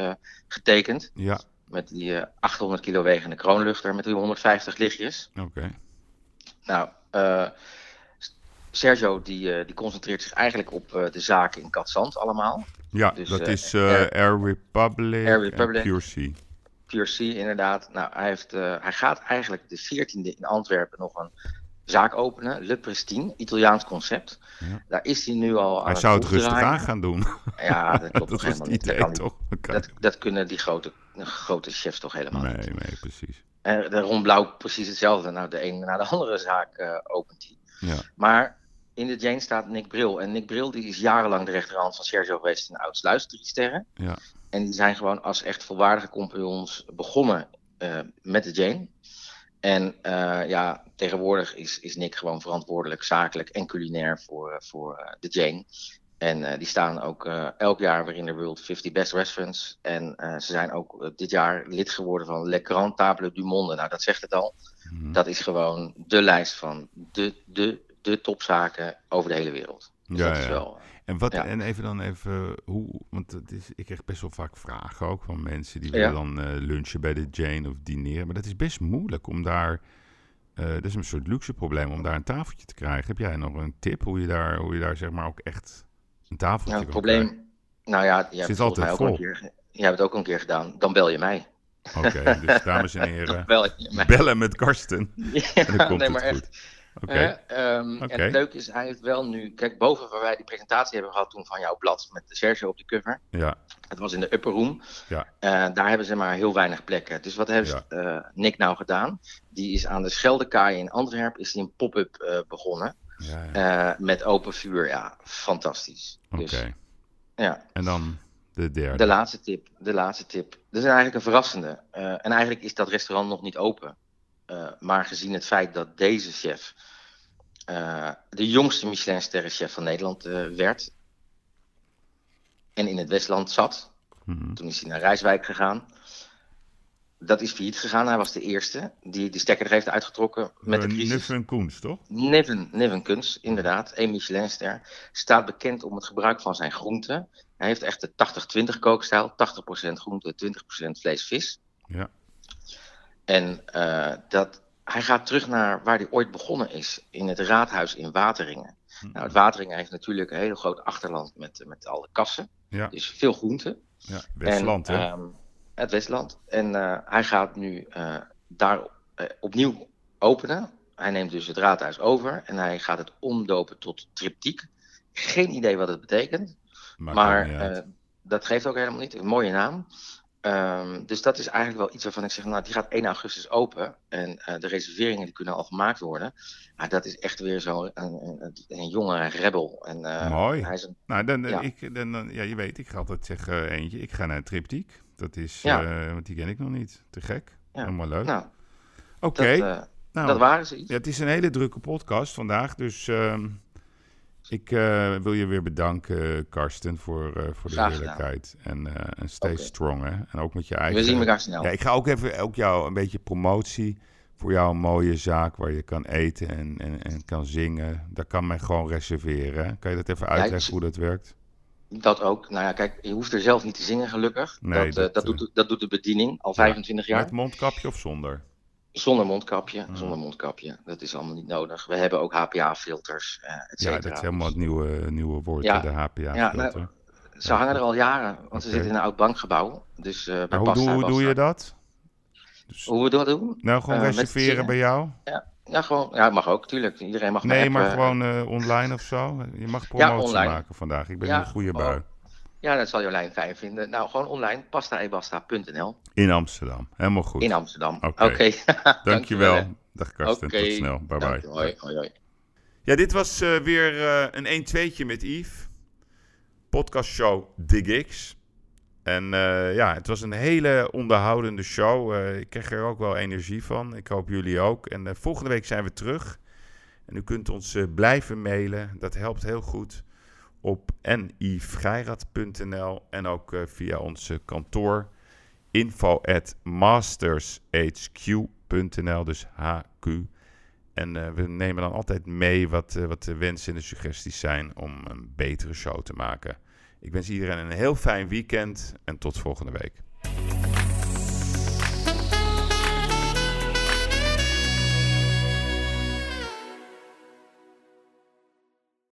Speaker 16: getekend.
Speaker 7: Ja.
Speaker 16: Met die eh, 800 kilo wegende kroonluchter met die 150 lichtjes.
Speaker 7: Oké.
Speaker 16: Nou, Sergio die, die concentreert zich eigenlijk op de zaken in Katzand allemaal.
Speaker 7: Ja,
Speaker 16: Dus,
Speaker 7: dat is
Speaker 16: Air-
Speaker 7: Air Republic,
Speaker 16: Air Republic.
Speaker 7: en
Speaker 16: Inderdaad. Nou, hij, heeft, eh, hij gaat eigenlijk de 14e in Antwerpen nog een zaak openen. Le Pristine, Italiaans concept. Daar is hij nu al aan
Speaker 7: Hij zou het rustig aan gaan doen.
Speaker 16: Ja, dat <laughs> klopt
Speaker 7: Dat
Speaker 16: helemaal niet. Dat, kan
Speaker 7: toch? Dat
Speaker 16: Dat, kunnen die grote, grote chefs toch helemaal
Speaker 7: Nee,
Speaker 16: niet.
Speaker 7: nee, precies.
Speaker 16: En de Ron Blauw precies hetzelfde. Nou, de een na de andere zaak eh, opent hij.
Speaker 7: Ja.
Speaker 16: Maar in de Jane staat Nick Bril. En Nick Bril die is jarenlang de rechterhand van Sergio geweest in Oud-Sluis, drie sterren.
Speaker 7: Ja.
Speaker 16: En die zijn gewoon als echt volwaardige compagnons begonnen eh, met de Jane. En eh, ja, tegenwoordig is, is Nick gewoon verantwoordelijk, zakelijk en culinair voor, eh, voor de Jane. En die staan ook elk jaar weer in de World 50 Best Restaurants. En ze zijn ook dit jaar lid geworden van Le Grand Table du Monde. Nou, dat zegt het al.
Speaker 7: Mhm.
Speaker 16: Dat is gewoon de lijst van de, de, de topzaken over de hele wereld. Dus
Speaker 7: ja,
Speaker 16: dat is
Speaker 7: ja.
Speaker 16: wel...
Speaker 7: En, wat,
Speaker 16: ja.
Speaker 7: en even dan even, hoe, want het is, ik krijg best wel vaak vragen ook van mensen die
Speaker 16: Ja.
Speaker 7: willen dan eh, lunchen bij de Jane of dineren. Maar dat is best moeilijk om daar, eh, dat is een soort luxe probleem om daar een tafeltje te krijgen. Heb jij nog een tip hoe je daar, hoe je daar zeg maar ook echt een tafeltje
Speaker 16: Nou, het
Speaker 7: kan
Speaker 16: probleem...
Speaker 7: krijgen?
Speaker 16: Nou ja, je hebt
Speaker 7: altijd
Speaker 16: ook een keer, jij hebt het ook een keer gedaan. Dan bel je mij.
Speaker 7: Oké, dus dames en <laughs> heren, bellen met Karsten. <laughs>
Speaker 16: Ja,
Speaker 7: en dan komt
Speaker 16: nee,
Speaker 7: het
Speaker 16: maar
Speaker 7: goed. Oké.
Speaker 16: Eh, ehm,
Speaker 7: Oké.
Speaker 16: En het leuke is, hij heeft wel nu... Kijk, boven waar wij die presentatie hebben gehad toen van jouw blad met Sergio op de cover.
Speaker 7: Ja.
Speaker 16: Het was in de upper room.
Speaker 7: Ja.
Speaker 16: Eh, daar hebben ze maar heel weinig plekken. Dus wat heeft eh, Nick nou gedaan? Die is aan de Scheldekaai in Antwerpen is die een pop-up eh, begonnen.
Speaker 7: Ja,
Speaker 16: met open vuur. Ja, fantastisch.
Speaker 7: Oké.
Speaker 16: Dus, ja.
Speaker 7: En dan de derde.
Speaker 16: De laatste tip. De laatste tip. Dat is eigenlijk een verrassende. En eigenlijk is dat restaurant nog niet open. Eh, maar gezien het feit dat deze chef eh, de jongste Michelin-sterrenchef van Nederland eh, werd. En in het Westland zat.
Speaker 7: Mhm.
Speaker 16: Toen is hij naar Rijswijk gegaan. Dat is failliet gegaan. Hij was de eerste die die stekker er heeft uitgetrokken met de crisis.
Speaker 7: Nuffen Koens, toch?
Speaker 16: Niven, Niven Kunst, inderdaad. Een Michelinster. Staat bekend om het gebruik van zijn groenten. Hij heeft echt de 80-20 kookstijl. 80% groente, 20% vlees, vis.
Speaker 7: Ja.
Speaker 16: En eh, dat hij gaat terug naar waar hij ooit begonnen is, in het raadhuis in Wateringen. Nou, het Wateringen heeft natuurlijk een heel groot achterland met, met alle kassen.
Speaker 7: Ja.
Speaker 16: Dus veel groenten.
Speaker 7: Ja, Westland,
Speaker 16: en,
Speaker 7: hè?
Speaker 16: ehm, het Westland. En eh, hij gaat nu eh, daar opnieuw openen. Hij neemt dus het raadhuis over en hij gaat het omdopen tot triptiek. Geen idee wat het betekent.
Speaker 7: Maakt
Speaker 16: maar dat geeft ook helemaal niet. Een mooie naam. Ehm, dus dat is eigenlijk wel iets waarvan ik zeg, nou, die gaat 1 augustus open. En eh, de reserveringen die kunnen al gemaakt worden. Maar dat is echt weer zo'n een, een, een jonge rebel. En, eh,
Speaker 7: Mooi.
Speaker 16: Hij is een,
Speaker 7: Nou, dan,
Speaker 16: ja.
Speaker 7: ik, dan, dan- ja, je weet, ik ga altijd zeggen eentje. Ik ga naar een triptiek. Dat is,
Speaker 16: Ja.
Speaker 7: eh, want die ken ik nog niet. Te gek.
Speaker 16: Ja.
Speaker 7: Helemaal leuk.
Speaker 16: Nou,
Speaker 7: Oké.
Speaker 16: dat, eh,
Speaker 7: nou,
Speaker 16: dat waren ze iets.
Speaker 7: Ja, het is een hele drukke podcast vandaag. Dus ehm, ik eh, wil je weer bedanken, Karsten, voor, eh, voor de
Speaker 16: Graag gedaan.
Speaker 7: eerlijkheid. En, eh, en stay
Speaker 16: Oké.
Speaker 7: strong, hè. En ook met je eigen...
Speaker 16: zien elkaar snel.
Speaker 7: Ja, ik ga ook even ook jou een beetje promotie voor jouw mooie zaak waar je kan eten en, en, en kan zingen. Dat kan mij gewoon reserveren. Kan je dat even uitleggen hoe dat werkt?
Speaker 16: Dat ook. Nou ja, kijk, je hoeft er zelf niet te zingen, gelukkig.
Speaker 7: Nee,
Speaker 16: dat,
Speaker 7: dat,
Speaker 16: eh, dat,
Speaker 7: eh,
Speaker 16: doet, de- dat doet de bediening al 25 jaar.
Speaker 7: Met mondkapje of zonder?
Speaker 16: Zonder mondkapje, zonder mondkapje. Dat is allemaal niet nodig. We hebben ook HPA-filters, eh et
Speaker 7: Ja, dat is helemaal het nieuwe, nieuwe woord,
Speaker 16: Ja.
Speaker 7: de HPA-filter.
Speaker 16: Ja, nou, Ze hangen er al jaren, want ze zitten in een oud bankgebouw. Dus, eh bij
Speaker 7: hoe,
Speaker 16: Pasta
Speaker 7: doe, hoe doe je dat?
Speaker 16: Hoe we dat doen?
Speaker 7: Nou, gewoon
Speaker 16: Eh,
Speaker 7: reserveren bij jou?
Speaker 16: Ja, ja, gewoon, ja, mag ook, tuurlijk. Iedereen mag
Speaker 7: Nee, maar
Speaker 16: app, eh,
Speaker 7: gewoon eh, online of zo. Je mag promotie maken vandaag. Ik ben
Speaker 16: Ja,
Speaker 7: een goede
Speaker 16: oh.
Speaker 7: bui.
Speaker 16: Ja, dat zal Jolijn fijn vinden. Nou, gewoon online, pastaebasta.nl.
Speaker 7: In Amsterdam. Helemaal goed.
Speaker 16: In Amsterdam.
Speaker 7: Oké.
Speaker 16: Oké. <laughs>
Speaker 7: Dankjewel.
Speaker 16: Dankjewel.
Speaker 7: Dag Karsten.
Speaker 16: Oké.
Speaker 7: Tot snel. Bye
Speaker 16: Dank
Speaker 7: bye.
Speaker 16: Hoi, hoi, hoi.
Speaker 7: Ja, dit was eh, weer eh, een 1-2'tje met Yves. Podcastshow The Gigs. En eh, ja, het was een hele onderhoudende show. Ik kreeg er ook wel energie van. Ik hoop jullie ook. En volgende week zijn we terug. En u kunt ons blijven mailen. Dat helpt heel goed. Op nivrijrat.nl en ook eh, via onze kantoor info at mastershq.nl, dus HQ. En eh, we nemen dan altijd mee wat, eh, wat de wensen en de suggesties zijn om een betere show te maken. Ik wens iedereen een heel fijn weekend en tot volgende week.